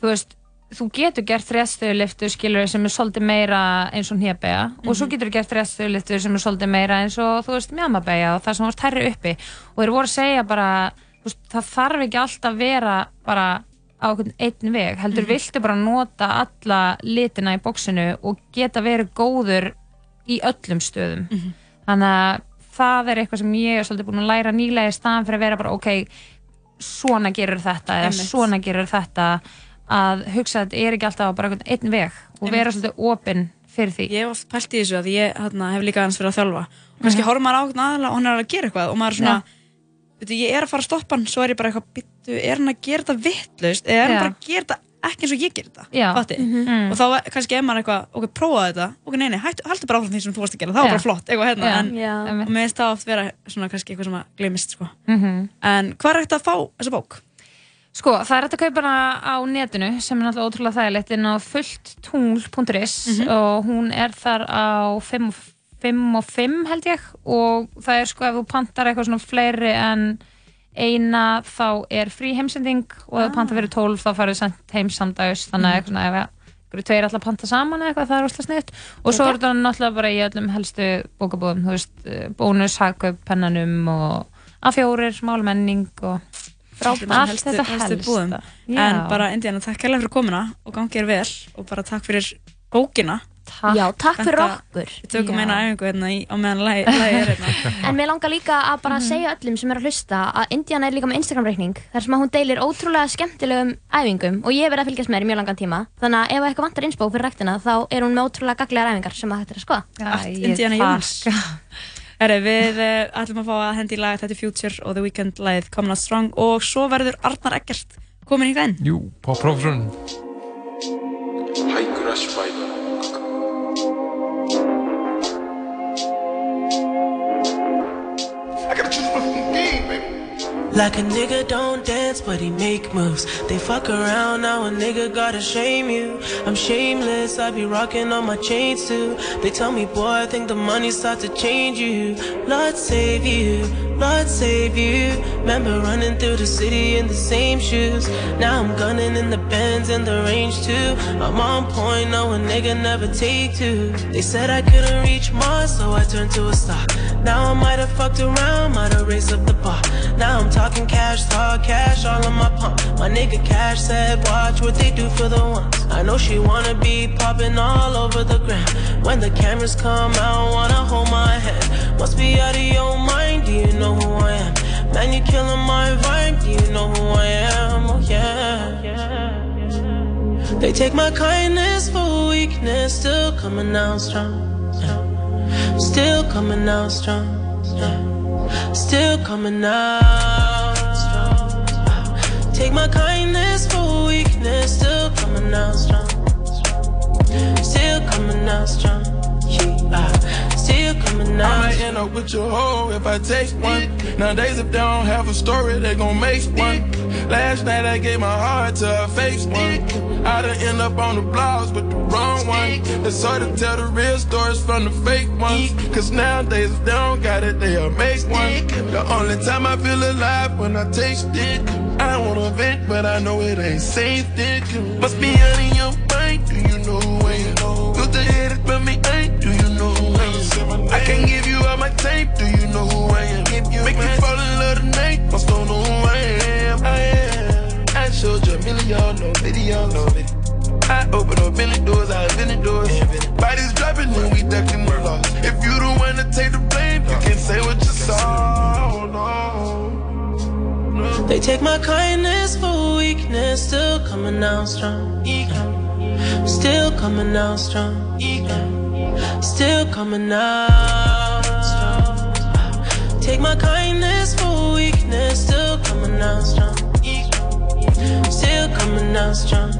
S19: þú veist, þú getur gert réttstöðuliftur skilur sem er svolítið meira eins og hnébega og svo
S2: Mhm.
S19: getur gert réttstöðuliftur sem er svolítið meira eins og þú veist mjamabega og það sem var tærri uppi og þeir voru að segja bara þú veist, það þarf ekki alltaf að vera bara á einn veg heldur
S2: Mhm.
S19: viltu bara nota alla litina í bóksinu og geta verið góður í öllum stöðum
S2: Mhm.
S19: þannig að það er eitthvað sem ég er svolítið búin að læra nýlega í staðan fyrir að vera bara ok, svona gerur þetta eða svona gerur þetta að hugsa að þetta er ekki alltaf bara einn veg og vera svolítið opinn fyrir því
S2: Ég hef oft pælt í þessu að ég hérna, hef líka hans fyrir að þjálfa og kannski
S19: Mhm.
S2: horfum maður á aðla og hann er að gera eitthvað og maður er svona, veitu, ég er að fara að stoppa hann svo er ég bara eitthvað, byttu, er hann að gera þetta vittlaust eða er hann bara að gera þetta ekki eins og ég ger þetta. Fatti?
S19: Mhm.
S2: og þá kannski er maður eitthvað, ok, prófa þetta ok, nei, nei, hættu, haltu bara áfram því sem þú varst að gera það var bara flott, eitthvað hérna
S19: Já.
S2: en, og mér finnst það oft vera svona kannski eitthvað sem að glemist sko.
S19: Mhm.
S2: en hvað er hægt að fá þessa bók?
S19: Sko, það er hægt að kaupa hana á netinu sem er náttúrulega ótrúlega þægilegt inn á fullttungl.is
S2: Mhm.
S19: og hún er þar á 5 og 5 og 5 held ég. Og það er sko ef þú pantar eitthvað svona fleiri en eina þá er frí heimsending og ef þú pantar fyrir 12 þá farið sendt heim samdags þannig að
S2: Mhm.
S19: eitthvað svona ef tveir alltaf panta saman eitthvað það er óslega sniðt og svo er þetta náttúrulega bara í öllum helstu bókabúðum, þú veist, eh, bónus, hagkaup, pennanum og A4, málmenning og
S2: Frábært,
S19: allt
S2: helstu,
S19: þetta
S2: helstu
S19: helsta.
S2: búðum en bara Indiana, takk kærlega fyrir komuna og gangi er vel og bara takk fyrir bókina.
S19: Takk.
S4: Já, takk fyrir
S2: Þetta-
S4: okkur.
S2: við tökum eina æfingu hérna í, á meðan lagi, lagi er hérna.
S4: En mér langar líka að bara
S2: Mhm.
S4: segja öllum sem er að hlusta að Indiana er líka með Instagram-reikning þar sem að hún deilir ótrúlega skemmtilegum æfingum og ég verið að fylgjast með þér í mjög langan tíma. Þannig að ef eitthvað vantar inspo fyrir ræktina þá er hún með ótrúlega gaglegar æfingar sem að þetta er að skoða
S2: Herri, við uh, ætlum að fá að hendi í lag Þetta er Future og The Weeknd lagið Coming Out Strong og svo verður Arnar Eggert komin í græn.
S3: Jú, pop-professorinn
S10: Hækur að spæða
S16: Like a nigga don't dance, but he make moves. They fuck around, now a nigga gotta shame you. I'm shameless, I be rocking on my chains too. They tell me, boy, I think the money start to change you. Lord save you, Lord save you. Remember running through the city in the same shoes. Now I'm gunning in the Benz in the range too. I'm on point, no a nigga never take two. They said I couldn't reach Mars, so I turned to a star. Now I might have fucked around, might have raised up the bar. Now I'm talking cash, talk cash, all on my pump. My nigga Cash said, watch what they do for the ones. I know she wanna be popping all over the ground. When the cameras come out, wanna hold my hand. Must be out of your mind, do you know who I am? Man, you killing my vibe, do you know who I am? Oh yeah. They take my kindness for weakness, still coming out strong. Still coming out strong. yeah. Still coming out. Take my kindness for weakness, still coming out strong. Still coming out strong. Yeah. Still coming
S20: I might end up with your hoe if I take one. Nowadays, if they don't have a story, they gon' make one. Last night I gave my heart to a fake one. I done end up on the blogs with the wrong one. It's hard to tell the real stories from the fake ones. Cause nowadays, if they don't got it, they'll make one. The only time I feel alive when I taste it. I wanna vent, but I know it ain't safe. Dick. Must be out in your mind. Do you know who I am? Look ahead at me, ain't. Do you know who I am? I can't give you all my tape. Do you know who I am? Make you fall in love tonight. Must don't know who I am. I am. I showed you a million, no video, no video. I open up many doors, I invented doors. Bodies dropping and we ducking the loss. If you the one to take the blame, you can say what you saw. No.
S16: They take my kindness for weakness, still coming out strong. Still coming out strong. Still coming out strong. Take my kindness for weakness, still coming out strong. Still coming out strong.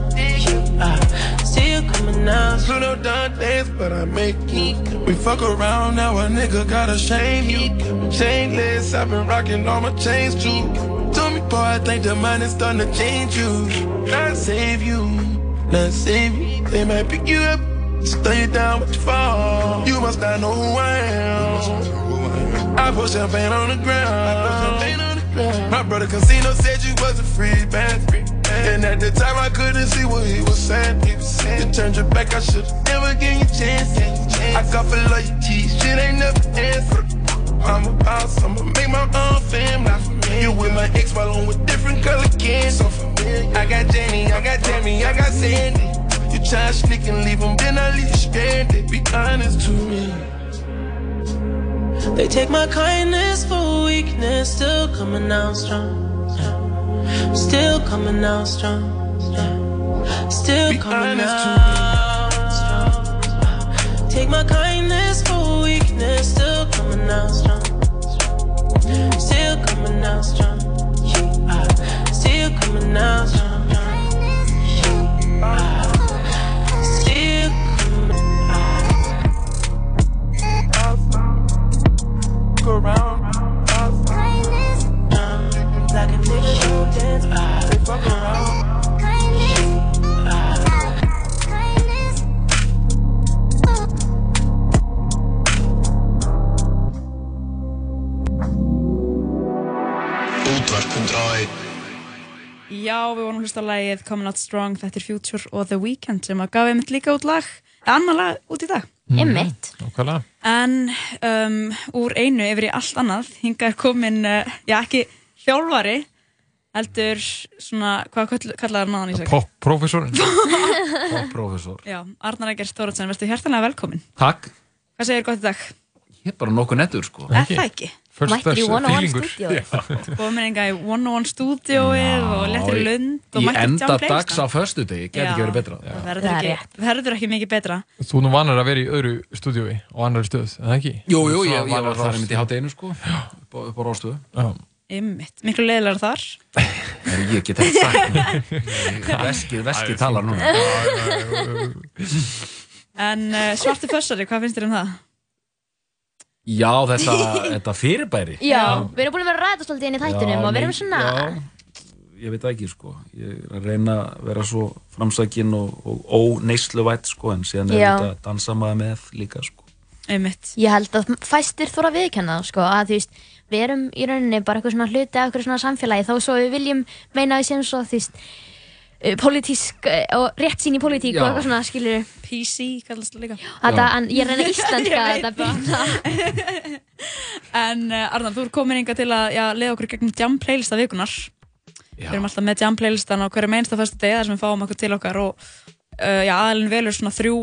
S16: Still coming out.
S20: Pluto done dance, but I make it. We fuck around, now a nigga gotta shame you. Chainless, I've been rocking all my chains too. Boy, I think the mind is starting to change you. Not save you, not save you. They might pick you up, stay you down, but you fall. You must not know who I am. I put champagne on the ground. My brother Casino said you was a free band. And at the time I couldn't see what he was saying. You turned your back, I should've never given you a chance. I got for loyalty, shit ain't never answered. I'm a boss, I'ma make my own family. You with my ex while I'm with different color candy. I got Jenny, I got Tammy, I got Sandy. You try to sneak and leave them, then I leave you stranded. Be honest to me.
S16: They take my kindness for weakness, still coming out strong. Still coming out strong. Still coming out strong. Take my kindness for weakness, still coming out strong. Still coming out strong. Yeah. Still coming out strong. Yeah. Still coming
S20: Go around.
S16: like a nigga who dance. Ah.
S20: They fuck around.
S2: Já, við vorum hlust á lagið Coming Out Strong, þetta er Future og The Weeknd sem að gaf einmitt líka út lag, annar lag út í dag.
S3: Mhm.
S4: Einmitt.
S3: Nákvæmlega.
S2: En um, úr einu yfir í allt annað, hingað er komin, uh, já ekki þjálfari, heldur svona, hvað kall- kallaði hann á hann í sig?
S3: Pop-professorinn.
S21: Pop-professor.
S2: Já, Arnar Ægir Stóratsen, verður hjertanlega velkomin.
S21: Takk.
S2: Hvað segir gott í dag?
S21: Ég er bara nokkuð nettur sko.
S2: Er það ekki?
S21: First
S2: Mættir í
S21: class
S2: 101
S21: feelingur.
S2: stúdíóið. Komin enga í 101 stúdíóið og lettir í lund
S21: Í enda dags á föstudegi, geti
S2: Já,
S21: ekki verið betra.
S2: Það verður ekki, verður ekki mikið betra.
S3: Þú nú vanar að vera í öðru stúdíói og annari stöð, eða ekki?
S21: Jú, jú, ég, var þar einmitt í hátteginu sko, upp á, upp á rástöðu.
S3: Já.
S2: Ymmitt, miklu leiðilegar þar.
S21: Ég get ekki sagt. Veskið, veskið talar núna.
S2: En uh, svarti fössari, hvað finnst þér um það?
S21: Já, þetta, þetta fyrirbæri.
S4: Já, við erum búin að vera að ræða svolítið inn í þættinum og við erum svona...
S21: Já, ég veit ekki sko. Ég er að reyna að vera svo framsækin og, og óneysluvætt sko, en síðan er
S4: Já.
S21: þetta að dansa maður með líka sko.
S2: Ymmitt.
S4: Ég held að fæstir þóra viðkenna sko, að þú veist, við erum í rauninni bara eitthvað svona hluti af eitthvað svona samfélagi, þó svo við viljum meina við séum svo, þú veist, politísk uh, og rétt sín í politík
S2: Já.
S4: og eitthvað svona, skilur
S2: PC kallast það líka.
S4: Þetta, en ég reyna íslenska
S2: Ég veit
S4: þetta býna.
S2: En uh, Arnar, þú er komin inga til að já, leiða okkur gegnum jam playlista vikunar. Við erum alltaf með jam playlistan á hverju meinsta fyrstu degi þar sem við fáum okkur til okkar og uh, já, aðalinn velur svona þrjú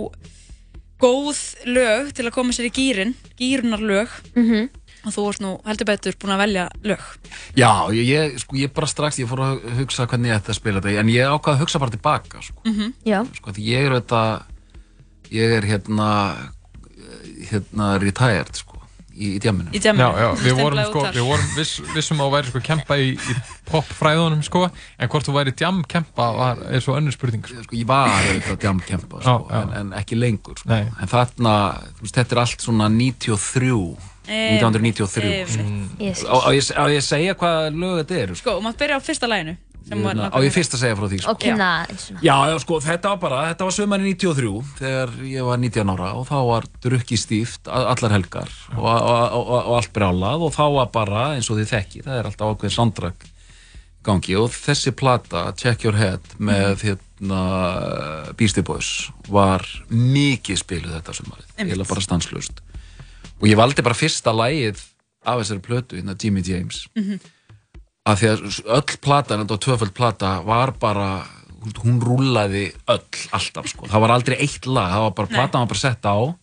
S2: góð lög til að koma sér í gýrin, gýrunar lög.
S4: Mhm.
S2: Og þú ert nú heldur betur búin að velja lög
S21: Já, ég, ég, sko, ég bara strax, ég fór að hugsa hvernig ég ætti að spila þetta, en ég ákvaði að hugsa bara tilbaka, sko.
S2: mm
S4: Já.
S21: sko, því ég er auðvitað, ég er hérna, hérna retired, sko, í, í djamminu.
S2: Í djamminu.
S3: Já, já, við
S2: Stimplaði
S3: vorum,
S2: út
S3: sko, við vorum viss, vissum að þú væri sko kempa í, í popfræðunum sko, en hvort þú væri djam kempa var, er svo önnur spurning sko.
S21: Sko, ég var auðvitað djam kempa, sko,
S3: Já, já.
S21: En, en ekki lengur, sko. En þarna, þú veist, þetta er allt svona 93, 1993.
S2: Einmitt.
S4: Ég skil.
S21: Á, ég, ég að segja hvað lög þetta eru?
S2: Sko, þú mátt byrja á fyrsta læginu sem var
S21: Á ég fyrst að segja frá því, sko.
S4: Og svona.
S21: Já, já, sko, þetta var bara, þetta var sömari 93 þegar ég var 19 ára og þá var drukki stíft allar helgar og, og, og, og allt brjálað og þá var bara, eins og þið þekki, það er alltaf ákveðin soundtrack í gangi og þessi plata, Check Your Head með hérna Beastie Boys var mikið spiluð þetta sömarið,
S2: Einmitt.
S21: eiginlega bara stanslust og ég valdi bara fyrsta lagið af þessari plötu, hérna Jimmy James
S2: Mhm.
S21: að því að öll platan, þetta var tvöföld plata var bara, hún rúlaði öll, alltaf sko, það var aldrei eitt lag, það var bara,
S2: Nei.
S21: platan var bara sett á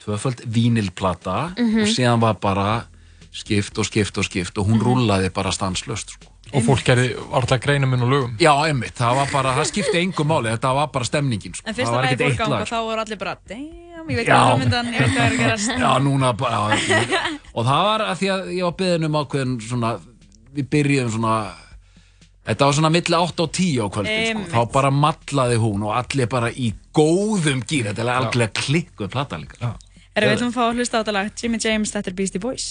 S21: tvöföld vínilplata
S2: Mhm.
S21: og síðan var bara skipt og skipt og skipt og hún
S2: Mhm.
S21: rúlaði bara stanslöst sko.
S3: og fólk gerði alltaf greina minn og lögum
S21: Já, einmitt, það var bara, það skipti engum máli, þetta var bara stemningin sko.
S2: En
S21: það
S2: fyrsta
S21: ekkert
S2: fór
S21: eitt
S2: gang
S21: lag
S2: og þá voru allir bara Damn, ég veit
S21: Já.
S2: hvað framöndan, ég veit hvað er að gerast.
S21: Já, núna bara já, Og það var að því að ég var beðin um ákveðin svona, við byrjuðum svona Þetta var svona milli 8 og 10 á kvöldin sko. Þá bara matlaði hún og allir bara í góðum gýr Þetta er alveg klikkuð plata líka.
S2: Erum við ætlum að fá að hlusta á þetta lag? Jimmy James, þetta er Beastie Boys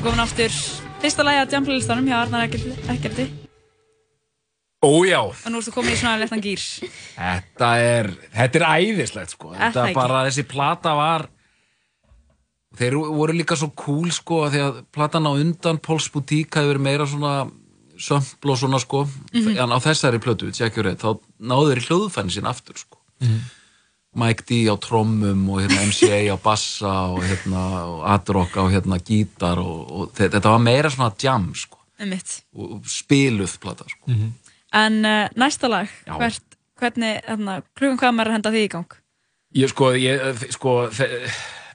S2: erum komin aftur. Fyrsta lagi að Jump-listanum hjá Arnar Ekkerti
S15: Ójá,
S2: og nú ertu komin í svona lettan gýr
S15: þetta er, þetta er æðislegt sko.
S2: Er
S15: Þetta
S2: ekki?
S15: bara, þessi plata var Þeir voru líka svo cool sko af því að platan á undan Pauls Boutique hafi verið meira svona sömpl og svona sko.
S21: Mhm.
S15: en á þessari plötu, tjekkjur reitt þá náðu þeir í hljóðfæni sín aftur sko Mike D á trommum og hérna MCA á bassa og hérna og Adrock á hérna gítar og, og þe- þetta var meira svona jam sko og spiluð plata sko
S2: En uh, næsta lag, hvert, hvernig, þarna, klukkan hvað maður er að henda því í gang?
S15: Ég sko, ég, sko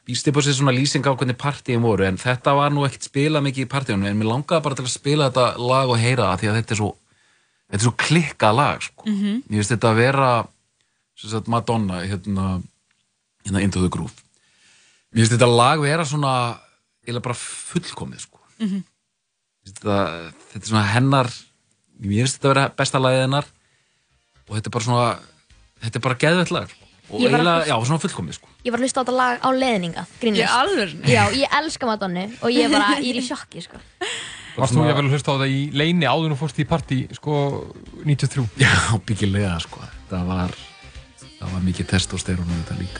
S15: býst upp á sér svona lýsing á hvernig partíum voru en þetta var nú ekkert spilað mikið í partíunum en mér langaði bara til að spila þetta lag og heyra það því að þetta er svo þetta er svo klikkað lag sko.
S2: Mhm.
S15: Mér finnst þetta að vera sagt Madonna hérna, hérna Into the Groove Mér finnst þetta lag vera svona eða bara fullkomið sko.
S2: Mhm.
S15: Mér finnst þetta, þetta er svona hennar mér finnst þetta vera besta lagið hennar og þetta er bara svona þetta er bara geðvett lag og
S4: Ég
S15: eiginlega,
S4: að-
S15: já, svona fullkomið sko.
S4: Ég var að hlusta á þetta lag á leðninga.
S2: Í alvörunni?
S4: Já, ég elska Madonna og ég, bara, ég er í sjokki, sko.
S3: Varst þú jafnvel að hlusta á það í leini áður og fórst í partí, sko, 93?
S15: Já, byggilega, sko. Það var, það var mikið testosterón og þetta líka.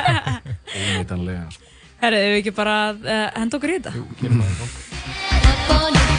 S15: Óneitanlega, sko.
S2: Herru, ef við ekki bara að uh, henda okkur í þetta? Jú,
S15: gerum það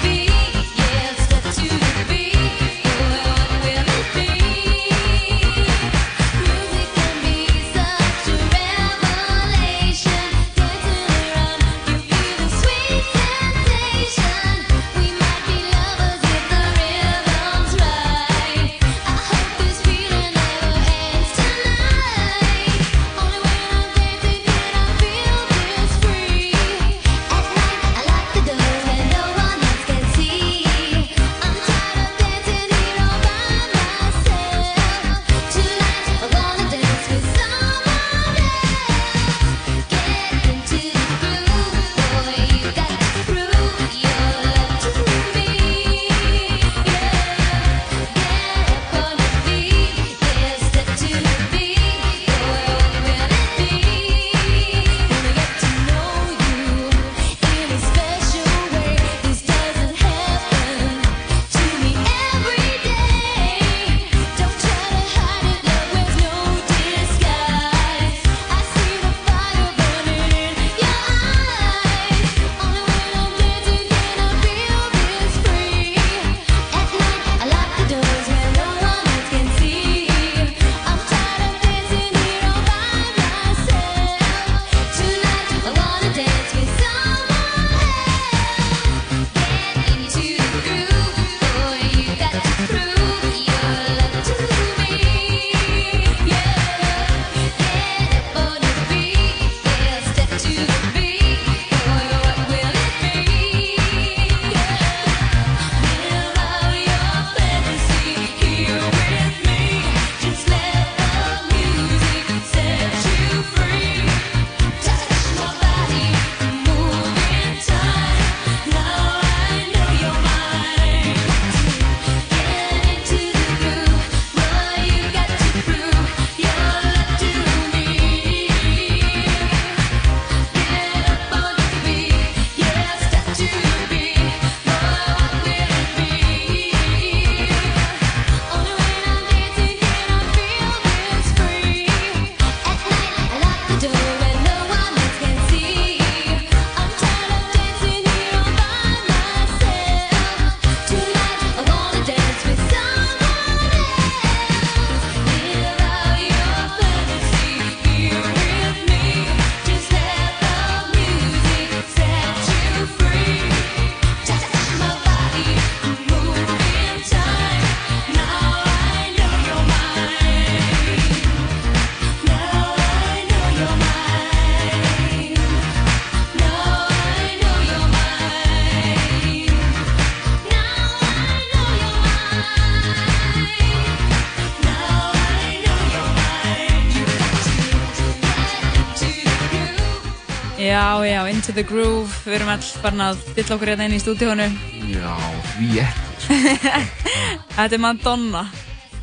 S2: Já, já, Into the Groove, við erum all farin að fylla okkur hérna inn í stúdíónu.
S15: Já, því ekki.
S2: Þetta er Madonna,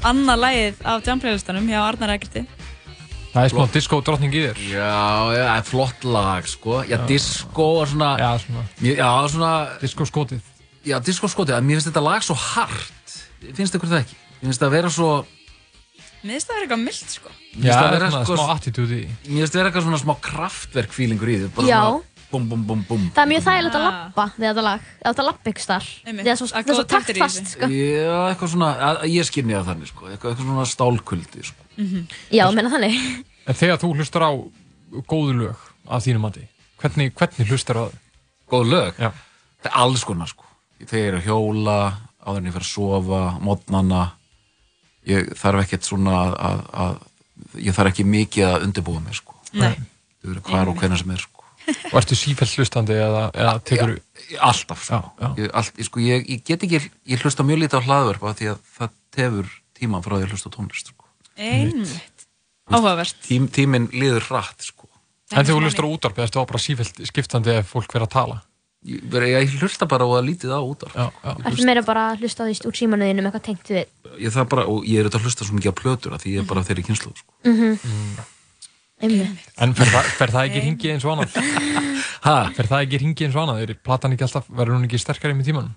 S2: annað lagið af Jam-playlistanum hjá Arnar Egerti.
S3: Það er smá disco drottning í þér.
S21: Já, já, það er flott lag, sko. Já, disco er svona
S3: Já, svona
S21: Já, svona
S3: Disco skotið
S21: Já, disco skotið, en mér finnst þetta lag svo hart. Finnst ykkur það ekki? Mér finnst það að vera svo
S2: Mér finnst það vera eitthvað mild sko.
S21: Mér finnst það vera
S3: svona
S21: sko-
S3: smá attitude í. Því.
S21: Mér finnst það vera eitthvað svona smá kraftverk feelingur í því bara
S4: Já.
S21: svona Bum, bum, bum, bum.
S4: Það er mjög þægilegt að lappa við þetta lag Ef þetta lappa ykkur starf. Það er svo, svo taktfast sko.
S21: Já, eitthvað svona, að, að ég skynja það þannig, sko. Eitthvað, eitthvað svona stálkuldi, sko.
S4: Já, menna þannig.
S3: En þegar þú hlustar á góðu lög að þínum mati, hvernig, hvernig hlustar
S21: ég er þarf ekkert svona að, að, að Ég þarf ekki mikið að undirbúa mig, sko.
S2: Nei.
S21: Þú verður hvar og hvenær sem er, sko.
S3: Og ertu sífellt hlustandi eða, eða tekur
S21: Já, alltaf, sko. Ég, allt, ég, sko ég, ég get ekki, ég hlusta mjög lítið á hlaðverfa því að það tefur tíman frá því að hlusta tónlist, sko.
S2: Einmitt. Áhugavert.
S21: Tím, tíminn líður rætt, sko.
S3: En þegar þú hlustar á útvarp, eða bara sífellt skiptandi ef fólk verður að tala
S21: Ég, ég hlusta bara á að lítið á.
S3: Já, já.
S4: Það er meira bara að hlusta á því úr símanuðinu með eitthvað tengt við
S21: Ég, það bara, og ég er auðvitað að hlusta svo mikið á plötur að því ég er bara þeirri kynslu, sko.
S4: mm Einmitt
S3: En fer það, fer það ekki hringi eins og annað?
S21: Hæ?
S3: Fer það ekki hringi eins og annað? Er platan ekki alltaf, verður hún ekki sterkari með tímanum?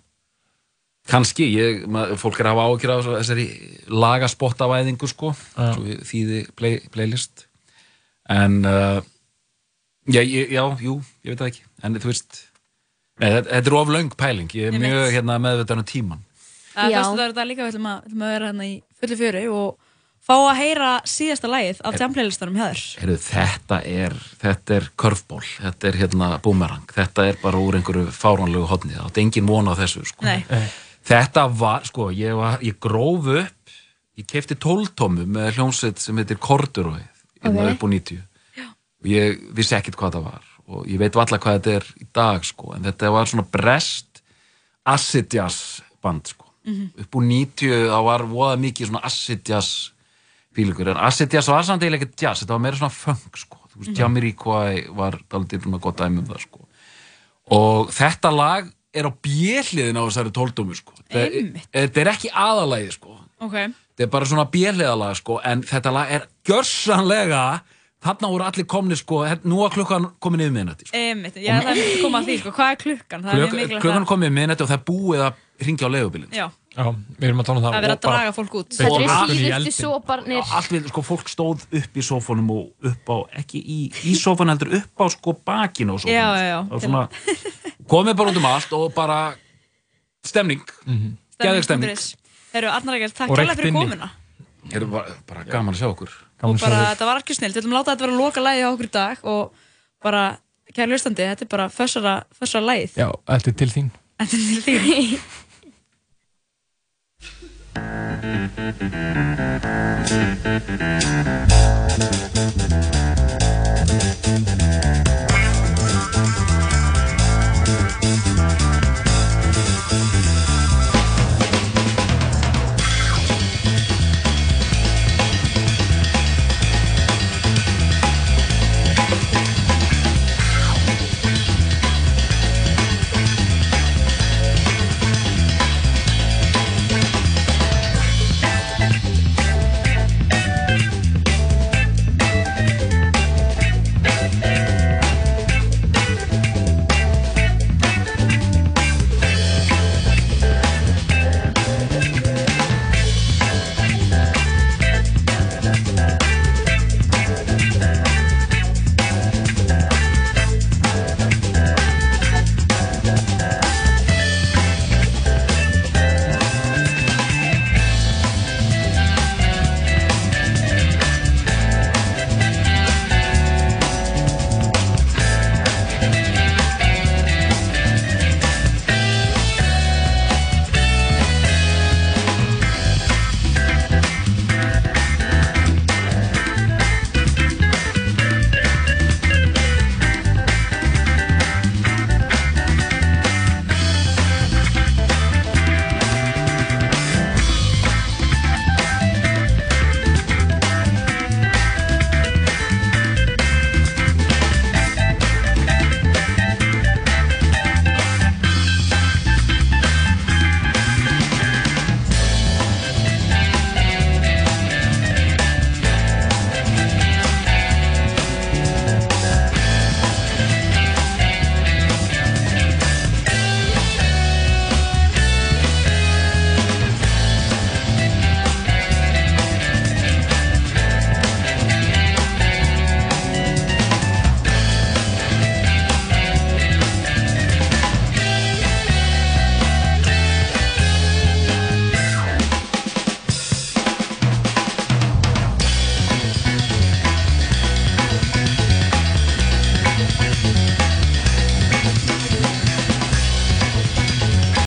S21: Kanski, ég, mað, fólk er að hafa áhyggjur af þessari lagaspottavæðingu, sko, svo við þýði play, playlist. En, uh, já, ég, já, jú, ég veit það ekki. En þú veist, þetta, er of löng pæling. Ég er
S2: Einmitt.
S21: mjög hérna, meðvitaðan um tíman.
S2: Það er þetta líka, við ætlum að, við ætlum að vera hérna í fullu fjöri og fá að heyra síðasta lagið af þér
S21: Heyrðu, þetta er, þetta er curveball, þetta er hérna boomerang, þetta er bara úr einhverju fáránlegu hodni, það átti engin von á þessu, sko.
S2: Nei.
S21: Þetta var, sko, ég, var, ég gróf upp, ég kefti tóltómu með hljómsveit sem heitir Corduroy, hérna
S4: Ok.
S21: upp á 90. Og ég vissi ekkert hvað það var og ég veit valla hvað þetta er í dag, sko, en þetta var svona brest acid jazz band, sko.
S2: Mhm.
S21: Upp á 90 þá var voða mikið svona acid jazz fílingur, en acid jazz var samt eiginlega ekkert jazz, þetta var meira svona funk, sko. Veist,
S2: Mhm.
S21: Jamiroquai var daldið svona gott dæmi um það, sko. Og þetta lag er á bjelliðin á þessari tóldómu, sko. Þetta er- ekki aðalagið, sko.
S2: Ok
S21: Þetta er bara svona bjelliðalag, sko, en þetta lag er gjörsanlega, þarna voru allir komni, sko, nú var klukkan komin yfir minnati, sko.
S2: Einmitt, já það er myndi að koma að því sko, hvað er klukkan? Það er mjög
S21: Klukkan,
S2: að
S21: komin yfir minnati og það er búið að ringja á leigubilin.
S2: Já,
S3: Já, við erum að tala um það
S2: það er
S3: og
S2: að draga fólk út
S4: Þetta
S21: Og allt í
S4: síðustu soparnir
S21: allt við, sko, fólk stóð upp í sófónum og upp á, ekki í, í sófónu heldur upp á, sko, bakinu á sófónu
S2: Já, já, já.
S21: og svona, komið bara út um allt og bara stemning
S3: Mhm.
S21: geðveik stemning
S2: Stemning.is. Þeir eru Egil, takk
S3: Og reykt
S2: fyrir
S3: inni.
S2: komuna
S21: er bara, bara gaman að sjá okkur
S3: Sjá
S2: bara, þetta var ekki snill, við ætlum að láta þetta vera loka lagið á okkur í dag og bara, kæri hlustandi, þetta er bara fössara, fössara lagið.
S3: Já, þetta er til þín.
S2: Þetta er til því